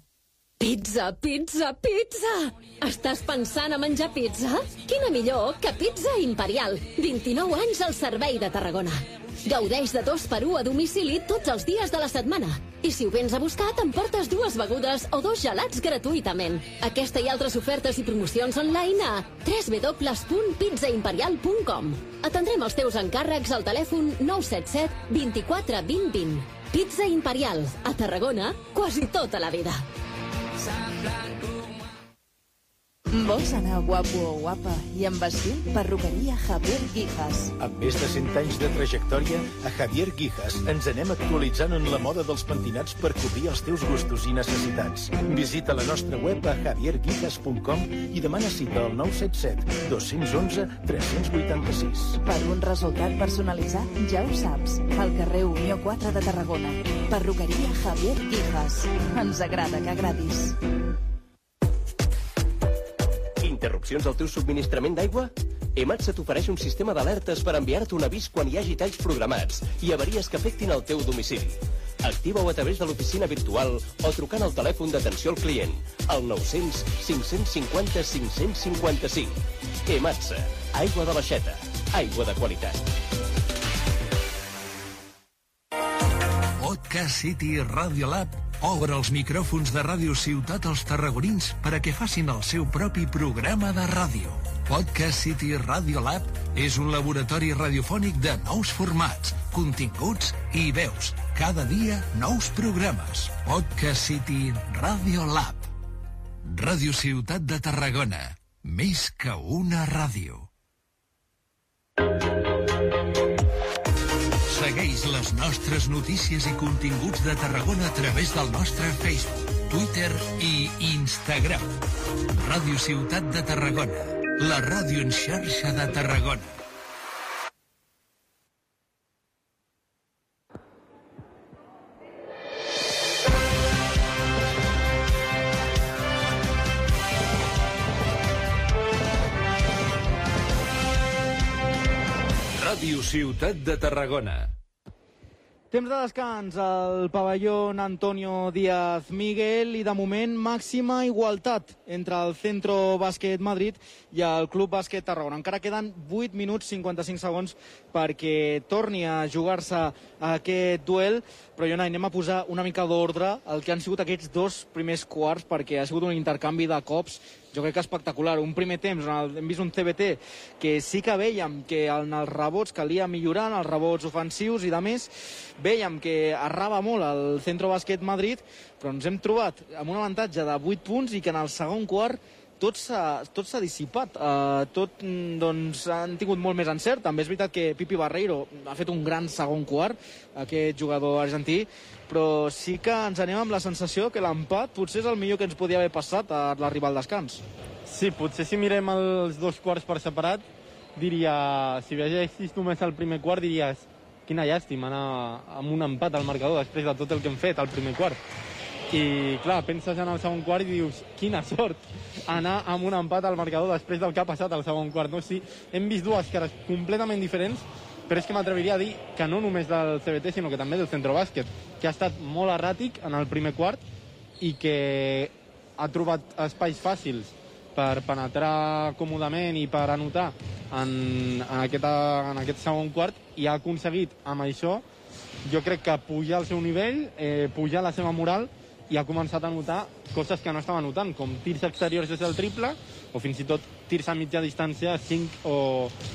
Pizza, pizza, pizza! Estàs pensant a menjar pizza? Quina millor que Pizza Imperial. 29 anys al servei de Tarragona. Gaudeix de dos per un a domicili tots els dies de la setmana. I si ho vens a buscar, t'emportes dues begudes o dos gelats gratuïtament. Aquesta i altres ofertes i promocions online a www.pizzaimperial.com. Atendrem els teus encàrrecs al telèfon 977 24 20 20. Pizza Imperial, a Tarragona, quasi tota la vida. San Blanco. Vols anar guapo o guapa i amb estil? Perruqueria Javier Guijas. Amb més de 100 anys de trajectòria, a Javier Guijas ens anem actualitzant en la moda dels pentinats per cobrir els teus gustos i necessitats. Visita la nostra web a javierguijas.com i demana cita al 977 211 386. Per un resultat personalitzat, ja ho saps. Al carrer Unió 4 de Tarragona. Perruqueria Javier Guijas. Ens agrada que agradis. Interrupcions al teu subministrament d'aigua? EMATSA t'ofereix un sistema d'alertes per enviar-te un avís quan hi hagi talls programats i avaries que afectin el teu domicili. Activa-ho a través de l'oficina virtual o trucant al telèfon d'atenció al client al 900 550 555. EMATSA. Aigua de l'aixeta. Aigua de qualitat. Podcast City Radio Lab obre els micròfons de Ràdio Ciutat als tarragonins per a que facin el seu propi programa de ràdio. Podcast City Radio Lab és un laboratori radiofònic de nous formats, continguts i veus Cada dia nous programes. Podcast City Radio Lab. Ràdio Ciutat de Tarragona. Més que una ràdio. Segueix les nostres notícies i continguts de Tarragona a través del nostre Facebook, Twitter i Instagram. Ràdio Ciutat de Tarragona. La ràdio en xarxa de Tarragona. Ràdio Ciutat de Tarragona. Temps de descans al pavelló Antonio Díaz Miguel i de moment màxima igualtat entre el Centro Bàsquet Madrid i el Club Bàsquet Tarragona. Encara queden 8 minuts 55 segons perquè torni a jugar-se aquest duel, però jo anem a posar una mica d'ordre el que han sigut aquests dos primers quarts perquè ha sigut un intercanvi de cops jo crec que espectacular. Un primer temps on hem vist un CBT que sí que veiem que en els rebots calia millorar, en els rebots ofensius i de més, veiem que arraba molt el Centro Bàsquet Madrid, però ens hem trobat amb un avantatge de 8 punts i que en el segon quart tot s'ha dissipat. Uh, tot, mm, doncs, han tingut molt més encert. També és veritat que Pipi Barreiro ha fet un gran segon quart, aquest jugador argentí, però sí que ens anem amb la sensació que l'empat potser és el millor que ens podia haver passat a l'arribar al descans. Sí, potser si mirem els dos quarts per separat, diria, si vegessis només el primer quart, diries quina llàstima anar amb un empat al marcador després de tot el que hem fet al primer quart. I, clar, penses en el segon quart i dius, quina sort anar amb un empat al marcador després del que ha passat al segon quart. No? Sí, hem vist dues cares completament diferents, però és que m'atreviria a dir que no només del CBT, sinó que també del centre bàsquet, que ha estat molt erràtic en el primer quart i que ha trobat espais fàcils per penetrar còmodament i per anotar en, en, aquesta, en aquest segon quart i ha aconseguit amb això jo crec que pujar el seu nivell, eh, pujar la seva moral i ha començat a notar coses que no estava notant, com tirs exteriors des del triple o fins i tot tirs a mitja distància a 5 o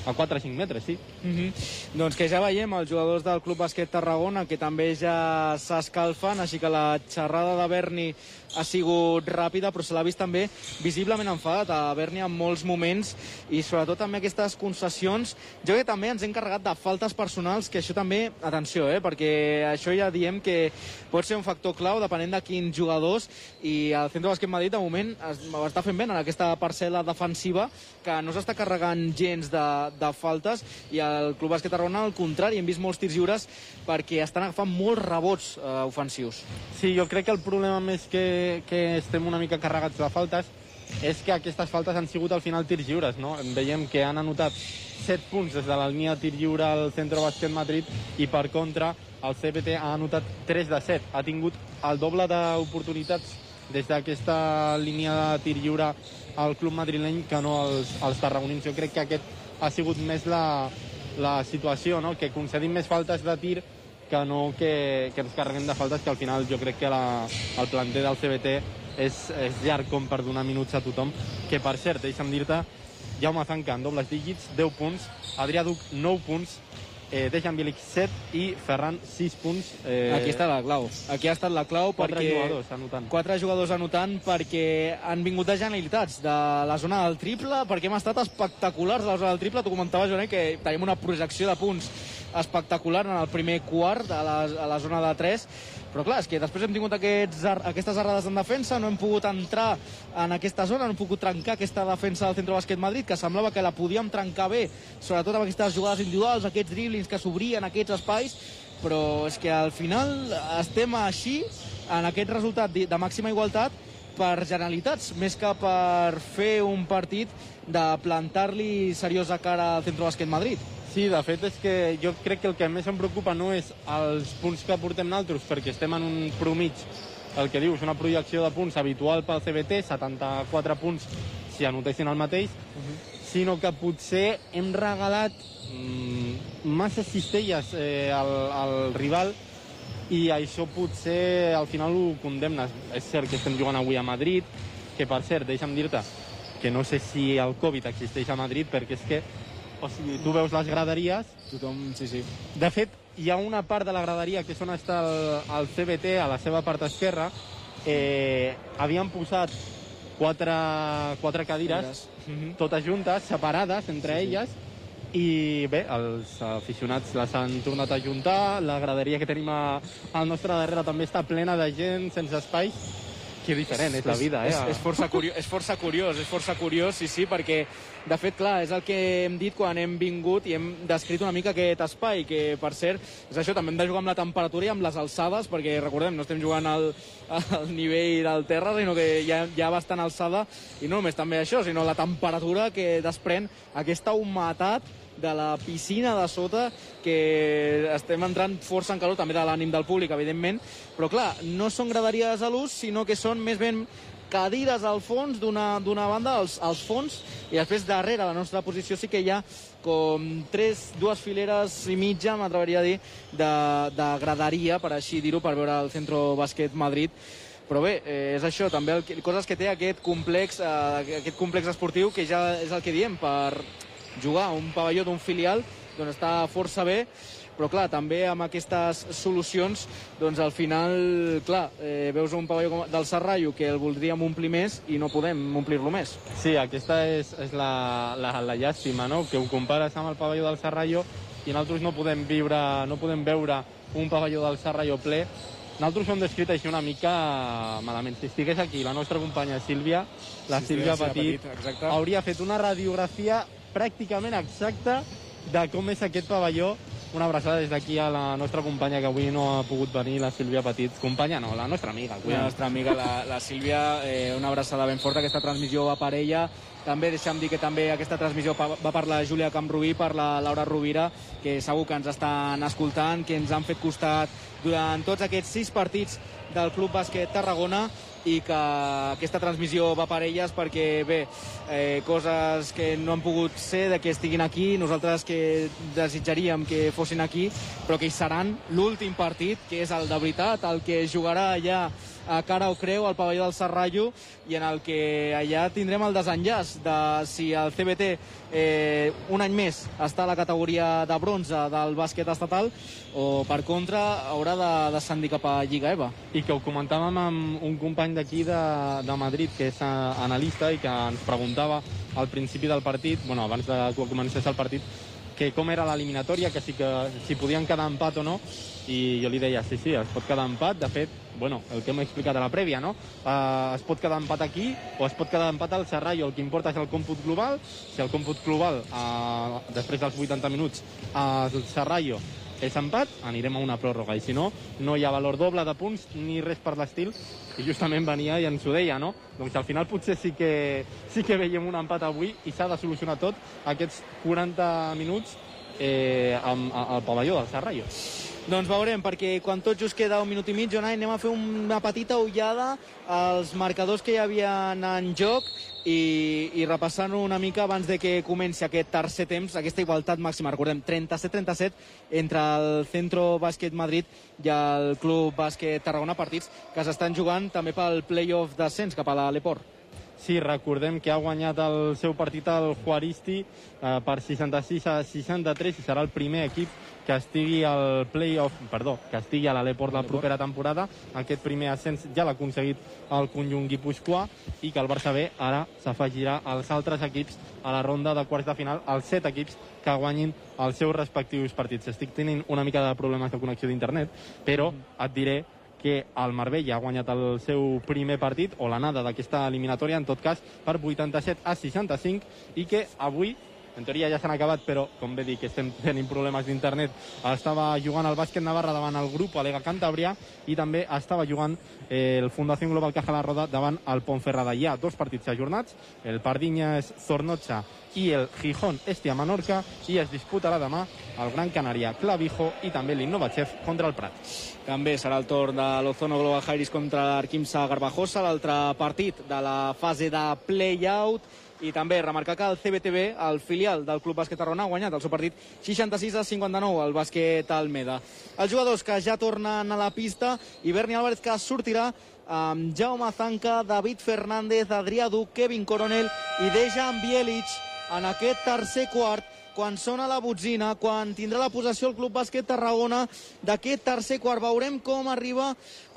a 4 o 5 metres, sí. Mm -hmm. Doncs que ja veiem els jugadors del Club Bàsquet Tarragona que també ja s'escalfen, així que la xerrada de Berni ha sigut ràpida, però se l'ha vist també visiblement enfadat a Berni en molts moments i sobretot també aquestes concessions. Jo que també ens hem carregat de faltes personals, que això també, atenció, eh, perquè això ja diem que pot ser un factor clau depenent de quins jugadors i el Centre Bàsquet Madrid de moment es, està fent bé en aquesta parcel·la defensiva que no s'està carregant gens de, de faltes i el Club Bàsquet Tarragona al contrari, hem vist molts tirs lliures perquè estan agafant molts rebots eh, ofensius. Sí, jo crec que el problema més que, que estem una mica carregats de faltes és que aquestes faltes han sigut al final tirs lliures, no? Veiem que han anotat 7 punts des de la línia de tir lliure al Centre Bàsquet Madrid i per contra el CBT ha anotat 3 de 7. Ha tingut el doble d'oportunitats des d'aquesta línia de tir lliure al club madrileny que no als, als tarragonins. Jo crec que aquest ha sigut més la, la situació, no? que concedim més faltes de tir que no que, que ens carreguem de faltes, que al final jo crec que la, el planter del CBT és, és llarg com per donar minuts a tothom, que per cert, deixa'm dir-te, Jaume Zanca en dobles dígits, 10 punts, Adrià Duc 9 punts, eh, Dejan Bilic 7 i Ferran 6 punts. Eh... Aquí està la clau. Aquí ha estat la clau quatre perquè... jugadors anotant. Quatre jugadors anotant perquè han vingut de genialitats de la zona del triple, perquè hem estat espectaculars a la zona del triple. Tu comentaves, Joan, que tenim una projecció de punts espectacular en el primer quart a la, a la zona de 3 però clar, és que després hem tingut aquests, aquestes errades en defensa, no hem pogut entrar en aquesta zona, no hem pogut trencar aquesta defensa del Centre Bàsquet Madrid, que semblava que la podíem trencar bé, sobretot amb aquestes jugades individuals, aquests driblings que s'obrien aquests espais, però és que al final estem així, en aquest resultat de, màxima igualtat, per generalitats, més que per fer un partit de plantar-li seriosa cara al Centre Bàsquet Madrid. Sí, de fet és que jo crec que el que més em preocupa no és els punts que portem naltros, perquè estem en un promig, el que dius, una projecció de punts habitual pel CBT, 74 punts si anotessin el mateix, uh -huh. sinó que potser hem regalat mm, massa cistelles eh, al, al rival i això potser al final ho condemnes. És cert que estem jugant avui a Madrid, que per cert, deixa'm dir-te que no sé si el Covid existeix a Madrid perquè és que o sigui, tu veus les graderies... Tothom, sí, sí. De fet, hi ha una part de la graderia que és on està el, el CBT, a la seva part esquerra, eh, havien posat quatre, quatre cadires, totes juntes, separades entre elles, i bé, els aficionats les han tornat a juntar, la graderia que tenim a, al nostre darrere també està plena de gent, sense espai, que diferent és la vida, eh? És, és, força curiós, és força curiós, és força curiós, sí, sí, perquè, de fet, clar, és el que hem dit quan hem vingut i hem descrit una mica aquest espai, que, per cert, és això, també hem de jugar amb la temperatura i amb les alçades, perquè, recordem, no estem jugant al, al nivell del terra, sinó que hi ha, hi ha bastant alçada, i no només també això, sinó la temperatura que desprèn aquesta humetat de la piscina de sota, que estem entrant força en calor, també de l'ànim del públic, evidentment, però clar, no són graderies a l'ús, sinó que són més ben cadires al fons d'una banda, als, als fons, i després darrere la nostra posició sí que hi ha com tres, dues fileres i mitja, m'atreveria a dir, de, de graderia, per així dir-ho, per veure el Centro Bàsquet Madrid, però bé, eh, és això, també el, coses que té aquest complex, eh, aquest complex esportiu, que ja és el que diem, per jugar a un pavelló d'un filial doncs està força bé, però clar, també amb aquestes solucions, doncs al final, clar, eh, veus un pavelló com del Serrallo que el voldríem omplir més i no podem omplir-lo més. Sí, aquesta és, és la, la, la llàstima, no? que ho compares amb el pavelló del Serrallo i nosaltres no podem viure, no podem veure un pavelló del Serrallo ple. Nosaltres ho hem descrit així una mica malament. Si estigués aquí la nostra companya Sílvia, la Sí, Sílvia Sílvia Petit, Petit, exacte. hauria fet una radiografia pràcticament exacta de com és aquest pavelló. Una abraçada des d'aquí a la nostra companya que avui no ha pogut venir, la Sílvia Petit. Companya no, la nostra amiga. La cuida. nostra amiga, la, la Sílvia, eh, una abraçada ben forta. Aquesta transmissió va per ella. També deixa'm dir que també aquesta transmissió va per la Júlia Camprubí, per la Laura Rovira, que segur que ens estan escoltant, que ens han fet costat durant tots aquests sis partits del Club Bàsquet Tarragona i que aquesta transmissió va per elles perquè, bé, eh, coses que no han pogut ser de que estiguin aquí, nosaltres que desitjaríem que fossin aquí, però que hi seran l'últim partit, que és el de veritat, el que jugarà allà a cara o creu al pavelló del Serrallo i en el que allà tindrem el desenllaç de si el CBT eh, un any més està a la categoria de bronze del bàsquet estatal o per contra haurà de descendir cap a Lliga EVA. I que ho comentàvem amb un company d'aquí de, de Madrid, que és eh, analista i que ens preguntava al principi del partit, bueno, abans de que comencés el partit, que com era l'eliminatòria, que si, que si podien quedar empat o no, i jo li deia, sí, sí, es pot quedar empat, de fet, bueno, el que hem explicat a la prèvia, no? Uh, es pot quedar empat aquí o es pot quedar empat al Serrallo, el que importa és el còmput global, si el còmput global, uh, després dels 80 minuts, al Serrallo és empat, anirem a una pròrroga, i si no, no hi ha valor doble de punts ni res per l'estil, i justament venia i ens ho deia, no? Doncs al final potser sí que, sí que veiem un empat avui i s'ha de solucionar tot aquests 40 minuts eh, amb, al pavelló del Serrallo. Doncs veurem, perquè quan tot just queda un minut i mig, Jonai, anem a fer una petita ullada als marcadors que hi havia en joc i, i repassant una mica abans de que comenci aquest tercer temps, aquesta igualtat màxima. Recordem, 37-37 entre el Centro Bàsquet Madrid i el Club Bàsquet Tarragona, partits que s'estan jugant també pel playoff d'ascens cap a l'Aleport. Sí, recordem que ha guanyat el seu partit al Juaristi eh, per 66 a 63 i serà el primer equip que estigui al play-off, perdó, que estigui a l'Aleport la propera temporada. Aquest primer ascens ja l'ha aconseguit el conjunt guipuscoà i que el Barça B ara s'afegirà als altres equips a la ronda de quarts de final, els set equips que guanyin els seus respectius partits. Estic tenint una mica de problemes de connexió d'internet, però et diré que el Marbella ha guanyat el seu primer partit, o l'anada d'aquesta eliminatòria, en tot cas, per 87 a 65, i que avui en teoria ja s'han acabat, però com bé dic, estem tenint problemes d'internet. Estava jugant el bàsquet Navarra davant el grup Alega Cantàbria i també estava jugant eh, el Fundació Global Caja la Roda davant el Ponferrada. Hi ha dos partits ajornats, el Pardinyes Zornotxa i el Gijón Estia Menorca i es disputarà demà el Gran Canària Clavijo i també l'Innovachev contra el Prat. També serà el torn de l'Ozono Global Jairis contra l'Arquimsa Garbajosa, l'altre partit de la fase de play-out. I també remarcar que el CBTB, el filial del Club Bàsquet Tarragona, ha guanyat el seu partit 66 a 59 al bàsquet Almeda. Els jugadors que ja tornen a la pista i Berni Álvarez que sortirà amb Jaume Zanca, David Fernández, Adrià Duc, Kevin Coronel i Dejan Bielic en aquest tercer quart quan sona la botzina, quan tindrà la possessió el Club Bàsquet Tarragona d'aquest tercer quart. Veurem com arriba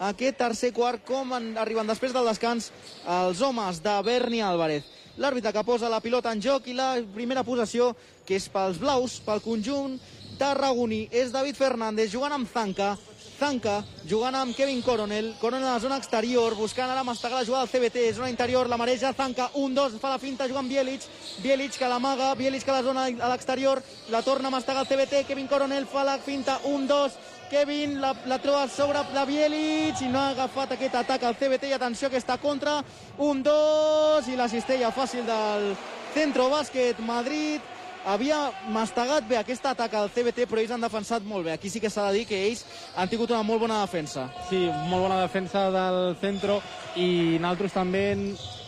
aquest tercer quart, com en, arriben després del descans els homes de Berni Álvarez. L'àrbitre que posa la pilota en joc i la primera possessió, que és pels blaus, pel conjunt tarragoní, és David Fernández jugant amb Zanca, Zanca jugant amb Kevin Coronel, Coronel a la zona exterior, buscant ara mastegar la jugada del CBT, zona interior, la mareja, Zanca, un, dos, fa la finta, juga amb Bielic, Bielic que l'amaga, Bielic que la zona a l'exterior, la torna a mastegar el CBT, Kevin Coronel fa la finta, un, dos, Kevin la, la troba sobre la Bielic i no ha agafat aquest atac al CBT i atenció aquesta contra, un, dos. I la cistella fàcil del Centro Bàsquet Madrid havia mastegat bé aquest atac al CBT, però ells han defensat molt bé. Aquí sí que s'ha de dir que ells han tingut una molt bona defensa. Sí, molt bona defensa del centre i nosaltres també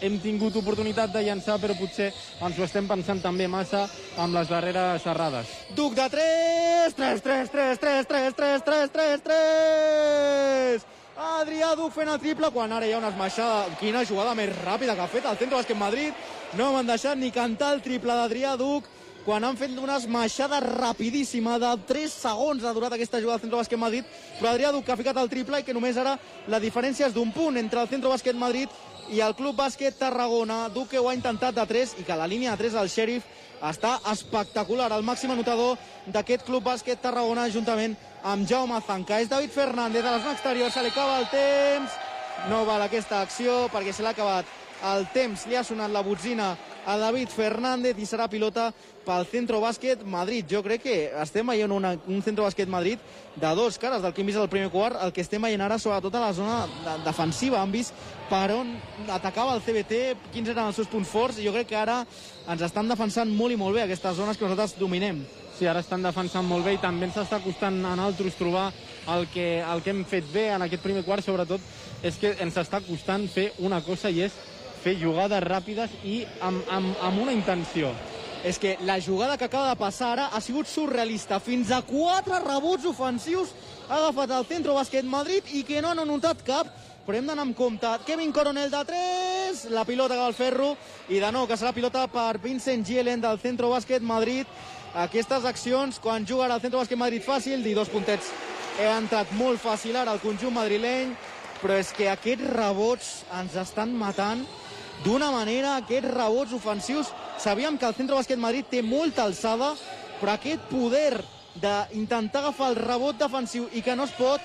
hem tingut oportunitat de llançar, però potser ens ho estem pensant també massa amb les darreres errades. Duc de 3, 3, 3, 3, 3, 3, 3, 3, 3, 3. Adrià Duc fent el triple quan ara hi ha una esmaixada. Quina jugada més ràpida que ha fet el Centre Bàsquet Madrid. No m'han deixat ni cantar el triple d'Adrià Duc quan han fet una esmaixada rapidíssima de 3 segons ha durat aquesta jugada del Centro Bàsquet Madrid, però Adrià Duc ha ficat el triple i que només ara la diferència és d'un punt entre el Centro Bàsquet Madrid i el Club Bàsquet Tarragona. Duc que ho ha intentat de 3 i que la línia de 3 del Sheriff està espectacular. El màxim anotador d'aquest Club Bàsquet Tarragona juntament amb Jaume Zanca. És David Fernández de la zona exterior, se li acaba el temps. No val aquesta acció perquè se l'ha acabat el temps. Li ha sonat la botzina a David Fernández i serà pilota pel Centro Bàsquet Madrid. Jo crec que estem veient una, un Centro Bàsquet Madrid de dos cares del que hem vist al primer quart, el que estem veient ara sobretot a la zona de, defensiva. Han vist per on atacava el CBT, quins eren els seus punts forts, i jo crec que ara ens estan defensant molt i molt bé aquestes zones que nosaltres dominem. Sí, ara estan defensant molt bé i també ens està costant a nosaltres trobar el que, el que hem fet bé en aquest primer quart, sobretot, és que ens està costant fer una cosa i és fer jugades ràpides i amb, amb, amb una intenció. És que la jugada que acaba de passar ara ha sigut surrealista. Fins a quatre rebots ofensius ha agafat el Centro Bàsquet Madrid i que no han anotat cap, però hem d'anar amb compte. Kevin Coronel de 3, la pilota que va al ferro, i de nou que serà pilota per Vincent Gielen del Centro Bàsquet Madrid. Aquestes accions, quan juga ara el Centro Bàsquet Madrid fàcil, i dos puntets he entrat molt fàcil ara al conjunt madrileny, però és que aquests rebots ens estan matant d'una manera, aquests rebots ofensius. Sabíem que el Centre Bàsquet Madrid té molta alçada, però aquest poder d'intentar agafar el rebot defensiu i que no es pot,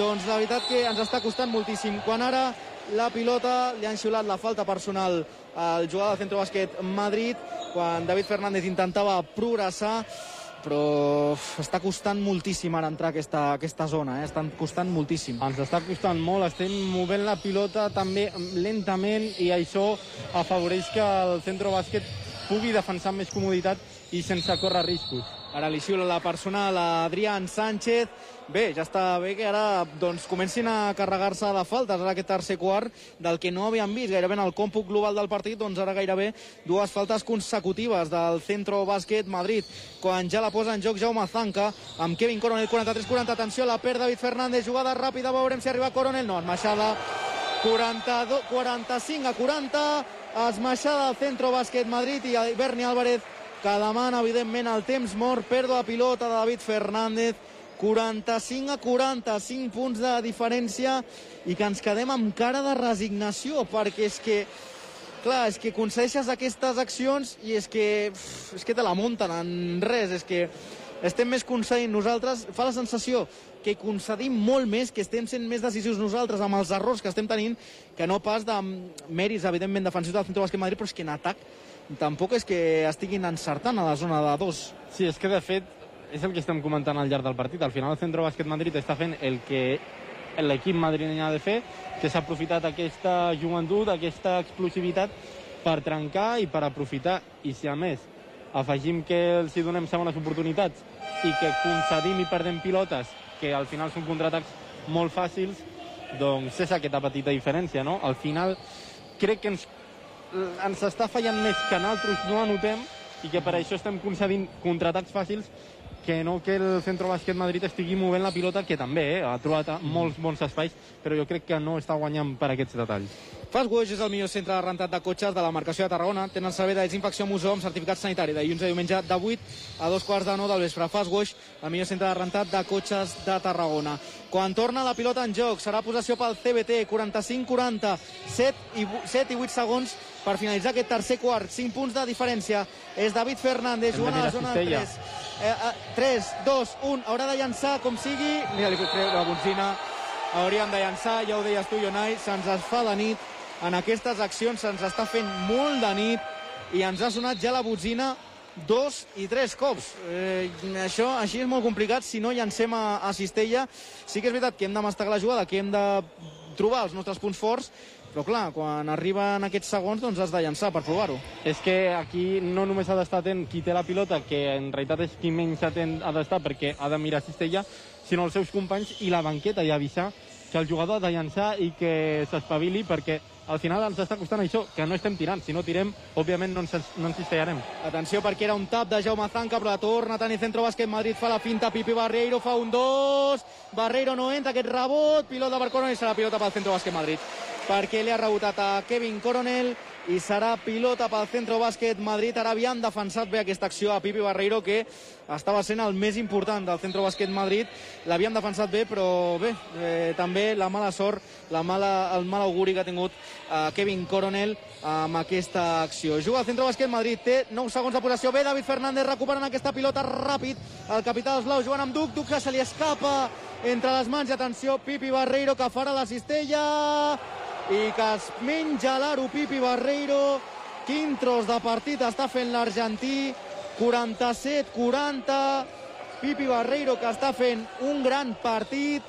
doncs la veritat que ens està costant moltíssim. Quan ara la pilota li han xiulat la falta personal al jugador del Centre Bàsquet Madrid, quan David Fernández intentava progressar, però està costant moltíssim ara entrar aquesta, aquesta zona, eh? estan costant moltíssim. Ens està costant molt, estem movent la pilota també lentament i això afavoreix que el centre bàsquet pugui defensar amb més comoditat i sense córrer riscos. Ara li xiula la personal a Adrián Sánchez. Bé, ja està bé que ara doncs, comencin a carregar-se de faltes en aquest tercer quart del que no havíem vist gairebé en el còmput global del partit, doncs ara gairebé dues faltes consecutives del Centro Bàsquet Madrid, quan ja la posa en joc Jaume Zanca, amb Kevin Coronel 43-40, atenció, la perd David Fernández, jugada ràpida, veurem si arriba Coronel, no, esmaixada, 42, 45 a 40, esmaixada al Centro Bàsquet Madrid i Berni Álvarez que demana, evidentment, el temps mort, pèrdua de pilota de David Fernández, 45 a 45 punts de diferència i que ens quedem amb cara de resignació, perquè és que clar, és que concedeixes aquestes accions i és que, és que te la munten en res, és que estem més concedint nosaltres, fa la sensació que concedim molt més, que estem sent més decisius nosaltres amb els errors que estem tenint, que no pas de mèrits, evidentment, defensius del Centre Bàsquet Madrid, però és que en atac tampoc és que estiguin encertant a la zona de dos. Sí, és que de fet és el que estem comentant al llarg del partit. Al final el Centre Bàsquet Madrid està fent el que l'equip madrileny ha de fer, que s'ha aprofitat aquesta joventut, aquesta explosivitat per trencar i per aprofitar. I si a més afegim que els hi donem segones oportunitats i que concedim i perdem pilotes, que al final són contraatacs molt fàcils, doncs és aquesta petita diferència, no? Al final crec que ens ens està fallant més que nosaltres no anotem i que per això estem concedint contraatacs fàcils que no que el Centro Bàsquet Madrid estigui movent la pilota, que també eh, ha trobat molts bons espais, però jo crec que no està guanyant per aquests detalls. Fastwash és el millor centre de rentat de cotxes de la marcació de Tarragona. Tenen servei de desinfecció museu amb certificat sanitari de dilluns a diumenge de 8 a dos quarts de 9 del vespre. Fastwash, el millor centre de rentat de cotxes de Tarragona. Quan torna la pilota en joc, serà possessió pel CBT, 45-40, 7 i, 7 i 8 segons per finalitzar aquest tercer quart. 5 punts de diferència. És David Fernández, jugant a la zona de cistella. 3. Eh, eh, 3, 2, 1, haurà de llançar com sigui. Mira, li puc treure la benzina. Hauríem de llançar, ja ho deies tu, Jonai, se'ns es fa de nit. En aquestes accions se'ns està fent molt de nit i ens ha sonat ja la botzina dos i tres cops. Eh, això així és molt complicat si no llancem a, a Cistella. Sí que és veritat que hem de mastegar la jugada, que hem de trobar els nostres punts forts, però clar, quan arriben aquests segons doncs has de llançar per provar-ho. És que aquí no només ha d'estar atent qui té la pilota, que en realitat és qui menys atent ha d'estar perquè ha de mirar Cistella, sinó els seus companys i la banqueta i avisar que el jugador ha de llançar i que s'espavili perquè al final ens està costant això, que no estem tirant. Si no tirem, òbviament no ens, no ens cistellarem. Atenció perquè era un tap de Jaume Zanca, però la torna tant i centro bàsquet Madrid fa la finta, Pipi Barreiro fa un dos, Barreiro no entra, aquest rebot, pilota per Coronel, serà pilota pel centro bàsquet Madrid. Perquè li ha rebotat a Kevin Coronel i serà pilota pel centro bàsquet Madrid. Ara havien defensat bé aquesta acció a Pipi Barreiro, que estava sent el més important del centro bàsquet Madrid. L'havien defensat bé, però bé, eh, també la mala sort, la mala, el mal auguri que ha tingut eh, Kevin Coronel amb aquesta acció. Juga al centre bàsquet Madrid, té 9 segons de possessió. Bé, David Fernández recuperant aquesta pilota ràpid. El capità dels blaus jugant amb Duc, Duc que se li escapa entre les mans. I atenció, Pipi Barreiro que farà la cistella i que es menja l'aro Pipi Barreiro. Quin tros de partit està fent l'argentí. 47-40. Pipi Barreiro que està fent un gran partit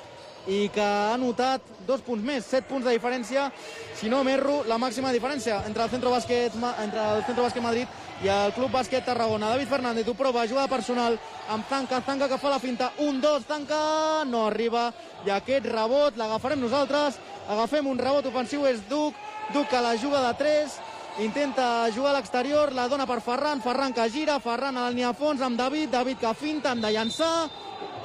i que ha notat dos punts més, set punts de diferència, si no m'erro, la màxima diferència entre el Centro Bàsquet, entre el Centro Bàsquet Madrid i el Club Bàsquet Tarragona. David Fernández ho prova, jugada personal amb Zanca, Zanca que fa la finta, un, dos, Zanca, no arriba, i aquest rebot l'agafarem nosaltres, agafem un rebot ofensiu, és Duc, Duc que la juga de 3, intenta jugar a l'exterior, la dona per Ferran, Ferran que gira, Ferran a la línia fons amb David, David que finta, han de llançar,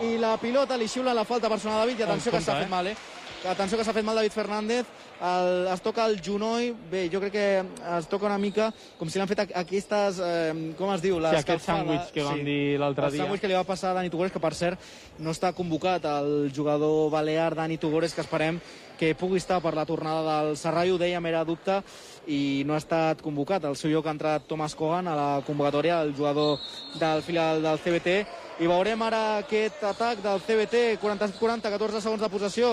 i la pilota li xiula la falta personal a David, i atenció que Compte, s'ha eh? fet mal, eh? Que Atenció que s'ha fet mal David Fernández, el, es toca el genoll, bé, jo crec que es toca una mica com si l'han fet aqu- aquestes, eh, com es diu? Sí, aquest sàndwich que vam dir l'altre el dia. sàndwich que li va passar a Dani Tugores, que per cert no està convocat el jugador balear Dani Tugores, que esperem que pugui estar per la tornada del Serrallo, ho dèiem, era dubte, i no ha estat convocat. Al seu lloc ha entrat Thomas Kogan a la convocatòria, el jugador del filial del CBT, i veurem ara aquest atac del CBT, 40-40, 14 segons de possessió,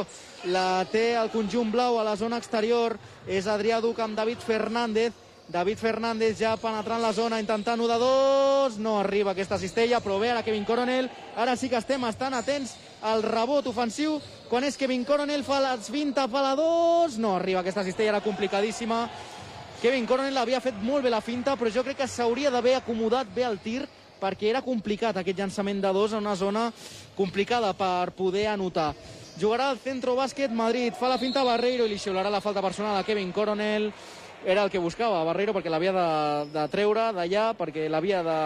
la té el conjunt blau a la zona exterior, és Adrià Duc amb David Fernández, David Fernández ja penetrant la zona, intentant 1 de 2, no arriba aquesta cistella, però bé ara Kevin Coronel, ara sí que estem estan atents al rebot ofensiu, quan és Kevin Coronel fa les 20, fa la 2, no arriba aquesta cistella, era complicadíssima, Kevin Coronel havia fet molt bé la finta, però jo crec que s'hauria d'haver acomodat bé el tir perquè era complicat aquest llançament de dos en una zona complicada per poder anotar. Jugarà al Centro Bàsquet Madrid, fa la finta a Barreiro i li xiularà la falta personal a Kevin Coronel. Era el que buscava Barreiro perquè l'havia de, de treure d'allà, perquè l'havia de,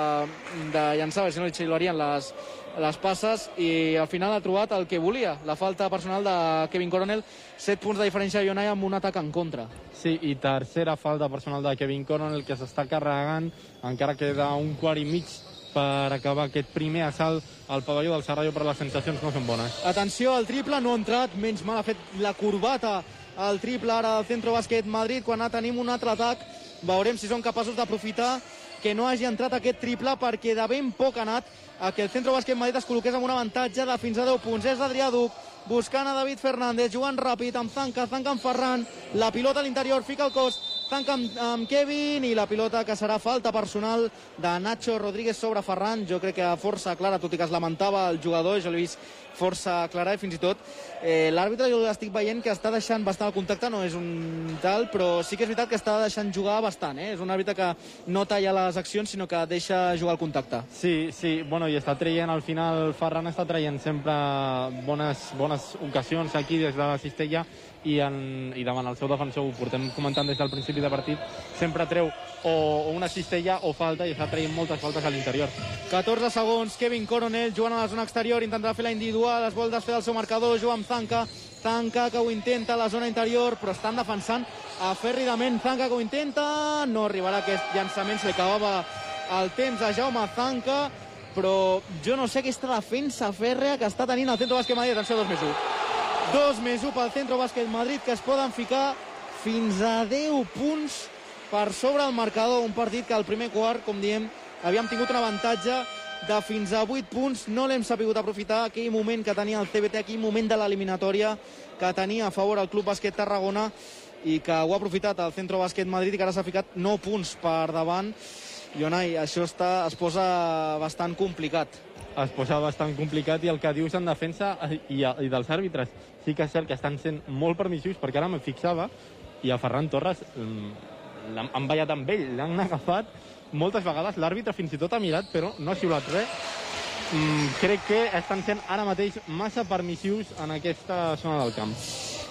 de llançar, si no li xiularien les, les passes i al final ha trobat el que volia, la falta personal de Kevin Coronel, 7 punts de diferència a Ionai amb un atac en contra. Sí, i tercera falta personal de Kevin Coronel que s'està carregant, encara queda un quart i mig per acabar aquest primer assalt al pavelló del Serrallo, però les sensacions no són bones. Atenció, el triple no ha entrat, menys mal ha fet la corbata el triple ara del Centro Bàsquet Madrid, quan ara tenim un altre atac, veurem si són capaços d'aprofitar que no hagi entrat aquest triple perquè de ben poc ha anat a que el Centro Bàsquet Madrid es col·loqués amb un avantatge de fins a 10 punts. És Adrià Duc, buscant a David Fernández, jugant ràpid amb Zanca, Zanca amb Ferran, la pilota a l'interior, fica el cos, Zanca amb, amb Kevin i la pilota que serà falta personal de Nacho Rodríguez sobre Ferran. Jo crec que força clara, tot i que es lamentava el jugador, jo l'he vist força clara i fins i tot eh, l'àrbitre jo l'estic veient que està deixant bastant el contacte, no és un tal, però sí que és veritat que està deixant jugar bastant, eh? és un àrbitre que no talla les accions sinó que deixa jugar el contacte. Sí, sí, bueno, i està traient al final, Ferran està traient sempre bones, bones ocasions aquí des de la cistella i, en, i davant el seu defensor, ho portem comentant des del principi de partit, sempre treu o, o una cistella o falta i està traient moltes faltes a l'interior. 14 segons, Kevin Coronel jugant a la zona exterior, intentarà fer la individual, es vol desfer del seu marcador, juga amb Zanca, Zanca que ho intenta a la zona interior, però estan defensant aferridament, Zanca que ho intenta, no arribarà aquest llançament, se acabava el temps a Jaume Zanca, però jo no sé aquesta defensa fèrrea que està tenint el Centro Bàsquet Madrid, atenció, 2 més 1. 2 més 1 pel Centro Bàsquet Madrid, que es poden ficar fins a 10 punts per sobre el marcador. Un partit que al primer quart, com diem, havíem tingut un avantatge de fins a 8 punts. No l'hem sapigut aprofitar aquell moment que tenia el CBT, aquell moment de l'eliminatòria que tenia a favor el Club Bàsquet Tarragona i que ho ha aprofitat el Centro Bàsquet Madrid i que ara s'ha ficat 9 punts per davant. Ionai, això està, es posa bastant complicat. Es posa bastant complicat i el que dius en defensa i, i dels àrbitres sí que és cert que estan sent molt permissius perquè ara me fixava i a Ferran Torres mm, han ballat amb ell, l'han agafat moltes vegades, l'àrbitre fins i tot ha mirat però no ha xiulat res mm, crec que estan sent ara mateix massa permissius en aquesta zona del camp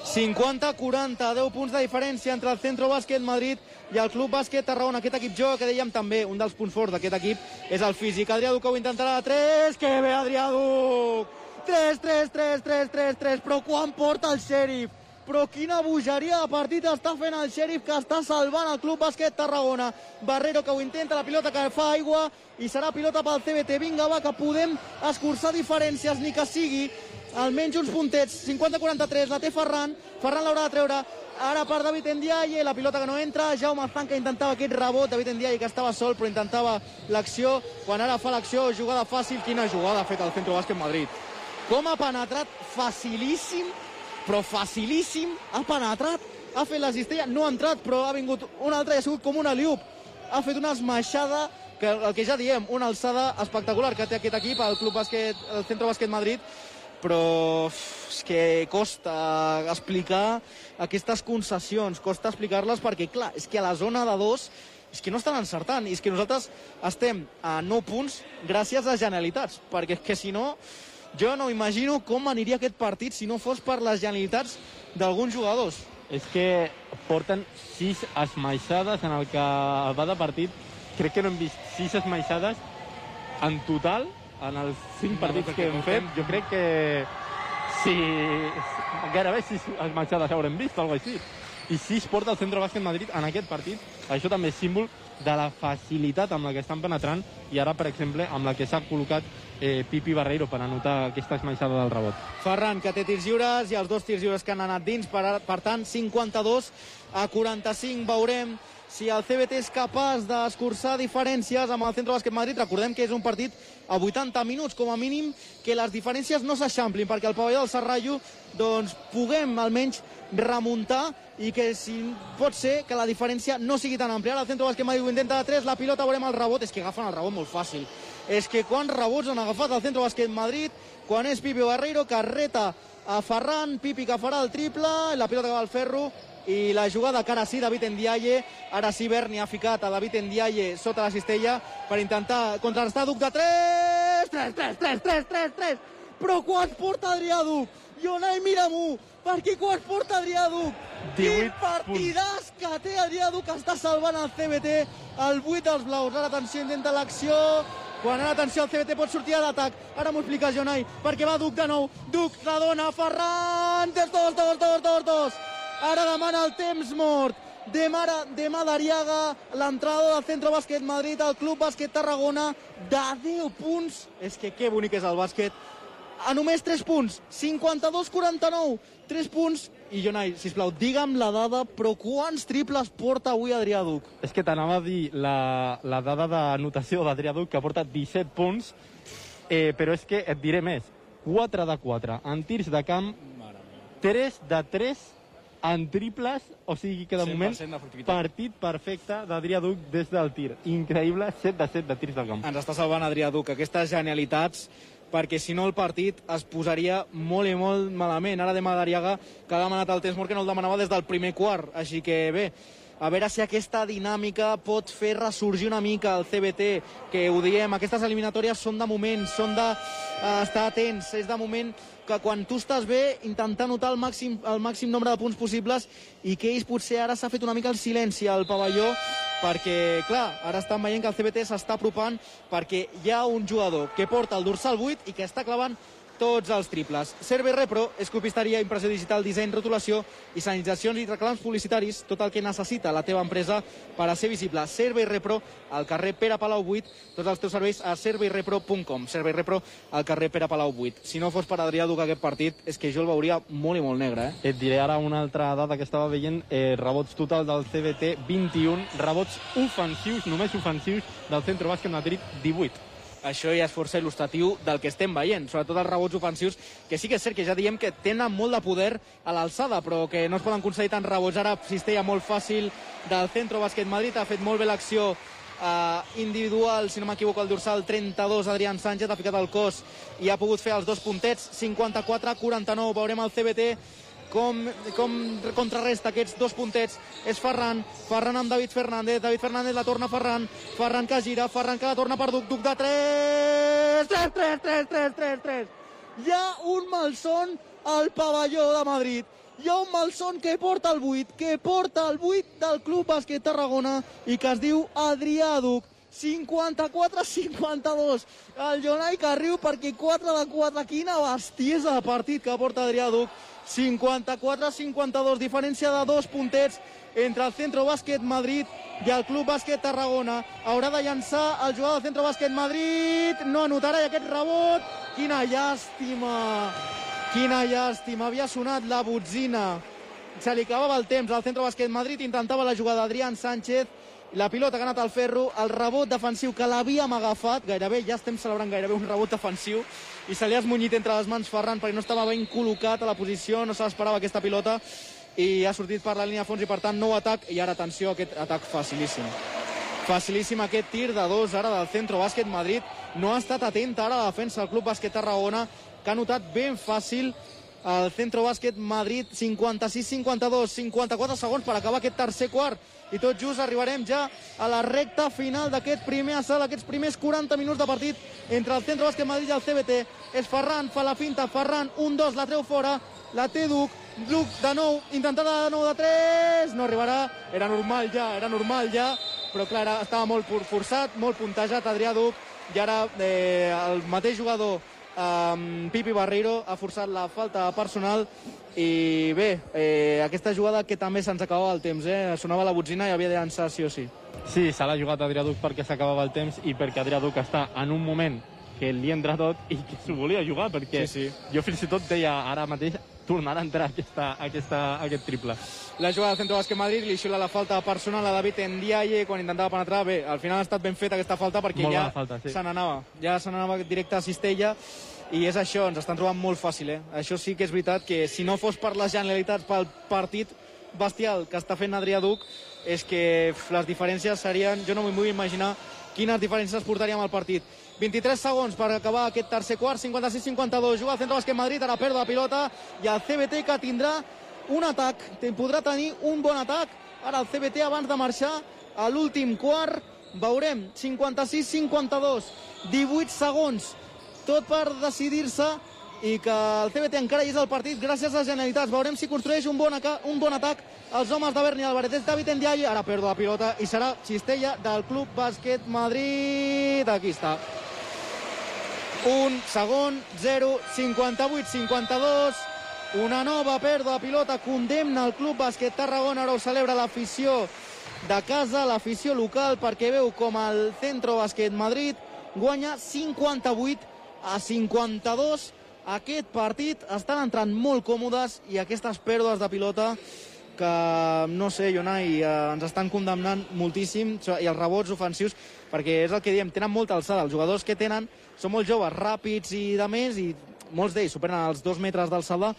50-40, 10 punts de diferència entre el Centro Bàsquet Madrid i el Club Bàsquet Tarragona. Aquest equip jo, que dèiem també, un dels punts forts d'aquest equip és el físic. Adrià Duc ho intentarà, 3, que bé Adrià Duc! 3, 3, 3, 3, 3, 3, però quan porta el xèrif? Però quina bogeria de partit està fent el xèrif que està salvant el Club Bàsquet Tarragona. Barrero que ho intenta, la pilota que fa aigua i serà pilota pel CBT. Vinga, va, que podem escurçar diferències, ni que sigui almenys uns puntets, 50-43, la té Ferran, Ferran l'haurà de treure, ara per David Ndiaye, la pilota que no entra, Jaume Zanca intentava aquest rebot, David Ndiaye que estava sol però intentava l'acció, quan ara fa l'acció, jugada fàcil, quina jugada ha fet el Centro Bàsquet Madrid. Com ha penetrat facilíssim, però facilíssim, ha penetrat, ha fet la cistella, no ha entrat, però ha vingut un altre i ha sigut com una liup. Ha fet una esmaixada que el que ja diem, una alçada espectacular que té aquest equip, el Club Bàsquet, el Centro Bàsquet Madrid, però és que costa explicar aquestes concessions, costa explicar-les perquè, clar, és que a la zona de dos és que no estan encertant, i és que nosaltres estem a 9 punts gràcies a genialitats, perquè és que si no, jo no imagino com aniria aquest partit si no fos per les genialitats d'alguns jugadors. És que porten 6 esmaixades en el que va de partit. Crec que no hem vist 6 esmaixades en total en els 5 partits que hem fet. Jo crec que si gairebé 6 esmaixades haurem vist, o alguna així. I 6 porta el Centre Bàsquet Madrid en aquest partit. Això també és símbol de la facilitat amb la que estan penetrant i ara, per exemple, amb la que s'ha col·locat eh, Pipi Barreiro per anotar aquesta esmaixada del rebot. Ferran, que té tirs lliures i els dos tirs lliures que han anat dins, per, per tant, 52 a 45 veurem si el CBT és capaç d'escurçar diferències amb el Centre Bàsquet Madrid. Recordem que és un partit a 80 minuts, com a mínim, que les diferències no s'eixamplin, perquè al pavelló del Serrallo doncs, puguem almenys remuntar i que si pot ser que la diferència no sigui tan àmplia. Ara el Centre Bàsquet Madrid intenta de 3, la pilota veurem el rebot, és que agafen el rebot molt fàcil. És que quants rebots han agafat el Centre Bàsquet Madrid quan és Pipi Barreiro que reta a Ferran, Pipi que farà el triple, la pilota que va al ferro, i la jugada que ara sí David Ndiaye, ara sí Berni ha ficat a David Ndiaye sota la cistella per intentar contrarrestar Duc de 3, 3, 3, 3, 3, 3, 3, però quants porta Adrià Duc? Ionai, mira-m'ho, perquè quants porta Adrià Duc? Quin partidàs que té Adrià Duc, està salvant el CBT, el 8 dels blaus, ara atenció, intenta l'acció, quan ara atenció el CBT pot sortir a l'atac. Ara m'ho explica Jonai perquè va Duc de nou. Duc la dona Ferran dos, dos, dos, dos, dos, dos ara demana el temps mort. Demà, demà d'Ariaga l'entrada del Centre Bàsquet Madrid al Club Bàsquet Tarragona de 10 punts. És que que bonic és el bàsquet. A només 3 punts. 52-49 3 punts. I Jonai, sisplau, digue'm la dada, però quants triples porta avui Adrià Duc? És que t'anava a dir la, la dada d'anotació d'Adrià Duc, que porta 17 punts, eh, però és que et diré més. 4 de 4 en tirs de camp, 3 de 3 en triples, o sigui que de moment partit perfecte d'Adrià Duc des del tir. Increïble, 7 de 7 de tirs del camp. Ens està salvant Adrià Duc. Aquestes genialitats perquè si no el partit es posaria molt i molt malament. Ara demà d'Ariaga, que ha demanat el temps mort que no el demanava des del primer quart. Així que bé, a veure si aquesta dinàmica pot fer ressorgir una mica el CBT, que ho diem, aquestes eliminatòries són de moment, són de uh, estar atents, és de moment que quan tu estàs bé, intentar notar el màxim, el màxim nombre de punts possibles i que ells potser ara s'ha fet una mica el silenci al pavelló perquè, clar, ara estan veient que el CBT s'està apropant perquè hi ha un jugador que porta el dorsal 8 i que està clavant tots els triples. Serve Repro és copisteria, impressió digital, disseny, rotulació i sanitzacions i reclams publicitaris, tot el que necessita la teva empresa per a ser visible. Servei Repro, al carrer Pere Palau 8, tots els teus serveis a serveirepro.com. Servei Repro, al carrer Pere Palau 8. Si no fos per Adrià Duc aquest partit, és que jo el veuria molt i molt negre, eh? Et diré ara una altra dada que estava veient, eh, rebots total del CBT 21, rebots ofensius, només ofensius, del Centro Bàsquet Madrid 18 això ja és força il·lustratiu del que estem veient, sobretot els rebots ofensius, que sí que és cert que ja diem que tenen molt de poder a l'alçada, però que no es poden concedir tants rebots. Ara cistella molt fàcil del Centro Bàsquet Madrid, ha fet molt bé l'acció eh, individual, si no m'equivoco, el dorsal 32, Adrián Sánchez, ha ficat el cos i ha pogut fer els dos puntets, 54-49, veurem el CBT com, com contrarresta aquests dos puntets és Ferran, Ferran amb David Fernández David Fernández la torna Ferran Ferran que gira, Ferran que la torna per Duc Duc de 3 3, 3, 3, 3, 3, 3 hi ha un malson al pavelló de Madrid. Hi ha un malson que porta el 8 que porta el 8 del Club Bàsquet Tarragona i que es diu Adrià Duc. 54-52 el Jonai que riu perquè 4 de 4 quina bestiesa de partit que porta Adrià Duc 54-52 diferència de dos puntets entre el Centro Bàsquet Madrid i el Club Bàsquet Tarragona. Haurà de llançar el jugador del Centro Bàsquet Madrid. No anotarà i aquest rebot. Quina llàstima. Quina llàstima. Havia sonat la botzina. Se li acabava el temps al Centro Bàsquet Madrid. Intentava la jugada Adrián Sánchez. La pilota que ha anat al ferro, el rebot defensiu que l'havíem agafat, gairebé, ja estem celebrant gairebé un rebot defensiu, i se li ha esmunyit entre les mans Ferran perquè no estava ben col·locat a la posició, no se l'esperava aquesta pilota, i ha sortit per la línia de fons i per tant nou atac, i ara atenció a aquest atac facilíssim. Facilíssim aquest tir de dos ara del Centro Bàsquet Madrid. No ha estat atenta ara la defensa del Club Bàsquet Tarragona, que ha notat ben fàcil el Centro Bàsquet Madrid 56-52, 54 segons per acabar aquest tercer quart i tot just arribarem ja a la recta final d'aquest primer assalt, aquests primers 40 minuts de partit entre el Centro Bàsquet Madrid i el CBT. És Ferran, fa la finta, Ferran, un, dos, la treu fora, la té Duc, Duc de nou, intentada de nou de 3, no arribarà, era normal ja, era normal ja, però clar, estava molt forçat, molt puntejat Adrià Duc, i ara eh, el mateix jugador um, Pipi Barreiro ha forçat la falta personal i bé, eh, aquesta jugada que també se'ns acabava el temps, eh? sonava la botzina i havia de llançar sí o sí. Sí, se l'ha jugat Adrià Duc perquè s'acabava el temps i perquè Adrià Duc està en un moment que li entra tot i que s'ho volia jugar, perquè Sí, sí. jo fins i tot deia ara mateix tornarà a entrar aquesta, aquesta, aquest triple. La jugada del Centro Bàsquet Madrid li xiula la falta personal a David Ndiaye quan intentava penetrar. Bé, al final ha estat ben feta aquesta falta perquè Molt ja falta, sí. se n'anava. Ja se n'anava directe a Cistella i és això, ens estan trobant molt fàcil, eh? Això sí que és veritat que si no fos per les generalitats pel partit bestial que està fent Adrià Duc, és que les diferències serien... Jo no m'ho vull imaginar quines diferències portaríem al partit. 23 segons per acabar aquest tercer quart, 56-52, juga al Centre Bàsquet Madrid, ara perd la pilota, i el CBT que tindrà un atac, podrà tenir un bon atac, ara el CBT abans de marxar a l'últim quart, veurem, 56-52, 18 segons, tot per decidir-se i que el CBT encara hi és al partit gràcies a les Generalitats. Veurem si construeix un bon, un bon atac els homes de Berni Álvarez. És David Ndiaye, ara perd la pilota i serà Cistella del Club Bàsquet Madrid. Aquí està. Un segon, 0, 58, 52. Una nova pèrdua de pilota condemna el Club Bàsquet Tarragona. Ara ho celebra l'afició de casa, l'afició local, perquè veu com el Centro Bàsquet Madrid guanya 58 a 52 aquest partit. Estan entrant molt còmodes i aquestes pèrdues de pilota que, no sé, Jonai, eh, ens estan condemnant moltíssim i els rebots ofensius, perquè és el que diem, tenen molta alçada. Els jugadors que tenen són molt joves, ràpids i de més, i molts d'ells superen els dos metres d'alçada,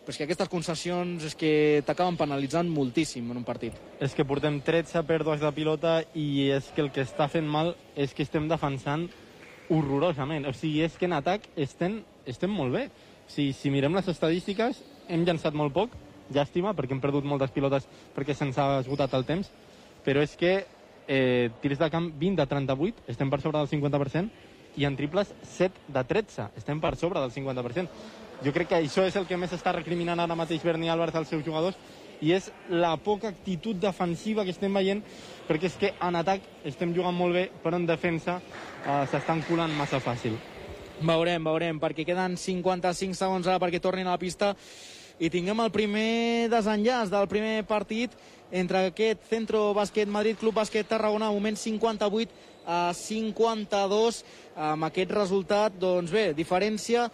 però és que aquestes concessions és que t'acaben penalitzant moltíssim en un partit. És que portem 13 pèrdues de pilota i és que el que està fent mal és que estem defensant horrorosament. O sigui, és que en atac estem, estem molt bé. O sigui, si mirem les estadístiques, hem llançat molt poc, llàstima, perquè hem perdut moltes pilotes perquè se'ns ha esgotat el temps, però és que eh, tirs de camp 20 de 38, estem per sobre del 50%, i en triples 7 de 13, estem per sobre del 50%. Jo crec que això és el que més està recriminant ara mateix Berni Álvarez als seus jugadors i és la poca actitud defensiva que estem veient perquè és que en atac estem jugant molt bé però en defensa eh, s'estan colant massa fàcil. Veurem, veurem, perquè queden 55 segons ara perquè tornin a la pista i tinguem el primer desenllaç del primer partit entre aquest Centro Bàsquet Madrid, Club Bàsquet Tarragona, moment 58 a 52. Amb aquest resultat, doncs bé, diferència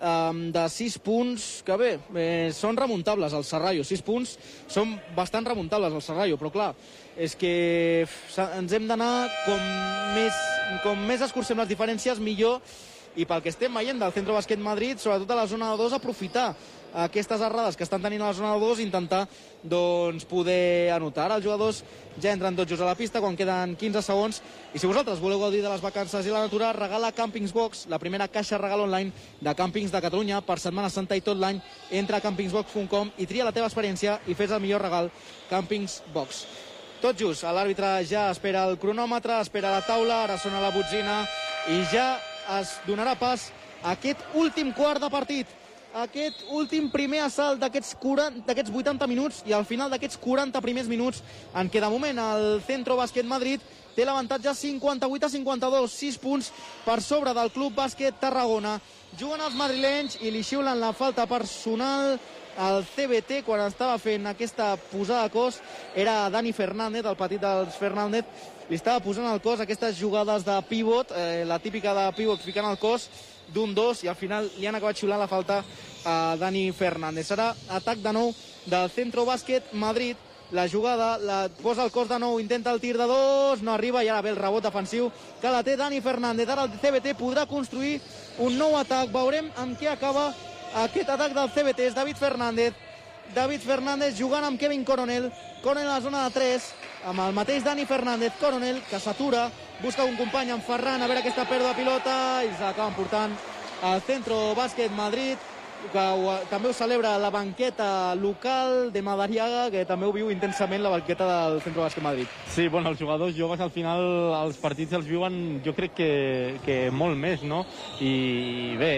um, de 6 punts, que bé, eh, són remuntables al Serrallo. 6 punts són bastant remuntables al Serrallo, però clar, és que ens hem d'anar com més, com més escurcem les diferències, millor i pel que estem veient del Centro Bàsquet Madrid, sobretot a la zona de 2, aprofitar aquestes errades que estan tenint a la zona de 2 intentar doncs, poder anotar. Ara els jugadors ja entren tots just a la pista quan queden 15 segons i si vosaltres voleu gaudir de les vacances i la natura, regala Campings Box, la primera caixa regal online de càmpings de Catalunya per Setmana Santa i tot l'any. Entra a campingsbox.com i tria la teva experiència i fes el millor regal Campings Box. Tot just, l'àrbitre ja espera el cronòmetre, espera la taula, ara sona la botzina i ja es donarà pas a aquest últim quart de partit aquest últim primer assalt d'aquests 80 minuts i al final d'aquests 40 primers minuts en què de moment el Centro Bàsquet Madrid té l'avantatge 58 a 52, 6 punts per sobre del Club Bàsquet Tarragona. Juguen els madrilenys i li xiulen la falta personal al CBT quan estava fent aquesta posada de cos. Era Dani Fernández, el petit dels Fernández. Li estava posant al cos aquestes jugades de pivot, eh, la típica de pivot ficant al cos d'un dos i al final li han acabat xiulant la falta a Dani Fernández. Serà atac de nou del Centro Bàsquet Madrid. La jugada la posa el cos de nou, intenta el tir de dos, no arriba i ara ve el rebot defensiu que la té Dani Fernández. Ara el CBT podrà construir un nou atac. Veurem amb què acaba aquest atac del CBT. És David Fernández. David Fernández jugant amb Kevin Coronel. Coronel a la zona de 3 amb el mateix Dani Fernández. Coronel que s'atura, busca un company amb Ferran, a veure aquesta pèrdua de pilota i s'acaben portant al Centro Bàsquet Madrid que ho, també ho celebra la banqueta local de Madariaga, que també ho viu intensament la banqueta del Centro Bàsquet Madrid. Sí, bueno, els jugadors joves al final els partits els viuen jo crec que, que molt més, no? I bé,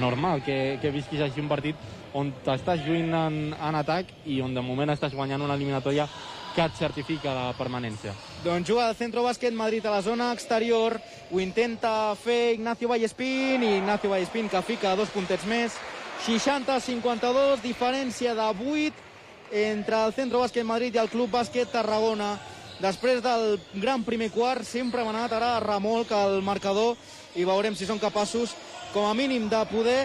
normal que, que visquis així un partit on t'estàs lluint en, en atac i on de moment estàs guanyant una eliminatòria que et certifica la permanència. Doncs juga el Centro Bàsquet Madrid a la zona exterior, ho intenta fer Ignacio Vallespín, i Ignacio Vallespín que fica dos puntets més, 60-52, diferència de 8 entre el Centro Bàsquet Madrid i el Club Bàsquet Tarragona. Després del gran primer quart, sempre hem anat ara a remolc al marcador i veurem si són capaços, com a mínim, de poder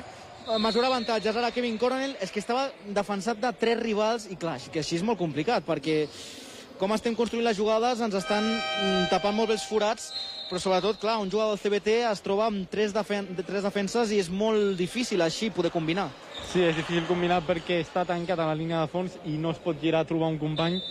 mesurar avantatges. Ara Kevin Coronel és que estava defensat de tres rivals i clar, que així és molt complicat perquè com estem construint les jugades ens estan mm, tapant molt bé els forats però sobretot, clar, un jugador del CBT es troba amb tres, defen tres defenses i és molt difícil així poder combinar. Sí, és difícil combinar perquè està tancat a la línia de fons i no es pot girar a trobar un company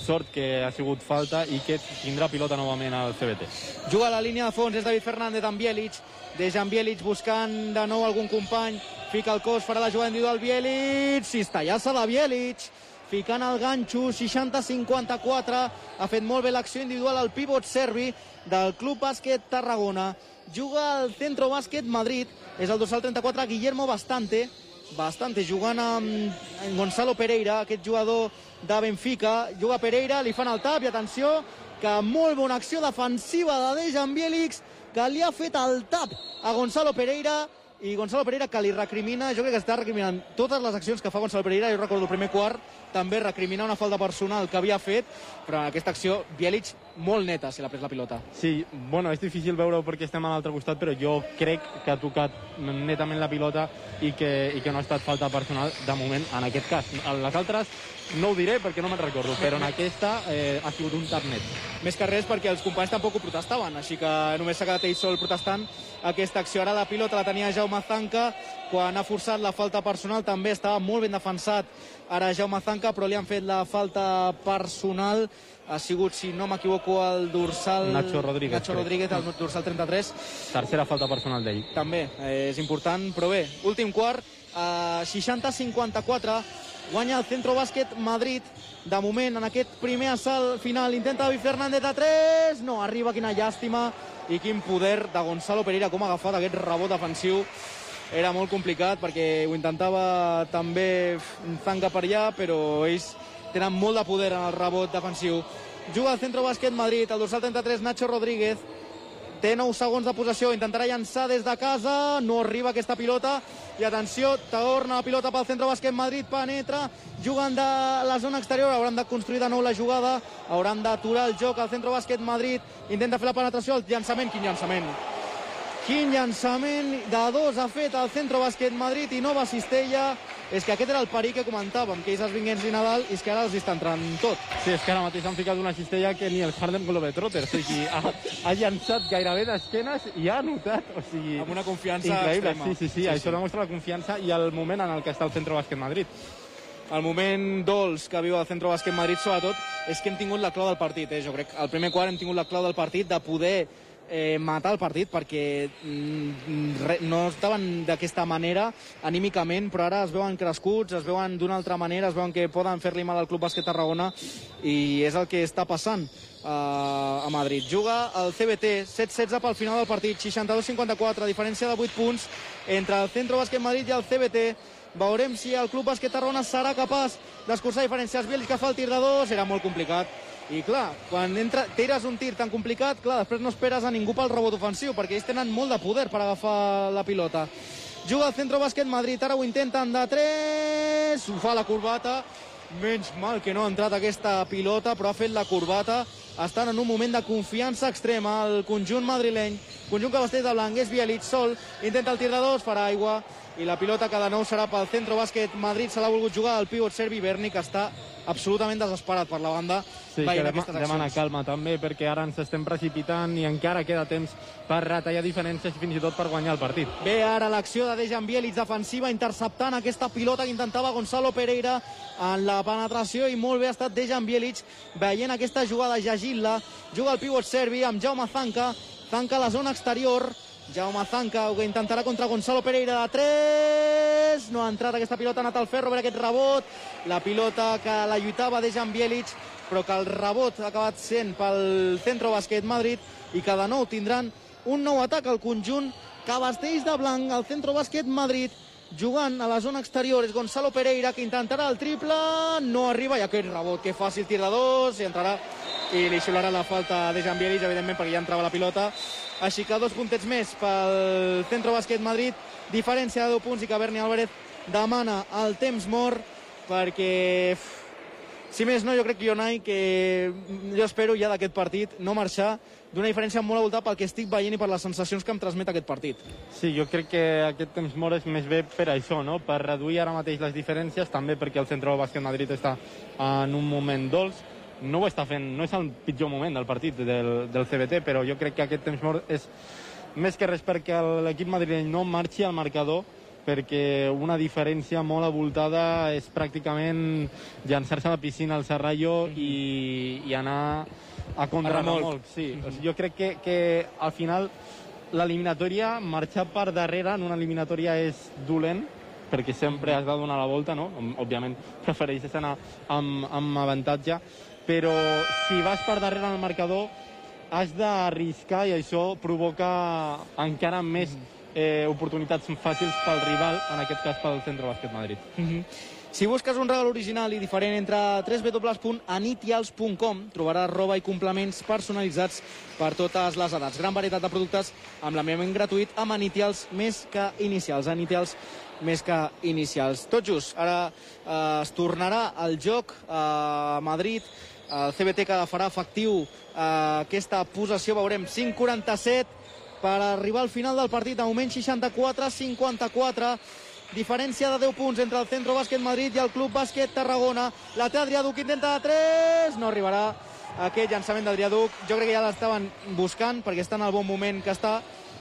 sort que ha sigut falta i que tindrà pilota novament al CBT. Juga a la línia de fons, és David Fernández amb Bielic, Dejan Bielic buscant de nou algun company, fica el cos, farà la jugada individual Bielic, cistellassa de Bielic, ficant el ganxo, 60-54, ha fet molt bé l'acció individual al pivot serbi del Club Bàsquet Tarragona. Juga al Centro Bàsquet Madrid, és el dorsal 34, Guillermo Bastante, Bastante jugant amb Gonzalo Pereira, aquest jugador de Benfica. Juga Pereira, li fan el tap i atenció, que molt bona acció defensiva de Dejan Bielix, que li ha fet el tap a Gonzalo Pereira i Gonzalo Pereira que li recrimina, jo crec que està recriminant totes les accions que fa Gonzalo Pereira, jo recordo el primer quart, també recriminar una falta personal que havia fet, però en aquesta acció Bielic molt neta si l'ha pres la pilota. Sí, bueno, és difícil veure-ho perquè estem a l'altre costat, però jo crec que ha tocat netament la pilota i que, i que no ha estat falta personal de moment en aquest cas. Les altres no ho diré perquè no me'n recordo, però en aquesta eh, ha sigut un tap net. Més que res perquè els companys tampoc ho protestaven, així que només s'ha quedat ell sol protestant aquesta acció. Ara la pilota la tenia Jaume Zanca, quan ha forçat la falta personal també estava molt ben defensat ara Jaume Zanca, però li han fet la falta personal ha sigut, si no m'equivoco, el dorsal... Nacho Rodríguez. Nacho Rodríguez, el dorsal 33. Tercera falta personal d'ell. També, eh, és important, però bé, últim quart, eh, 60-54, guanya el Centro Bàsquet Madrid, de moment, en aquest primer assalt final, intenta David Fernández de 3, no arriba, quina llàstima, i quin poder de Gonzalo Pereira, com ha agafat aquest rebot defensiu. Era molt complicat perquè ho intentava també Zanga per allà, però ells tenen molt de poder en el rebot defensiu. Juga al Centro Bàsquet Madrid, el dorsal 33, Nacho Rodríguez, té 9 segons de possessió, intentarà llançar des de casa, no arriba aquesta pilota, i atenció, torna la pilota pel centre bàsquet Madrid, penetra, jugant de la zona exterior, hauran de construir de nou la jugada, hauran d'aturar el joc al centre bàsquet Madrid, intenta fer la penetració, el llançament, quin llançament? Quin llançament de dos ha fet el centre bàsquet Madrid i nova cistella, és que aquest era el perill que comentàvem, que ells es vinguessin i Nadal, i és que ara els està entrant tot. Sí, és que ara mateix han ficat una cistella que ni el Harlem Globetrotters, o sigui, ha, ha llançat gairebé d'esquenes i ha anotat, o sigui... Amb una confiança increïble. extrema. Sí, sí, sí, Sí, això sí. demostra la confiança i el moment en el que està el Centro Bàsquet Madrid. El moment dolç que viu el Centre Bàsquet Madrid, sobretot, és que hem tingut la clau del partit. Eh? Jo crec que al primer quart hem tingut la clau del partit de poder eh, matar el partit perquè mm, re, no estaven d'aquesta manera anímicament, però ara es veuen crescuts, es veuen d'una altra manera, es veuen que poden fer-li mal al Club Bàsquet Tarragona i és el que està passant eh, a Madrid. Juga el CBT 7-16 pel final del partit, 62-54, diferència de 8 punts entre el Centre Bàsquet Madrid i el CBT. Veurem si el Club Bàsquet Tarragona serà capaç d'escurçar diferències. Bielitz que fa el tir de dos, era molt complicat. I clar, quan entra, tires un tir tan complicat, clar, després no esperes a ningú pel rebot ofensiu, perquè ells tenen molt de poder per agafar la pilota. Juga el Centro Bàsquet Madrid, ara ho intenten de 3, ho fa la corbata, menys mal que no ha entrat aquesta pilota, però ha fet la corbata, estan en un moment de confiança extrema. El conjunt madrileny, conjunt que vesteix de blanc, és Bielitz sol, intenta el tir de dos, farà aigua, i la pilota que de nou serà pel Centro Bàsquet Madrid, se l'ha volgut jugar el pivot serbi Berni, que està absolutament desesperat per la banda, Sí, que dema, demana calma també, perquè ara ens estem precipitant i encara queda temps per retallar diferències i fins i tot per guanyar el partit. Ve ara l'acció de Dejan Bielitz defensiva interceptant aquesta pilota que intentava Gonzalo Pereira en la penetració i molt bé ha estat Dejan Bielitz veient aquesta jugada. Llegint-la juga el pivot serbi amb Jaume Zanca. Zanca a la zona exterior Jaume Zanca que intentarà contra Gonzalo Pereira de 3 no ha entrat aquesta pilota, ha anat al ferro per aquest rebot. La pilota que la lluitava Dejan Bielitz però que el rebot ha acabat sent pel Centro Bàsquet Madrid i que de nou tindran un nou atac al conjunt. Que vesteix de blanc al Centro Bàsquet Madrid jugant a la zona exterior és Gonzalo Pereira que intentarà el triple. No arriba i aquest rebot que fàcil tir de dos i entrarà i li xiularà la falta de Jean Bielitz evidentment perquè ja entrava la pilota. Així que dos puntets més pel Centro Bàsquet Madrid. Diferència de 10 punts i que Berni Álvarez demana el temps mort perquè si més no, jo crec que Ionai, que jo espero ja d'aquest partit no marxar d'una diferència molt avoltada pel que estic veient i per les sensacions que em transmet aquest partit. Sí, jo crec que aquest temps mort és més bé per això, no? per reduir ara mateix les diferències, també perquè el Centre Bàsquet Madrid està en un moment dolç. No ho està fent, no és el pitjor moment del partit del, del CBT, però jo crec que aquest temps mort és més que res perquè l'equip madrileny no marxi al marcador, perquè una diferència molt avoltada és pràcticament llançar-se a la piscina al Serrallo i, i anar a contrarremolc. remolc. Sí, o sigui, jo crec que, que al final l'eliminatòria, marxar per darrere en una eliminatòria és dolent, perquè sempre has de donar la volta, no? Òbviament prefereixes anar amb, amb avantatge, però si vas per darrere en el marcador has d'arriscar i això provoca encara més eh, oportunitats fàcils pel rival, en aquest cas pel Centre Bàsquet Madrid. Mhm. Si busques un regal original i diferent entre www.anitials.com trobaràs roba i complements personalitzats per totes les edats. Gran varietat de productes amb l'enviament gratuït amb Anitials més que inicials. Anitials més que inicials. Tot just, ara eh, es tornarà el joc a Madrid, el CBT que farà efectiu eh, aquesta possessió, veurem 5'47 per arribar al final del partit, de moment 64-54, diferència de 10 punts entre el Centro Bàsquet Madrid i el Club Bàsquet Tarragona. La té Adrià Duc, intenta de 3, no arribarà aquest llançament d'Adrià Duc. Jo crec que ja l'estaven buscant perquè està en el bon moment que està,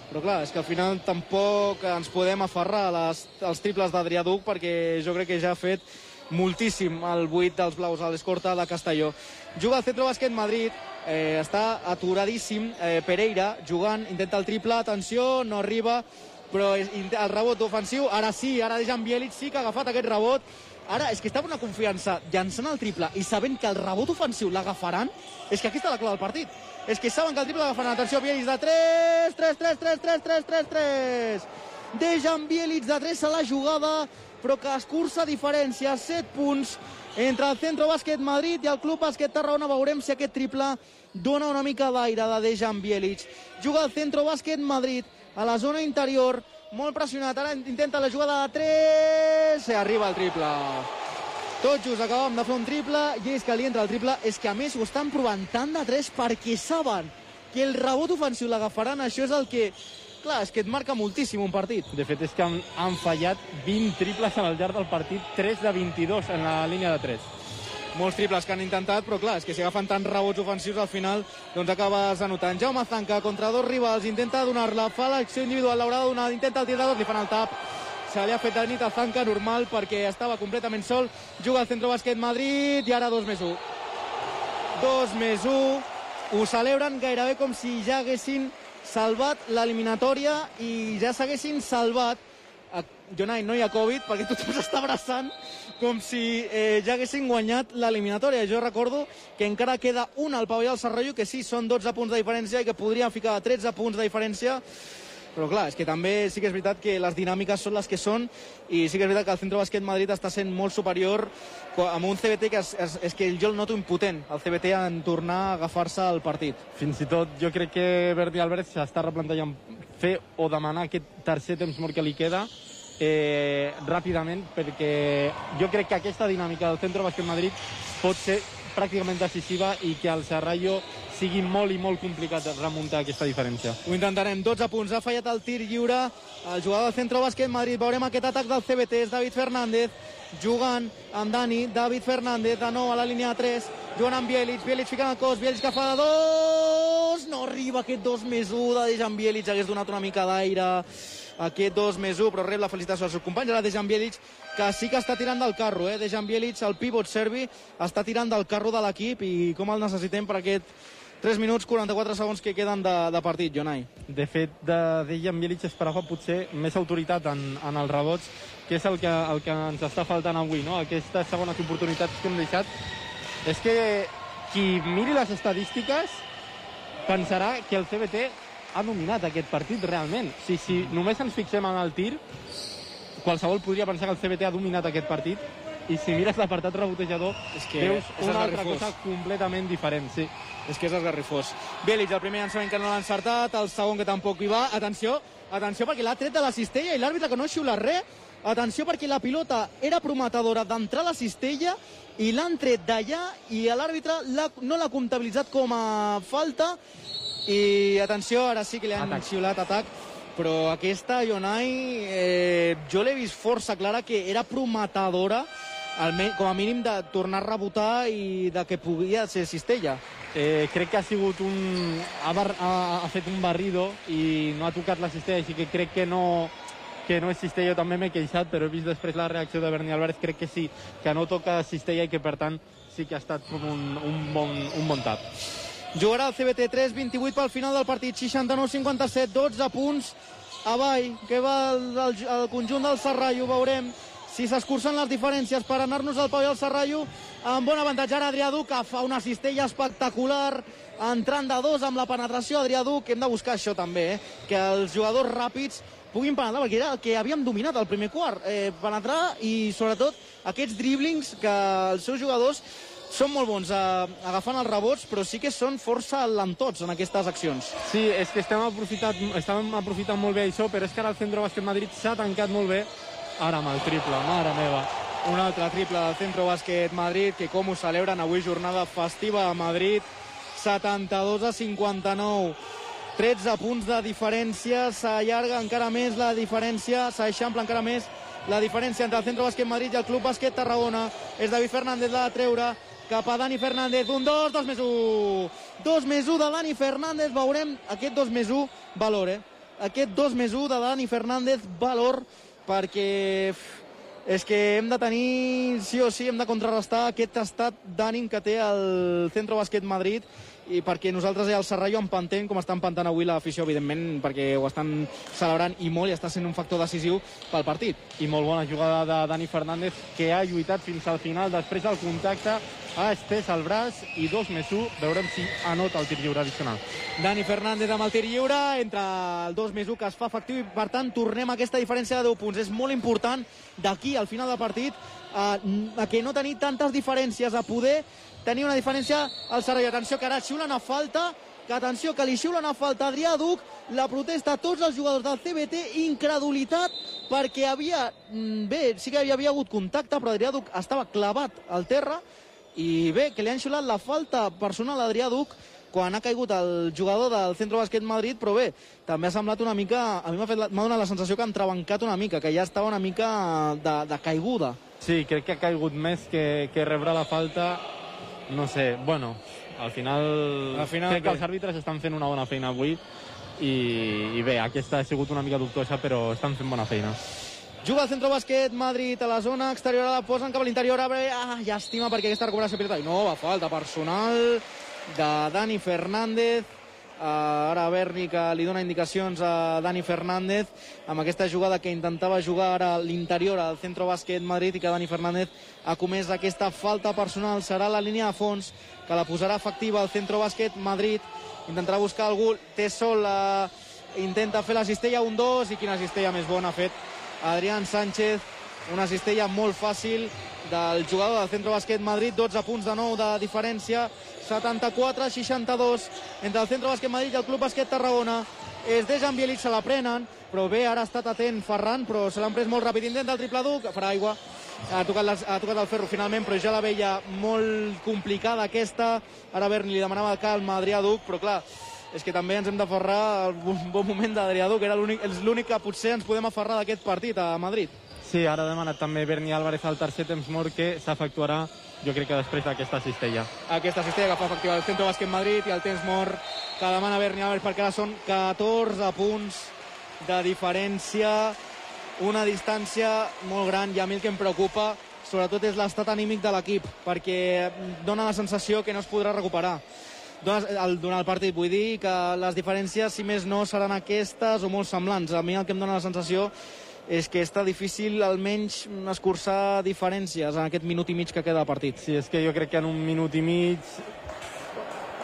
però clar, és que al final tampoc ens podem aferrar a les, als triples d'Adrià Duc perquè jo crec que ja ha fet moltíssim el 8 dels blaus a l'escorta de Castelló. Juga al Centro Bàsquet Madrid, eh, està aturadíssim, eh, Pereira jugant, intenta el triple, atenció, no arriba, però és, el rebot ofensiu, ara sí, ara Dejan Bielic sí que ha agafat aquest rebot, ara és que està amb una confiança llançant el triple i sabent que el rebot ofensiu l'agafaran, és que aquí està la clau del partit. És que saben que el triple l'agafaran. Atenció, Bielic de 3, 3, 3, 3, 3, 3, 3, 3. Dejan Bielic de 3 a la jugada, però que escurça diferència, 7 punts entre el Centro Bàsquet Madrid i el Club Bàsquet Tarragona. Veurem si aquest triple dona una mica d'aire de Dejan Bielic. Juga el Centro Bàsquet Madrid a la zona interior, molt pressionat. Ara intenta la jugada de 3, se arriba el triple. Tot just acabem de fer un triple i és que li entra el triple. És que a més ho estan provant tant de 3 perquè saben que el rebot ofensiu l'agafaran. Això és el que clar, és que et marca moltíssim un partit. De fet, és que han, han fallat 20 triples al llarg del partit, 3 de 22 en la línia de 3. Molts triples que han intentat, però clar, és que si agafen tants rebots ofensius al final, doncs acabes anotant. Jaume Zanca contra dos rivals, intenta donar-la, fa l'acció individual, l'haurà de donar, intenta el tir de dos, li fan el tap. Se li ha fet de nit a Zanca, normal, perquè estava completament sol. Juga al Centro Bàsquet Madrid i ara 2 més 1. 2 més 1. Ho celebren gairebé com si ja haguessin salvat l'eliminatòria i ja s'haguessin salvat a Jonai, no hi ha Covid, perquè tothom s'està abraçant com si eh, ja haguessin guanyat l'eliminatòria. Jo recordo que encara queda un al pavelló del Serrallo, que sí, són 12 punts de diferència i que podrien ficar 13 punts de diferència, però clar, és que també sí que és veritat que les dinàmiques són les que són i sí que és veritat que el Centro Bàsquet Madrid està sent molt superior amb un CBT que és, és, és que jo el noto impotent, el CBT en tornar a agafar-se al partit. Fins i tot jo crec que Verdi Albert s'està replantejant fer o demanar aquest tercer temps mort que li queda eh, ràpidament perquè jo crec que aquesta dinàmica del Centro Bàsquet Madrid pot ser pràcticament decisiva i que el Serrallo sigui molt i molt complicat remuntar aquesta diferència. Ho intentarem. 12 punts. Ha fallat el tir lliure. El jugador del Centro Bàsquet Madrid. Veurem aquest atac del CBT. És David Fernández jugant amb Dani. David Fernández de nou a la línia 3. Jugant amb Bielic. Bielic ficant el cos. Bielic que fa de dos. No arriba aquest 2 més 1 de Dejan Bielic. Hagués donat una mica d'aire aquest 2 més 1, però rep la felicitació als seus companys. Ara Dejan Bielic, que sí que està tirant del carro, eh? Dejan Bielic, el pivot serbi, està tirant del carro de l'equip i com el necessitem per aquest 3 minuts 44 segons que queden de, de partit, Jonai. De fet, de Dejan Bielic esperava potser més autoritat en, en els rebots, que és el que, el que ens està faltant avui, no? Aquestes segones oportunitats que hem deixat. És que qui miri les estadístiques pensarà que el CBT ha dominat aquest partit realment. Si, si només ens fixem en el tir, qualsevol podria pensar que el CBT ha dominat aquest partit i si mires l'apartat rebotejador és que veus és una altra cosa completament diferent. Sí. És que és esgarrifós. Bèlic, el primer llançament que no l'ha encertat, el segon que tampoc hi va. Atenció, atenció perquè l'ha tret de la cistella i l'àrbitre que no ha xiulat res. Atenció perquè la pilota era prometedora d'entrar a la cistella i l'han tret d'allà i l'àrbitre no l'ha comptabilitzat com a falta i atenció, ara sí que li han Atac. xiulat atac però aquesta, Jonai, eh, jo l'he vist força clara que era prometedora almenys, com a mínim de tornar a rebotar i de que podia ser cistella. Eh, crec que ha sigut un... Ha, bar... ha, ha fet un barrido i no ha tocat la cistella, així que crec que no que no és cistella, també m'he queixat, però he vist després la reacció de Berni Álvarez, crec que sí, que no toca cistella i que per tant sí que ha estat com un, un, bon, un bon tap. Jugarà el CBT3, 28 pel final del partit, 69-57, 12 punts avall, que va el, el, el conjunt del Serrallo, veurem si s'escurcen les diferències per anar-nos al pavelló del Serrallo amb bon avantatge ara Adrià Duc que fa una cistella espectacular entrant de dos amb la penetració Adrià Duc hem de buscar això també, eh? que els jugadors ràpids puguin penetrar, perquè era el que havíem dominat al primer quart, eh, penetrar i sobretot aquests driblings que els seus jugadors són molt bons eh, agafant els rebots, però sí que són força lentots en aquestes accions. Sí, és que estem aprofitant, estem aprofitant molt bé això, però és que ara el Centro Bàsquet Madrid s'ha tancat molt bé. Ara amb el triple, mare meva. Un altre triple del Centro Bàsquet Madrid, que com ho celebren avui jornada festiva a Madrid, 72 a 59. 13 punts de diferència, s'allarga encara més la diferència, s'eixampla encara més la diferència entre el Centro Bàsquet Madrid i el Club Bàsquet Tarragona. És David Fernández la de treure, cap a Dani Fernández, un 2, 2 més 1. 2 més 1 de Dani Fernández, veurem aquest 2 més 1 valor, eh? Aquest 2 més 1 de Dani Fernández valor, perquè és que hem de tenir, sí o sí, hem de contrarrestar aquest estat d'ànim que té el Centro Bàsquet Madrid i perquè nosaltres ja el Serrallo empantem com està empantant avui l'afició, evidentment, perquè ho estan celebrant i molt i està sent un factor decisiu pel partit. I molt bona jugada de Dani Fernández, que ha lluitat fins al final. Després del contacte ha estès el braç i dos més un. Veurem si anota el tir lliure addicional. Dani Fernández amb el tir lliure, entre el 2 més 1 que es fa efectiu i per tant tornem a aquesta diferència de 10 punts. És molt important d'aquí al final del partit a, a que no tenir tantes diferències, a poder tenir una diferència al Serrell. Atenció que ara xiulen a falta, que atenció que li xiulen a falta a Adrià Duc, la protesta a tots els jugadors del CBT, incredulitat perquè havia, mm, bé, sí que hi havia hagut contacte, però Adrià Duc estava clavat al terra i bé, que li han xiulat la falta personal a Adrià Duc quan ha caigut el jugador del Centro Bàsquet Madrid, però bé, també ha semblat una mica, a mi m'ha donat la sensació que han trebancat una mica, que ja estava una mica de, de caiguda. Sí, crec que ha caigut més que, que rebre la falta. No sé, bueno, al final, Al final, crec que els àrbitres estan fent una bona feina avui i, i bé, aquesta ha sigut una mica dubtosa, però estan fent bona feina. Juga el Centro Bàsquet Madrid a la zona exterior, la posen cap a l'interior, ah, llàstima perquè aquesta recuperació pilota. I no, va falta personal de Dani Fernández. Uh, ara Berni que li dona indicacions a Dani Fernández amb aquesta jugada que intentava jugar ara a l'interior al Centro Bàsquet Madrid i que Dani Fernández ha comès aquesta falta personal serà la línia de fons que la posarà efectiva al Centro Bàsquet Madrid intentarà buscar algú, té sol uh, intenta fer la cistella, un dos i quina cistella més bona ha fet Adrián Sánchez, una cistella molt fàcil del jugador del Centro Bàsquet Madrid, 12 punts de nou de diferència, 74-62 entre el Centro Bàsquet Madrid i el Club Bàsquet Tarragona. És Dejan Bielic, se la prenen, però bé, ara ha estat atent Ferran, però se l'han pres molt ràpid. Intenta el triple duc, farà aigua, ha tocat, les, ha tocat el ferro finalment, però ja la veia molt complicada aquesta. Ara Berni li demanava calma a Adrià Duc, però clar, és que també ens hem d'aferrar al bon moment d'Adrià Duc, era l'únic que potser ens podem aferrar d'aquest partit a Madrid. Sí, ara ha demanat també Berni Álvarez al tercer temps mort que s'efectuarà, jo crec que després d'aquesta cistella. Aquesta cistella que fa efectiva el Centro Bàsquet Madrid i el temps mort que demana Berni Álvarez perquè ara són 14 punts de diferència, una distància molt gran i a mi el que em preocupa sobretot és l'estat anímic de l'equip perquè dona la sensació que no es podrà recuperar durant el partit. Vull dir que les diferències, si més no, seran aquestes o molt semblants. A mi el que em dona la sensació és que està difícil almenys escurçar diferències en aquest minut i mig que queda de partit. Sí, és que jo crec que en un minut i mig,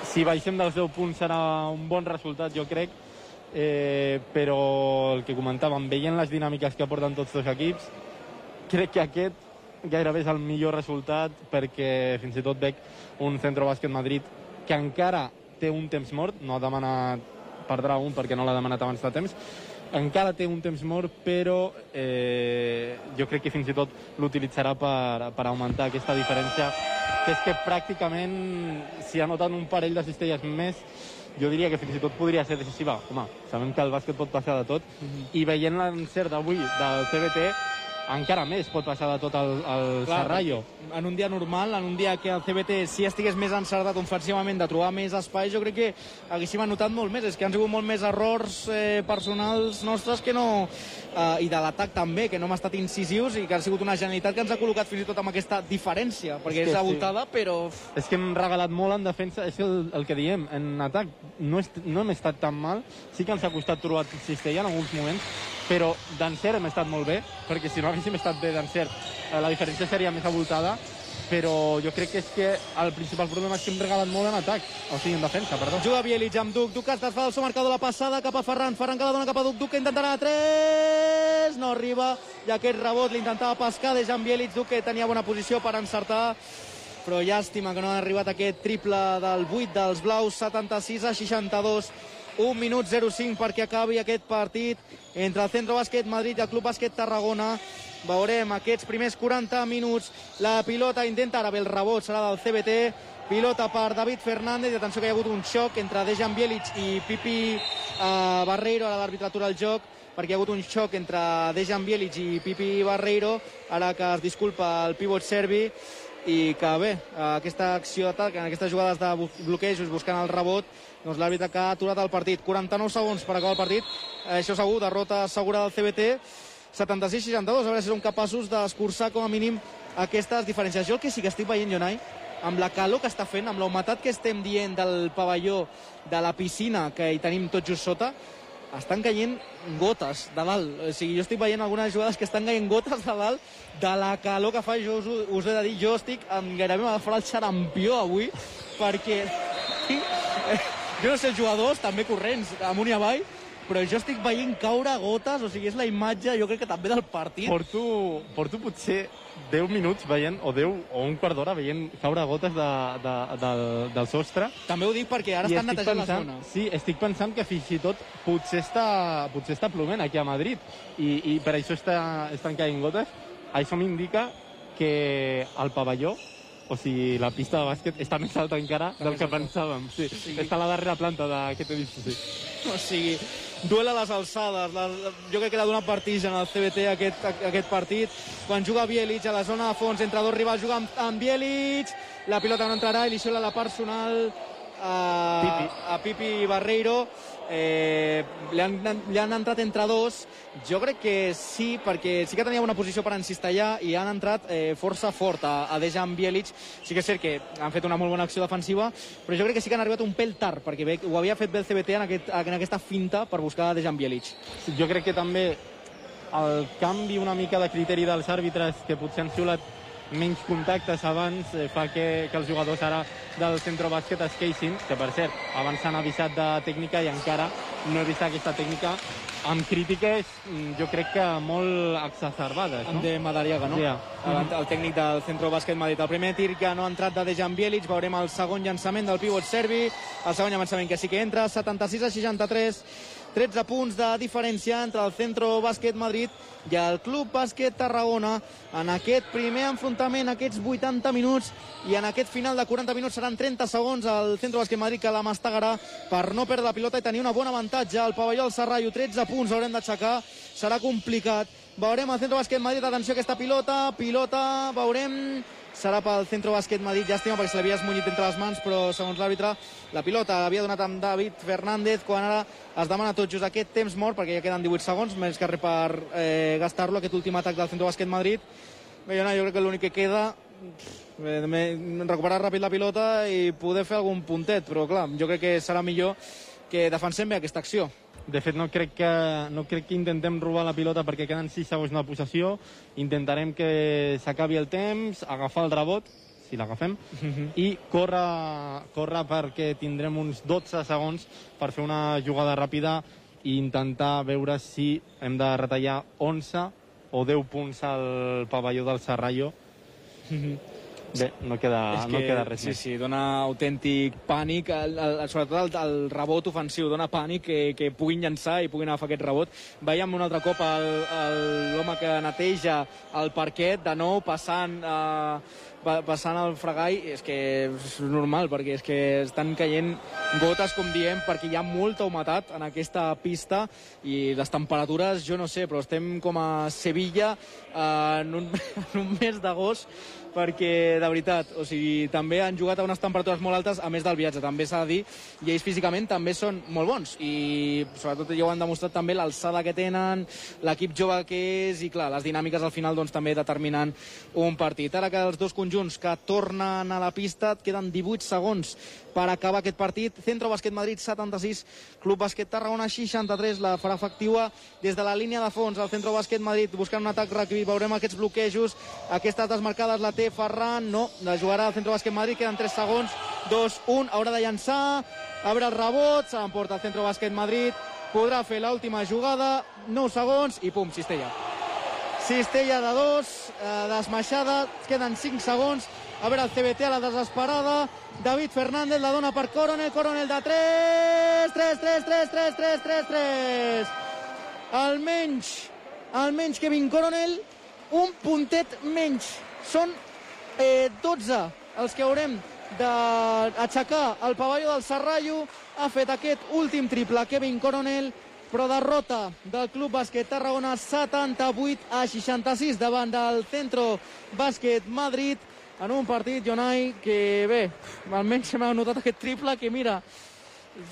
si baixem dels 10 punts serà un bon resultat, jo crec, eh, però el que comentàvem, veient les dinàmiques que aporten tots dos equips, crec que aquest gairebé és el millor resultat perquè fins i tot veig un Centro Bàsquet Madrid que encara té un temps mort, no ha demanat perdrà un perquè no l'ha demanat abans de temps, encara té un temps mort, però eh, jo crec que fins i tot l'utilitzarà per, per augmentar aquesta diferència, que és que pràcticament si ha notat un parell de cistelles més, jo diria que fins i tot podria ser decisiva. Home, sabem que el bàsquet pot passar de tot, i veient l'encert d'avui del CBT, encara més pot passar de tot el, el Serrallo. En un dia normal, en un dia que el CBT si estigués més encertat ofensivament de trobar més espai, jo crec que haguéssim anotat molt més. És que han sigut molt més errors eh, personals nostres que no... Eh, I de l'atac també, que no hem estat incisius i que ha sigut una genialitat que ens ha col·locat fins i tot amb aquesta diferència, perquè És és, avoltada, però... És que hem regalat molt en defensa, és el, el que diem, en atac no, est no hem estat tan mal, sí que ens ha costat trobar cistella en alguns moments, però d'encert hem estat molt bé, perquè si no haguéssim estat bé d'encert, eh, la diferència seria més avoltada, però jo crec que és que el principal problema és que hem regalat molt en atac, o sigui, en defensa, perdó. Juga Bielic amb Duc, Duc es fa el seu marcador la passada cap a Ferran, Ferran que la dona cap a Duc, Duc que intentarà a 3, no arriba, i aquest rebot l'intentava pescar de Jan Bielic, Duc que tenia bona posició per encertar, però llàstima que no ha arribat aquest triple del 8 dels blaus, 76 a 62, 1 minut 05 perquè acabi aquest partit entre el Centro Bàsquet Madrid i el Club Bàsquet Tarragona. Veurem aquests primers 40 minuts. La pilota intenta ara bé el rebot, serà del CBT. Pilota per David Fernández i atenció que hi ha hagut un xoc entre Dejan Bielic i Pipi uh, Barreiro, ara l'àrbitre atura el joc perquè hi ha hagut un xoc entre Dejan Bielic i Pipi Barreiro, ara que es disculpa el pivot serbi i que bé, aquesta acció d'atac, en aquestes jugades de bloquejos buscant el rebot, doncs l'àrbitre que ha aturat el partit. 49 segons per acabar el partit, això segur, derrota segura del CBT, 76-62, a veure si som capaços d'escurçar com a mínim aquestes diferències. Jo el que sí que estic veient, Jonai, amb la calor que està fent, amb la que estem dient del pavelló de la piscina que hi tenim tot just sota, estan caient gotes de dalt. O sigui, jo estic veient algunes jugades que estan caient gotes de dalt de la calor que fa. Jo us, us he de dir, jo estic amb gairebé m'agafar el xarampió avui, perquè jo no sé els jugadors, també corrents, amunt i avall, però jo estic veient caure gotes, o sigui, és la imatge, jo crec que també del partit. Porto, porto potser 10 minuts veient, o 10 o un quart d'hora veient caure gotes de, de, del, del sostre. També ho dic perquè ara I estan netejant la pensant, zona. Sí, estic pensant que fins i tot potser està, potser està plovent aquí a Madrid i, i per això està, estan caient gotes. Això m'indica que el pavelló, o sigui, la pista de bàsquet, està més alta encara del més que pensàvem. Sí, Sí. Està a la darrera planta d'aquest edifici. O sigui, duel a les alçades. La, jo crec que l'ha donat vertigen al CBT aquest, aquest partit. Quan juga Bielic a la zona de fons, entre dos rivals, juga amb, amb Bielic, la pilota no entrarà i li la personal a Pipi. a Pipi Barreiro. Eh, li, han, li han entrat entre dos. Jo crec que sí, perquè sí que tenia una posició per encistellar i han entrat eh, força fort a, a Dejan Bielic. Sí que és cert que han fet una molt bona acció defensiva, però jo crec que sí que han arribat un pèl tard, perquè bé, ho havia fet bé el CBT en, aquest, en aquesta finta per buscar Dejan Bielic. Jo crec que també el canvi una mica de criteri dels àrbitres que potser han xiulat menys contactes abans eh, fa que, que els jugadors ara del centre bàsquet es queixin, que per cert, abans s'han avisat de tècnica i encara no he vist aquesta tècnica amb crítiques, mm, jo crec que molt exacerbades, no? de Madariaga, no? Ja. El, el tècnic del Centro Bàsquet Madrid. El primer tir que no ha entrat de Dejan Bielic, veurem el segon llançament del pivot serbi, el segon llançament que sí que entra, 76 a 63, 13 punts de diferència entre el Centro Bàsquet Madrid i el Club Bàsquet Tarragona. En aquest primer enfrontament, aquests 80 minuts i en aquest final de 40 minuts seran 30 segons el Centro Bàsquet Madrid que la mastegarà per no perdre la pilota i tenir una bona avantatge al pavelló del Serrallo, 13 punts haurem d'aixecar, serà complicat. Veurem el Centro Bàsquet Madrid, atenció a aquesta pilota. Pilota, veurem serà pel Centro Bàsquet Madrid, llàstima perquè se l'havia esmunyit entre les mans, però segons l'àrbitre la pilota l'havia donat amb David Fernández quan ara es demana tot just aquest temps mort perquè ja queden 18 segons, més que res per eh, gastar-lo, aquest últim atac del Centro Bàsquet Madrid Bé, jo crec que l'únic que queda eh, recuperar ràpid la pilota i poder fer algun puntet, però clar, jo crec que serà millor que defensem bé aquesta acció. De fet, no crec, que, no crec que intentem robar la pilota perquè queden 6 segons de possessió. Intentarem que s'acabi el temps, agafar el rebot, si l'agafem, i córrer, córrer perquè tindrem uns 12 segons per fer una jugada ràpida i intentar veure si hem de retallar 11 o 10 punts al pavelló del Serrallo. Bé, no queda, És no queda res sí, més. sí, dona autèntic pànic, el, el, sobretot el, el rebot ofensiu, dona pànic que, que puguin llançar i puguin agafar aquest rebot. Veiem un altre cop l'home que neteja el parquet, de nou passant, eh, pa- passant el fregall, és que és normal, perquè és que estan caient gotes, com diem, perquè hi ha molta humitat en aquesta pista i les temperatures, jo no sé, però estem com a Sevilla eh, en, un, en un mes d'agost perquè, de veritat, o sigui, també han jugat a unes temperatures molt altes, a més del viatge, també s'ha de dir, i ells físicament també són molt bons, i sobretot ja ho han demostrat també l'alçada que tenen, l'equip jove que és, i clar, les dinàmiques al final doncs, també determinant un partit. Ara que els dos conjunts que tornen a la pista, queden 18 segons per acabar aquest partit. Centro Bàsquet Madrid 76, Club Bàsquet Tarragona 63, la farà efectiva des de la línia de fons. El Centro Bàsquet Madrid buscant un atac ràpid, veurem aquests bloquejos, aquestes desmarcades la té Ferran, no, la jugarà el Centro Bàsquet Madrid, queden 3 segons, 2, 1, haurà de llançar, a veure el rebot, se l'emporta el Centro Bàsquet Madrid, podrà fer l'última jugada, 9 segons i pum, cistella. Cistella de dos, eh, desmaixada, queden 5 segons. A veure el CBT a la desesperada. David Fernández la dona per Coronel, Coronel de 3, 3, 3, 3, 3, 3, 3, 3. Almenys, almenys Kevin Coronel, un puntet menys. Són eh, 12 els que haurem d'aixecar el pavelló del Serrallo. Ha fet aquest últim triple Kevin Coronel, però derrota del Club Bàsquet Tarragona 78 a 66 davant del Centro Bàsquet Madrid en un partit, Jonai, que bé, almenys se m'ha notat aquest triple que mira,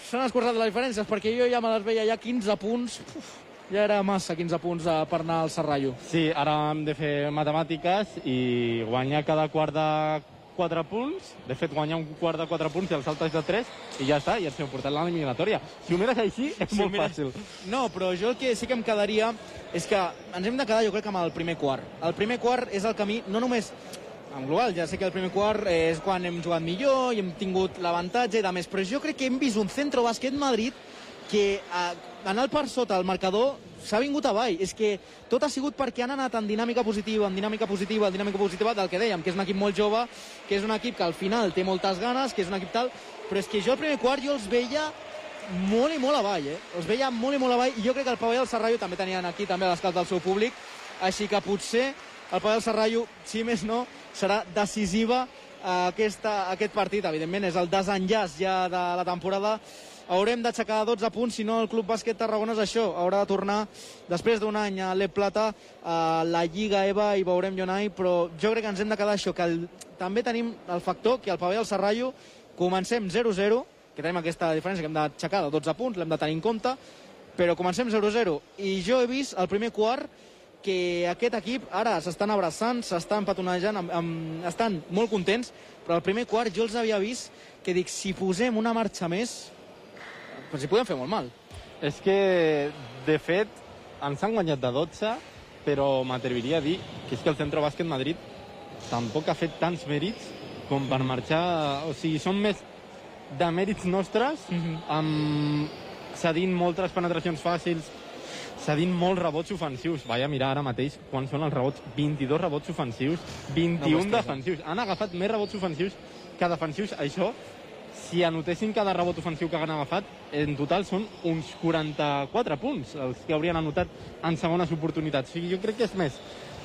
s'han escurçat les diferències perquè jo ja me les veia ja 15 punts Uf, ja era massa 15 punts eh, per anar al Serrallo Sí, ara hem de fer matemàtiques i guanyar cada quart de 4 punts, de fet guanyar un quart de 4 punts i el saltes de 3 i ja està, i ens hem portat l'eliminatòria. Si ho mires així, és Si molt mires- fàcil. No, però jo el que sí que em quedaria és que ens hem de quedar, jo crec, amb el primer quart. El primer quart és el camí, no només en global, ja sé que el primer quart és quan hem jugat millor i hem tingut l'avantatge i de més, però jo crec que hem vist un centro bàsquet Madrid que eh, anant per sota el marcador s'ha vingut avall. És que tot ha sigut perquè han anat en dinàmica positiva, en dinàmica positiva, en dinàmica positiva del que dèiem, que és un equip molt jove, que és un equip que al final té moltes ganes, que és un equip tal, però és que jo al primer quart jo els veia molt i molt avall, eh? Els veia molt i molt avall, i jo crec que el Pavelló del Serrallo també tenien aquí també l'escalf del seu públic, així que potser el Pavelló del Serrallo, si més no, serà decisiva eh, aquesta, aquest partit, evidentment, és el desenllaç ja de la temporada, haurem d'aixecar 12 punts, si no el Club Bàsquet Tarragona és això, haurà de tornar després d'un any a l'E Plata a la Lliga EVA i veurem Jonai, però jo crec que ens hem de quedar això, que el, també tenim el factor que al Pavelló del Serrallo comencem 0-0, que tenim aquesta diferència que hem d'aixecar de 12 punts, l'hem de tenir en compte, però comencem 0-0. I jo he vist el primer quart que aquest equip ara s'estan abraçant, s'estan patonejant, amb, amb, estan molt contents, però al primer quart jo els havia vist que dic, si posem una marxa més, pues hi podem fer molt mal. És que, de fet, ens han guanyat de 12, però m'atreviria a dir que és que el Centro Bàsquet Madrid tampoc ha fet tants mèrits com per marxar... O sigui, són més de mèrits nostres, amb cedint moltes penetracions fàcils, cedint molts rebots ofensius. Vaja, mirar ara mateix quan són els rebots. 22 rebots ofensius, 21 Una bestiesa. defensius. Han agafat més rebots ofensius que defensius. Això, si anotessin cada rebot ofensiu que han agafat, en total són uns 44 punts els que haurien anotat en segones oportunitats. O sigui, jo crec que és més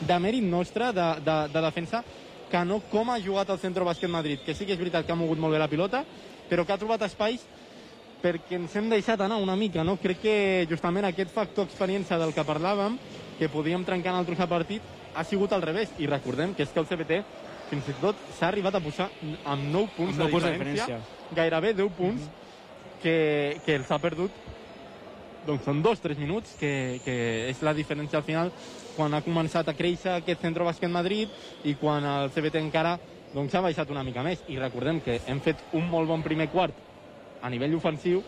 de mèrit nostre de, de, de defensa que no com ha jugat el Centro Bàsquet Madrid, que sí que és veritat que ha mogut molt bé la pilota, però que ha trobat espais perquè ens hem deixat anar una mica, no? Crec que justament aquest factor experiència del que parlàvem, que podíem trencar en altres a partit, ha sigut al revés. I recordem que és que el CBT fins i tot s'ha arribat a posar amb 9 punts, Amb nou de, punts de diferència, diferència. gairebé 10 punts, que, que els ha perdut doncs són dos, tres minuts, que, que és la diferència al final quan ha començat a créixer aquest Centro Bàsquet Madrid i quan el CBT encara doncs, ha baixat una mica més. I recordem que hem fet un molt bon primer quart a nivell ofensiu,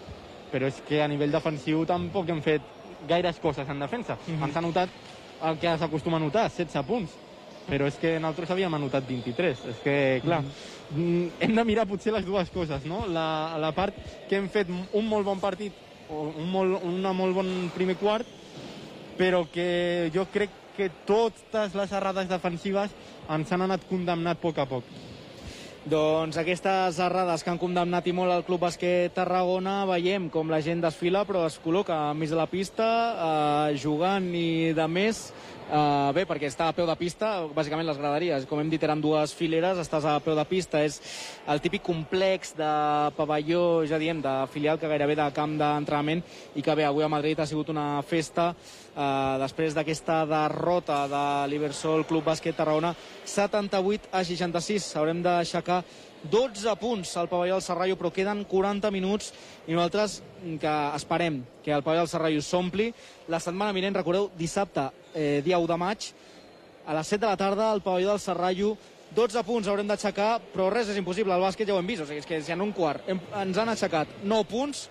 però és que a nivell defensiu tampoc hem fet gaires coses en defensa. Mm -hmm. Ens ha notat el que s'acostuma a notar, 16 punts. Però és que nosaltres havíem anotat 23. És que, clar, mm hem de mirar potser les dues coses, no? La, la part que hem fet un molt bon partit, o un molt, una molt bon primer quart, però que jo crec que totes les errades defensives ens han anat condemnat a poc a poc. Doncs aquestes errades que han condemnat i molt al Club Bàsquet Tarragona, veiem com la gent desfila però es col·loca enmig de la pista, eh, jugant i de més. Uh, bé, perquè està a peu de pista, bàsicament les graderies, com hem dit, eren dues fileres, estàs a peu de pista, és el típic complex de pavelló, ja diem, de filial que gairebé de camp d'entrenament, i que bé, avui a Madrid ha sigut una festa uh, després d'aquesta derrota de l'Ibersol Club Bàsquet Tarragona, 78 a 66. Haurem d'aixecar 12 punts al pavelló del Serrallo, però queden 40 minuts i nosaltres mm, que esperem que el pavelló del Serrallo s'ompli. La setmana vinent, recordeu, dissabte, eh, dia 1 de maig, a les 7 de la tarda, al pavelló del Serrallo, 12 punts haurem d'aixecar, però res és impossible, el bàsquet ja ho hem vist, o sigui, és que si en un quart. Hem, ens han aixecat 9 punts,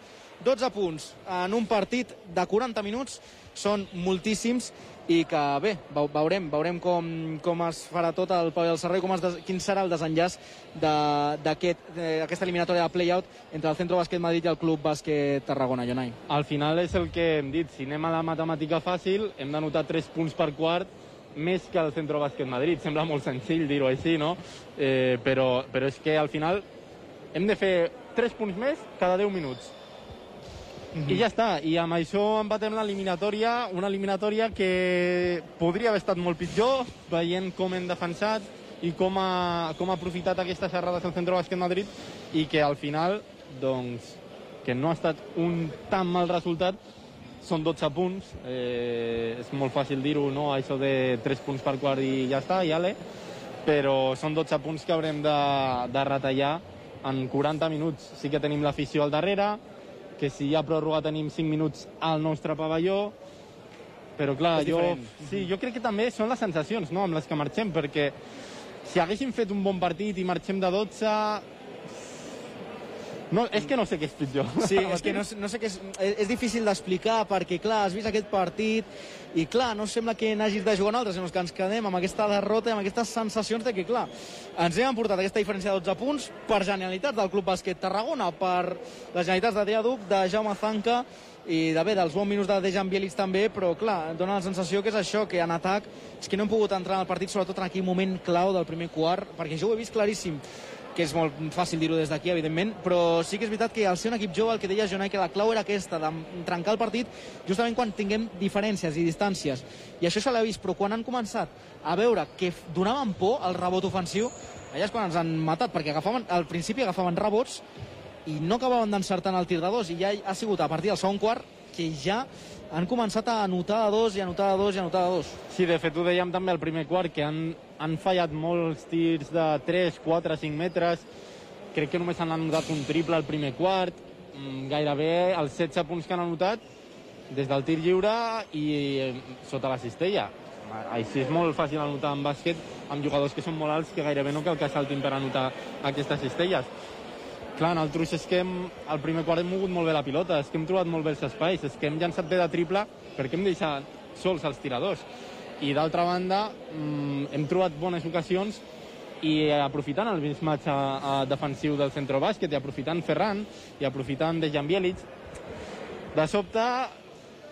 12 punts en un partit de 40 minuts. Són moltíssims i que bé, veu- veurem, veurem com, com es farà tot el Pau del Serrei, com es quin serà el desenllaç de- d'aquest- d'aquesta eliminatòria de play-out entre el Centro Bàsquet Madrid i el Club Bàsquet Tarragona, Jonai. Al final és el que hem dit, si anem a la matemàtica fàcil, hem d'anotar 3 punts per quart més que el Centro Bàsquet Madrid. Sembla molt senzill dir-ho així, no? Eh, però, però és que al final hem de fer 3 punts més cada 10 minuts. I ja està, i amb això empatem l'eliminatòria, una eliminatòria que podria haver estat molt pitjor, veient com hem defensat i com ha, com ha aprofitat aquestes errades el Centro Bàsquet Madrid i que al final, doncs, que no ha estat un tan mal resultat, són 12 punts, eh, és molt fàcil dir-ho, no?, això de 3 punts per quart i ja està, i ale, però són 12 punts que haurem de, de retallar en 40 minuts. Sí que tenim l'afició al darrere, que si hi ha pròrroga tenim 5 minuts al nostre pavelló, però clar, És jo, diferent. sí, jo crec que també són les sensacions no, amb les que marxem, perquè si haguéssim fet un bon partit i marxem de 12... No, és que no sé què és pitjor. Sí, és que no, no sé què és... És difícil d'explicar perquè, clar, has vist aquest partit i, clar, no sembla que n'hagis de jugar un altre, sinó que ens quedem amb aquesta derrota i amb aquestes sensacions de que, clar, ens hem emportat aquesta diferència de 12 punts per genialitat del Club Bàsquet Tarragona, per les genialitats de Deaduc, de Jaume Zanca i de bé, dels bons minuts de Dejan Bielitz també, però clar, dona la sensació que és això, que en atac és que no hem pogut entrar en el partit, sobretot en aquell moment clau del primer quart, perquè jo ho he vist claríssim que és molt fàcil dir-ho des d'aquí, evidentment, però sí que és veritat que al ser un equip jove, el que deia Jonai, que la clau era aquesta, de trencar el partit justament quan tinguem diferències i distàncies. I això se l'ha vist, però quan han començat a veure que donaven por al rebot ofensiu, allà és quan ens han matat, perquè agafaven, al principi agafaven rebots i no acabaven d'encertar en el tir de dos, i ja ha sigut a partir del segon quart que ja han començat a anotar de dos i anotar de dos i anotar de dos. Sí, de fet ho dèiem també al primer quart, que han, han fallat molts tirs de 3, 4, 5 metres. Crec que només han anotat un triple al primer quart. Mm, Gairebé els 16 punts que han anotat des del tir lliure i eh, sota la cistella. Així és molt fàcil anotar en bàsquet amb jugadors que són molt alts que gairebé no cal que saltin per anotar aquestes cistelles. Clar, nosaltres és que hem, al primer quart hem mogut molt bé la pilota, és que hem trobat molt bé els espais, és que hem llançat bé de triple perquè hem deixat sols els tiradors. I d'altra banda, mm, hem trobat bones ocasions i aprofitant el mismatge defensiu del centre bàsquet, i aprofitant Ferran, i aprofitant Dejan Bielic, de sobte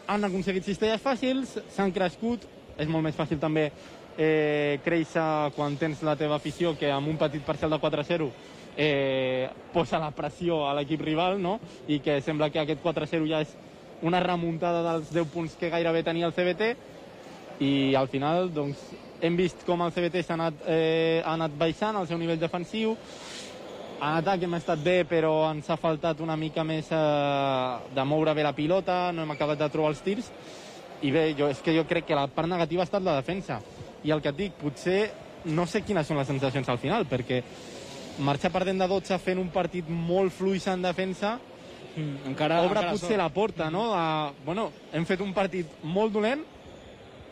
han aconseguit cistelles fàcils, s'han crescut, és molt més fàcil també eh, créixer quan tens la teva afició que amb un petit parcial de 4-0 eh, posa la pressió a l'equip rival, no? I que sembla que aquest 4-0 ja és una remuntada dels 10 punts que gairebé tenia el CBT i al final doncs, hem vist com el CBT s'ha anat, eh, ha anat baixant el seu nivell defensiu en atac hem estat bé, però ens ha faltat una mica més eh, de moure bé la pilota, no hem acabat de trobar els tirs. I bé, jo, és que jo crec que la part negativa ha estat la defensa. I el que et dic, potser no sé quines són les sensacions al final, perquè marxar perdent de 12 fent un partit molt fluix en defensa Mm, encara, obre encara potser sort. la porta, no? A, bueno, hem fet un partit molt dolent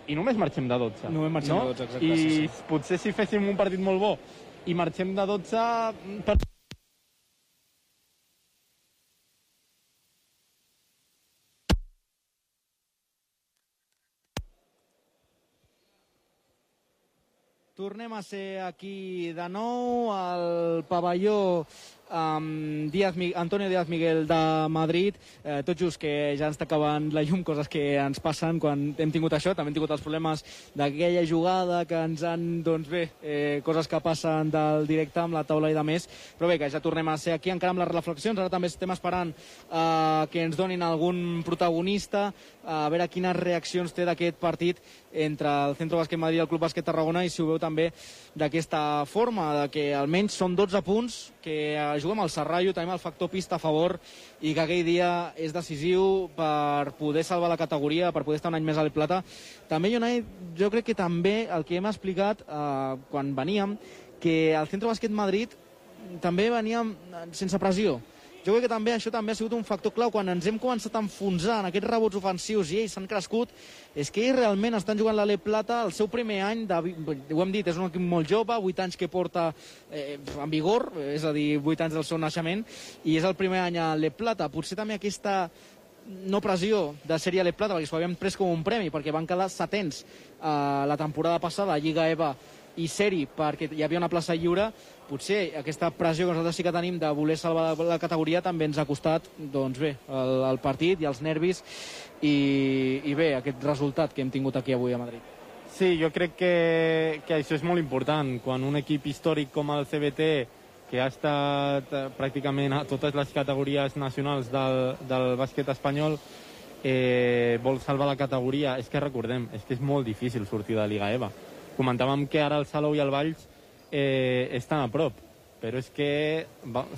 i només marxem de 12. Només marxem no? de 12, exacte, I sí, sí. potser si féssim un partit molt bo i marxem de 12... Per... Tornem a ser aquí de nou al pavelló amb Díaz, Mi- Antonio Díaz Miguel de Madrid. Eh, tot just que ja ens està acabant la llum, coses que ens passen quan hem tingut això. També hem tingut els problemes d'aquella jugada que ens han, doncs bé, eh, coses que passen del directe amb la taula i de més. Però bé, que ja tornem a ser aquí encara amb les reflexions. Ara també estem esperant eh, que ens donin algun protagonista, a veure quines reaccions té d'aquest partit entre el Centro Bàsquet Madrid i el Club Bàsquet Tarragona i si ho veu també d'aquesta forma, de que almenys són 12 punts, que juguem al Serrallo, tenim el factor pista a favor i que aquell dia és decisiu per poder salvar la categoria, per poder estar un any més al Plata. També, Jonai, jo crec que també el que hem explicat eh, quan veníem, que el Centro Bàsquet Madrid també veníem eh, sense pressió. Jo crec que també això també ha sigut un factor clau quan ens hem començat a enfonsar en aquests rebots ofensius i ells s'han crescut, és que ells realment estan jugant l'Ale Plata el seu primer any, de, ho hem dit, és un equip molt jove, 8 anys que porta eh, en vigor, és a dir, 8 anys del seu naixement, i és el primer any a l'Ale Plata. Potser també aquesta no pressió de sèrie a Plata, perquè s'ho havíem pres com un premi, perquè van quedar setents eh, la temporada passada a Lliga EVA i seri perquè hi havia una plaça lliure, potser aquesta pressió que nosaltres sí que tenim de voler salvar la, categoria també ens ha costat, doncs bé, el, el partit i els nervis i, i bé, aquest resultat que hem tingut aquí avui a Madrid. Sí, jo crec que, que això és molt important. Quan un equip històric com el CBT, que ha estat eh, pràcticament a totes les categories nacionals del, del bàsquet espanyol, eh, vol salvar la categoria, és que recordem, és que és molt difícil sortir de Liga EVA. Comentàvem que ara el Salou i el Valls eh, estan a prop, però és que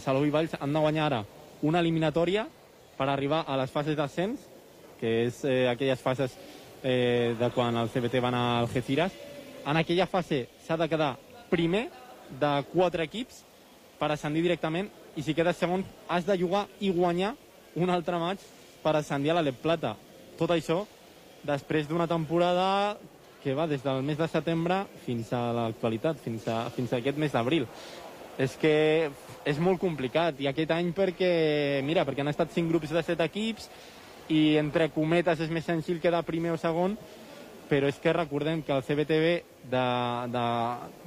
Salou i Valls han de guanyar ara una eliminatòria per arribar a les fases d'ascens, que és eh, aquelles fases eh, de quan el CBT va anar al Algeciras. En aquella fase s'ha de quedar primer de quatre equips per ascendir directament i si quedes segon has de jugar i guanyar un altre maig per ascendir a l'Alep Plata. Tot això després d'una temporada que va des del mes de setembre fins a l'actualitat, fins, a, fins a aquest mes d'abril. És que és molt complicat, i aquest any perquè, mira, perquè han estat cinc grups de set equips, i entre cometes és més senzill quedar primer o segon, però és que recordem que el CBTV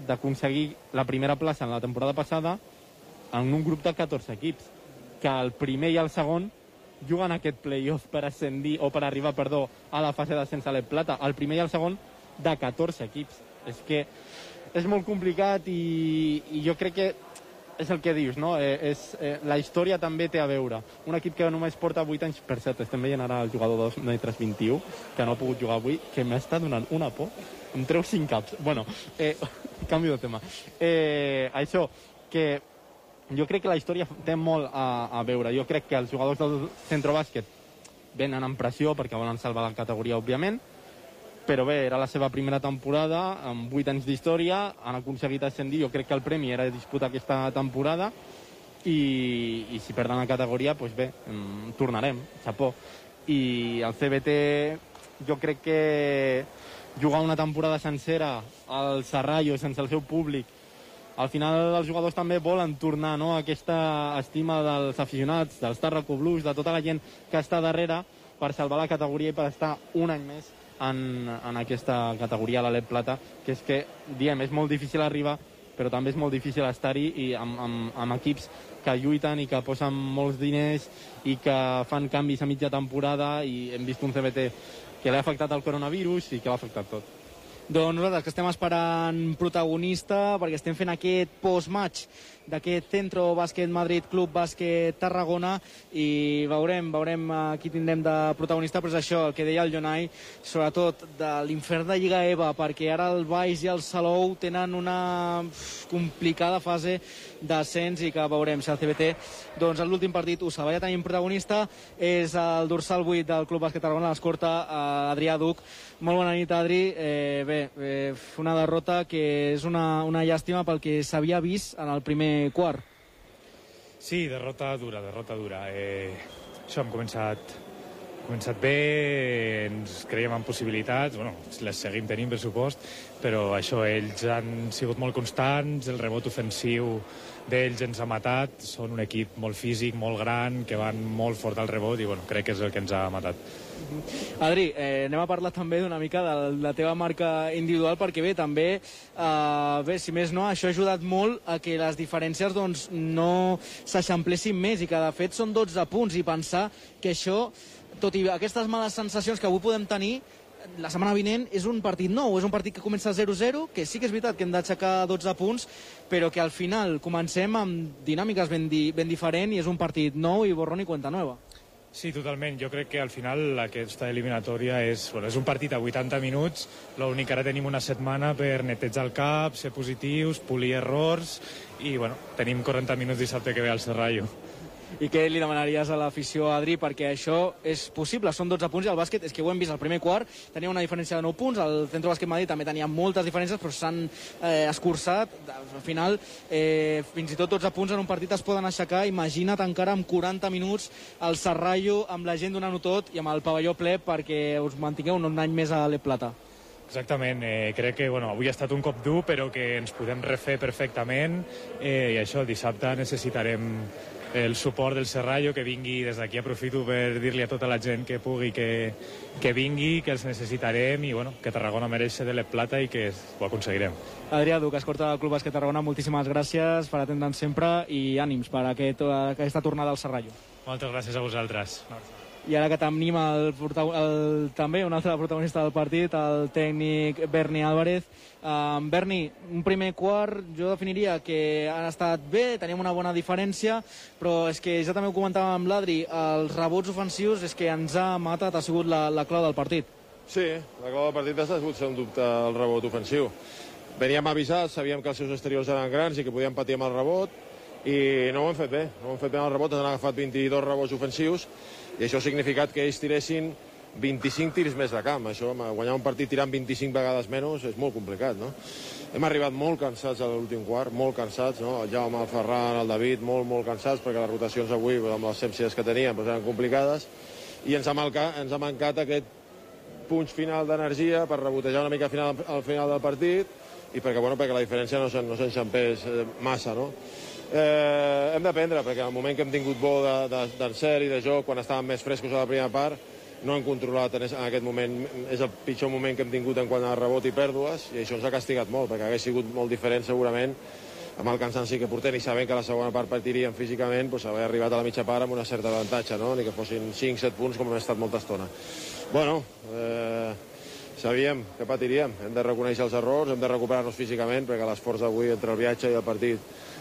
d'aconseguir la primera plaça en la temporada passada en un grup de 14 equips, que el primer i el segon juguen aquest playoff per ascendir, o per arribar, perdó, a la fase d'ascens a l'Ep Plata. El primer i el segon de 14 equips. És que és molt complicat i, i jo crec que és el que dius, no? Eh, és, eh, la història també té a veure. Un equip que només porta 8 anys, per cert, estem veient ara el jugador de 2 metres 21, que no ha pogut jugar avui, que m'està donant una por. Em treu 5 caps. Bueno, eh, canvi de tema. Eh, això, que jo crec que la història té molt a, a veure. Jo crec que els jugadors del centre bàsquet venen amb pressió perquè volen salvar la categoria, òbviament, però bé, era la seva primera temporada, amb 8 anys d'història, han aconseguit ascendir, jo crec que el premi era disputar aquesta temporada, i, i si perden la categoria, doncs bé, mm, tornarem, xapó. I el CBT, jo crec que jugar una temporada sencera al Serrallo sense el seu públic al final els jugadors també volen tornar no, a aquesta estima dels aficionats, dels Tarraco Blues, de tota la gent que està darrere per salvar la categoria i per estar un any més en, en aquesta categoria, l'Alep Plata, que és que, diem, és molt difícil arribar, però també és molt difícil estar-hi i amb, amb, amb equips que lluiten i que posen molts diners i que fan canvis a mitja temporada i hem vist un CBT que l'ha afectat el coronavirus i que l'ha afectat tot. Doncs nosaltres que estem esperant protagonista perquè estem fent aquest post-match d'aquest Centro Bàsquet Madrid Club Bàsquet Tarragona i veurem, veurem qui tindrem de protagonista, però és això, el que deia el Jonai, sobretot de l'infern de Lliga EVA, perquè ara el Baix i el Salou tenen una complicada fase d'ascens i que veurem si el CBT, doncs en l'últim partit ho sabia tenir protagonista, és el dorsal 8 del Club Bàsquet Tarragona, l'escorta eh, Adrià Duc. Molt bona nit, Adri. Eh, bé, eh, una derrota que és una, una llàstima pel que s'havia vist en el primer quart. Sí, derrota dura, derrota dura. Eh, això hem començat, començat bé, ens creiem en possibilitats, bueno, les seguim tenint, per supost, però això, ells han sigut molt constants, el rebot ofensiu d'ells ens ha matat, són un equip molt físic, molt gran, que van molt fort al rebot i bueno, crec que és el que ens ha matat. Adri, eh, anem a parlar també d'una mica de la teva marca individual perquè bé, també, eh, bé, si més no, això ha ajudat molt a que les diferències doncs, no s'eixamplessin més i que de fet són 12 punts i pensar que això, tot i aquestes males sensacions que avui podem tenir, la setmana vinent és un partit nou, és un partit que comença 0-0, que sí que és veritat que hem d'aixecar 12 punts, però que al final comencem amb dinàmiques ben, di ben diferents i és un partit nou i borrón i cuenta nova. Sí, totalment. Jo crec que al final aquesta eliminatòria és, bueno, és un partit a 80 minuts, l'únic que ara tenim una setmana per netejar el cap, ser positius, polir errors i bueno, tenim 40 minuts dissabte que ve al Serrallo. I què li demanaries a l'afició, Adri, perquè això és possible, són 12 punts i el bàsquet, és que ho hem vist al primer quart, tenia una diferència de 9 punts, el Centro Bàsquet Madrid també tenia moltes diferències, però s'han eh, escurçat, al final eh, fins i tot 12 punts en un partit es poden aixecar, imagina't encara amb 40 minuts el Serrallo amb la gent donant-ho tot i amb el pavelló ple perquè us mantingueu un any més a l'E Plata. Exactament, eh, crec que bueno, avui ha estat un cop dur però que ens podem refer perfectament eh, i això, dissabte necessitarem el suport del Serrallo, que vingui, des d'aquí aprofito per dir-li a tota la gent que pugui que, que vingui, que els necessitarem i bueno, que Tarragona mereix ser de la plata i que ho aconseguirem. Adrià Duc, escorta del Club Bàsquet Tarragona, moltíssimes gràcies per atendre'ns sempre i ànims per aquest, aquesta tornada al Serrallo. Moltes gràcies a vosaltres. I ara que tenim el, el, també un altre protagonista del partit, el tècnic Berni Álvarez. Um, Berni, un primer quart jo definiria que han estat bé, tenim una bona diferència, però és que ja també ho comentàvem amb l'Adri, els rebots ofensius és que ens ha matat, ha sigut la, la clau del partit. Sí, la clau del partit ha sigut, un dubte, el rebot ofensiu. Veníem avisats, sabíem que els seus exteriors eren grans i que podien patir amb el rebot, i no ho hem fet bé, no ho hem fet bé amb el rebot, ens han agafat 22 rebots ofensius, i això ha significat que ells tiressin 25 tirs més de camp. Això, guanyar un partit tirant 25 vegades menys és molt complicat, no? Hem arribat molt cansats a l'últim quart, molt cansats, no? El Jaume, el Ferran, el David, molt, molt cansats, perquè les rotacions avui, amb les sèpcies que teníem, doncs eren complicades, i ens ha, mancat, ens ha mancat aquest punx final d'energia per rebotejar una mica al final, al final del partit i perquè, bueno, perquè la diferència no s'enxampés eh, massa, no? Eh, hem d'aprendre, perquè el moment que hem tingut bo de- de- d'encert i de joc, quan estàvem més frescos a la primera part, no hem controlat en en aquest moment, és el pitjor moment que hem tingut en quant a rebot i pèrdues, i això ens ha castigat molt, perquè hagués sigut molt diferent segurament amb el cansanci que portem i sabent que la segona part partiríem físicament, doncs haver arribat a la mitja part amb una certa avantatge, no? ni que fossin 5-7 punts com hem estat molta estona. Bueno, eh, sabíem que patiríem, hem de reconèixer els errors, hem de recuperar-nos físicament, perquè l'esforç d'avui entre el viatge i el partit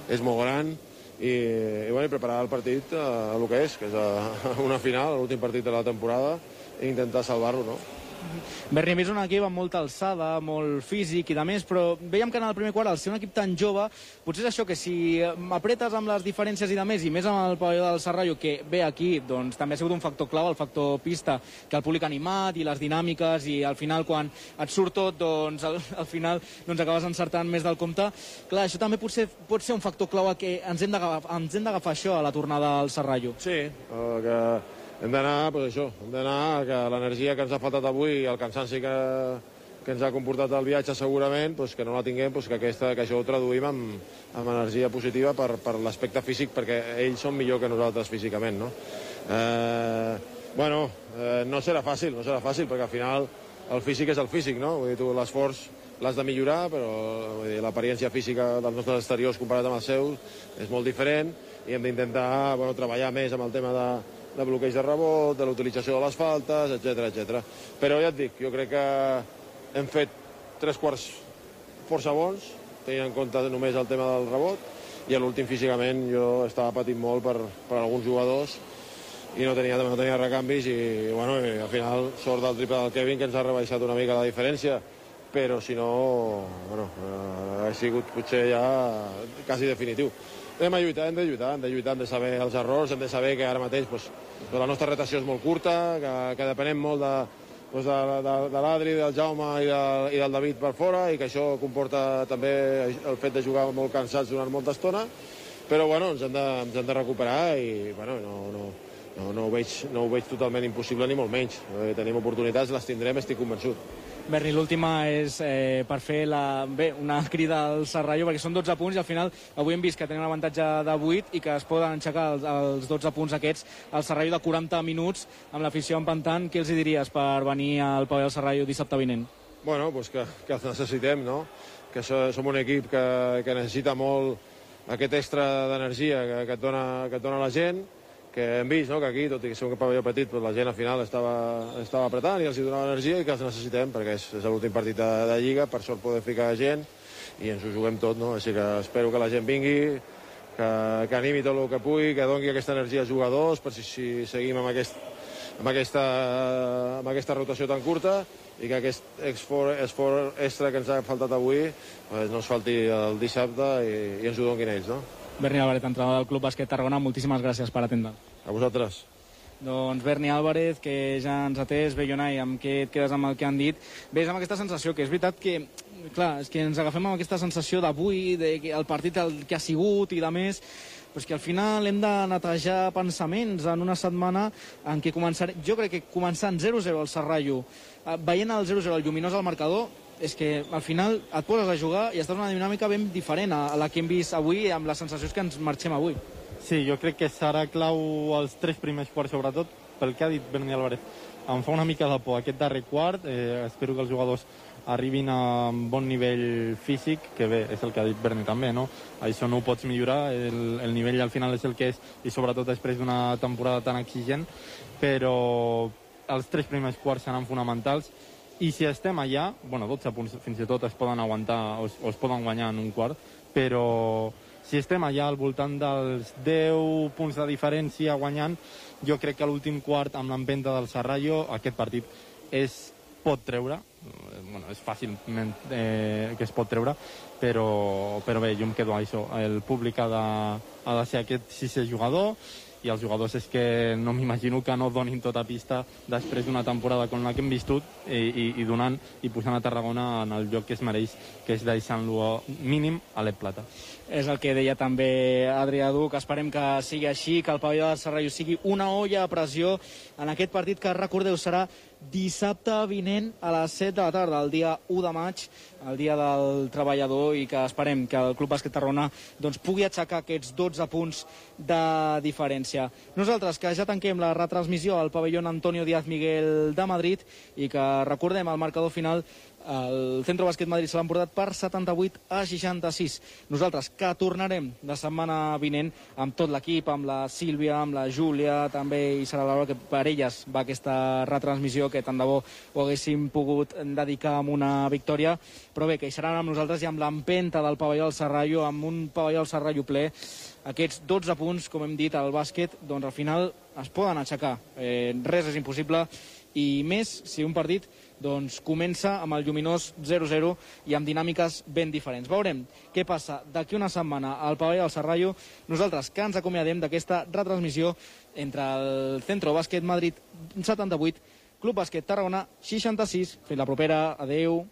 és molt gran, i, i, bueno, i preparar el partit a, a el que és, que és a, a una final, l'últim partit de la temporada, i intentar salvar-lo, no? Berni, a més, un equip amb molta alçada, molt físic i de més, però veiem que en el primer quart, al ser un equip tan jove, potser és això que si apretes amb les diferències i de més, i més amb el pavelló del Serrallo, que ve aquí, doncs també ha sigut un factor clau, el factor pista, que el públic ha animat i les dinàmiques, i al final, quan et surt tot, doncs al, al final doncs acabes encertant més del compte. Clar, això també pot ser, pot ser un factor clau a que ens hem d'agafar això a la tornada al Serrallo. Sí, que hem d'anar, doncs això, hem d'anar que l'energia que ens ha faltat avui, el cansanci que, que ens ha comportat el viatge segurament, doncs que no la tinguem, doncs que, aquesta, que això ho traduïm amb, amb energia positiva per, per l'aspecte físic, perquè ells són millor que nosaltres físicament, no? Eh, bueno, eh, no serà fàcil, no serà fàcil, perquè al final el físic és el físic, no? Vull dir, tu l'esforç l'has de millorar, però l'apariència física dels nostres exteriors comparat amb els seus és molt diferent i hem d'intentar bueno, treballar més amb el tema de, de bloqueig de rebot, de l'utilització de les faltes, etc etc. Però ja et dic, jo crec que hem fet tres quarts força bons, tenint en compte només el tema del rebot, i a l'últim físicament jo estava patint molt per, per alguns jugadors i no tenia, no tenia recanvis i, bueno, i al final sort del triple del Kevin que ens ha rebaixat una mica la diferència però si no, bueno, eh, ha sigut potser ja quasi definitiu. Hem de lluitar, hem de lluitar, hem de lluitar, hem de saber els errors, hem de saber que ara mateix pues, la nostra rotació és molt curta, que, que depenem molt de, pues, de, de, de l'Adri, del Jaume i, de, i del David per fora, i que això comporta també el fet de jugar molt cansats durant molta estona, però bueno, ens hem de, ens hem de recuperar i bueno, no, no, no, no, ho veig, no ho veig totalment impossible ni molt menys. Eh, tenim oportunitats, les tindrem, estic convençut. Berni, l'última és eh, per fer la, bé, una crida al Serrallo, perquè són 12 punts i al final avui hem vist que tenen un avantatge de 8 i que es poden aixecar els, els 12 punts aquests al Serrallo de 40 minuts amb l'afició empantant. Què els hi diries per venir al Pavelló del Serrallo dissabte vinent? Bueno, pues que, que els necessitem, no? Que so, som un equip que, que necessita molt aquest extra d'energia que, que, et dona, que et dona la gent, que hem vist no? que aquí, tot i que som un pavelló petit, però la gent al final estava, estava apretant i els hi donava energia i que els necessitem, perquè és, és l'últim partit de, de Lliga, per sort poder ficar gent i ens ho juguem tot, no? Així que espero que la gent vingui, que, que animi tot el que pugui, que doni aquesta energia als jugadors, per si, si seguim amb, aquest, amb, aquesta, amb aquesta rotació tan curta i que aquest esforç, esforç extra que ens ha faltat avui pues, no es falti el dissabte i, i ens ho donin ells, no? Berni Álvarez, entrenador del Club Bàsquet Tarragona, moltíssimes gràcies per atendre. A vosaltres. Doncs Berni Álvarez, que ja ens ha atès, bé, Jonai, amb què et quedes amb el que han dit? Ves amb aquesta sensació, que és veritat que, clar, és que ens agafem amb aquesta sensació d'avui, de que el partit el que ha sigut i de més, però és que al final hem de netejar pensaments en una setmana en què començaré, jo crec que començant 0-0 al Serrallo, eh, veient el 0-0 al lluminós al marcador, és que al final et poses a jugar i estàs en una dinàmica ben diferent a, la que hem vist avui amb les sensacions que ens marxem avui. Sí, jo crec que serà clau els tres primers quarts, sobretot, pel que ha dit Berni Álvarez. Em fa una mica de por aquest darrer quart. Eh, espero que els jugadors arribin a un bon nivell físic, que bé, és el que ha dit Berni també, no? Això no ho pots millorar, el, el nivell al final és el que és, i sobretot després d'una temporada tan exigent, però els tres primers quarts seran fonamentals, i si estem allà, bueno, 12 punts fins i tot es poden aguantar o es, o es poden guanyar en un quart, però si estem allà al voltant dels 10 punts de diferència guanyant, jo crec que l'últim quart amb l'empenta del Serrallo aquest partit es pot treure, bueno, és fàcilment eh, que es pot treure, però, però bé, jo em quedo a això. El públic ha de, ha de ser aquest sisè jugador, i els jugadors és que no m'imagino que no donin tota pista després d'una temporada com la que hem viscut i, i, i donant i posant a Tarragona en el lloc que es mereix, que és deixant-lo mínim a l'Ep Plata. És el que deia també Adrià Duc, esperem que sigui així, que el pavelló del Serrallo sigui una olla a pressió en aquest partit que, recordeu, serà dissabte vinent a les 7 de la tarda, el dia 1 de maig, el dia del treballador, i que esperem que el Club Bàsquet Tarragona doncs, pugui aixecar aquests 12 punts de diferència. Nosaltres, que ja tanquem la retransmissió al pavelló Antonio Díaz Miguel de Madrid i que recordem el marcador final el Centro Bàsquet Madrid se l'han portat per 78 a 66. Nosaltres que tornarem la setmana vinent amb tot l'equip, amb la Sílvia, amb la Júlia, també i serà l'hora que per elles va aquesta retransmissió que tant de bo ho haguéssim pogut dedicar amb una victòria, però bé, que hi seran amb nosaltres i amb l'empenta del pavelló del Serrallo, amb un pavelló del Serrallo ple, aquests 12 punts, com hem dit, al bàsquet, doncs al final es poden aixecar. Eh, res és impossible i més si un partit doncs, comença amb el lluminós 0-0 i amb dinàmiques ben diferents. Veurem què passa d'aquí una setmana al pavelló del Serrallo. Nosaltres que ens acomiadem d'aquesta retransmissió entre el Centro Bàsquet Madrid 78, Club Bàsquet Tarragona 66. Fins la propera. Adeu.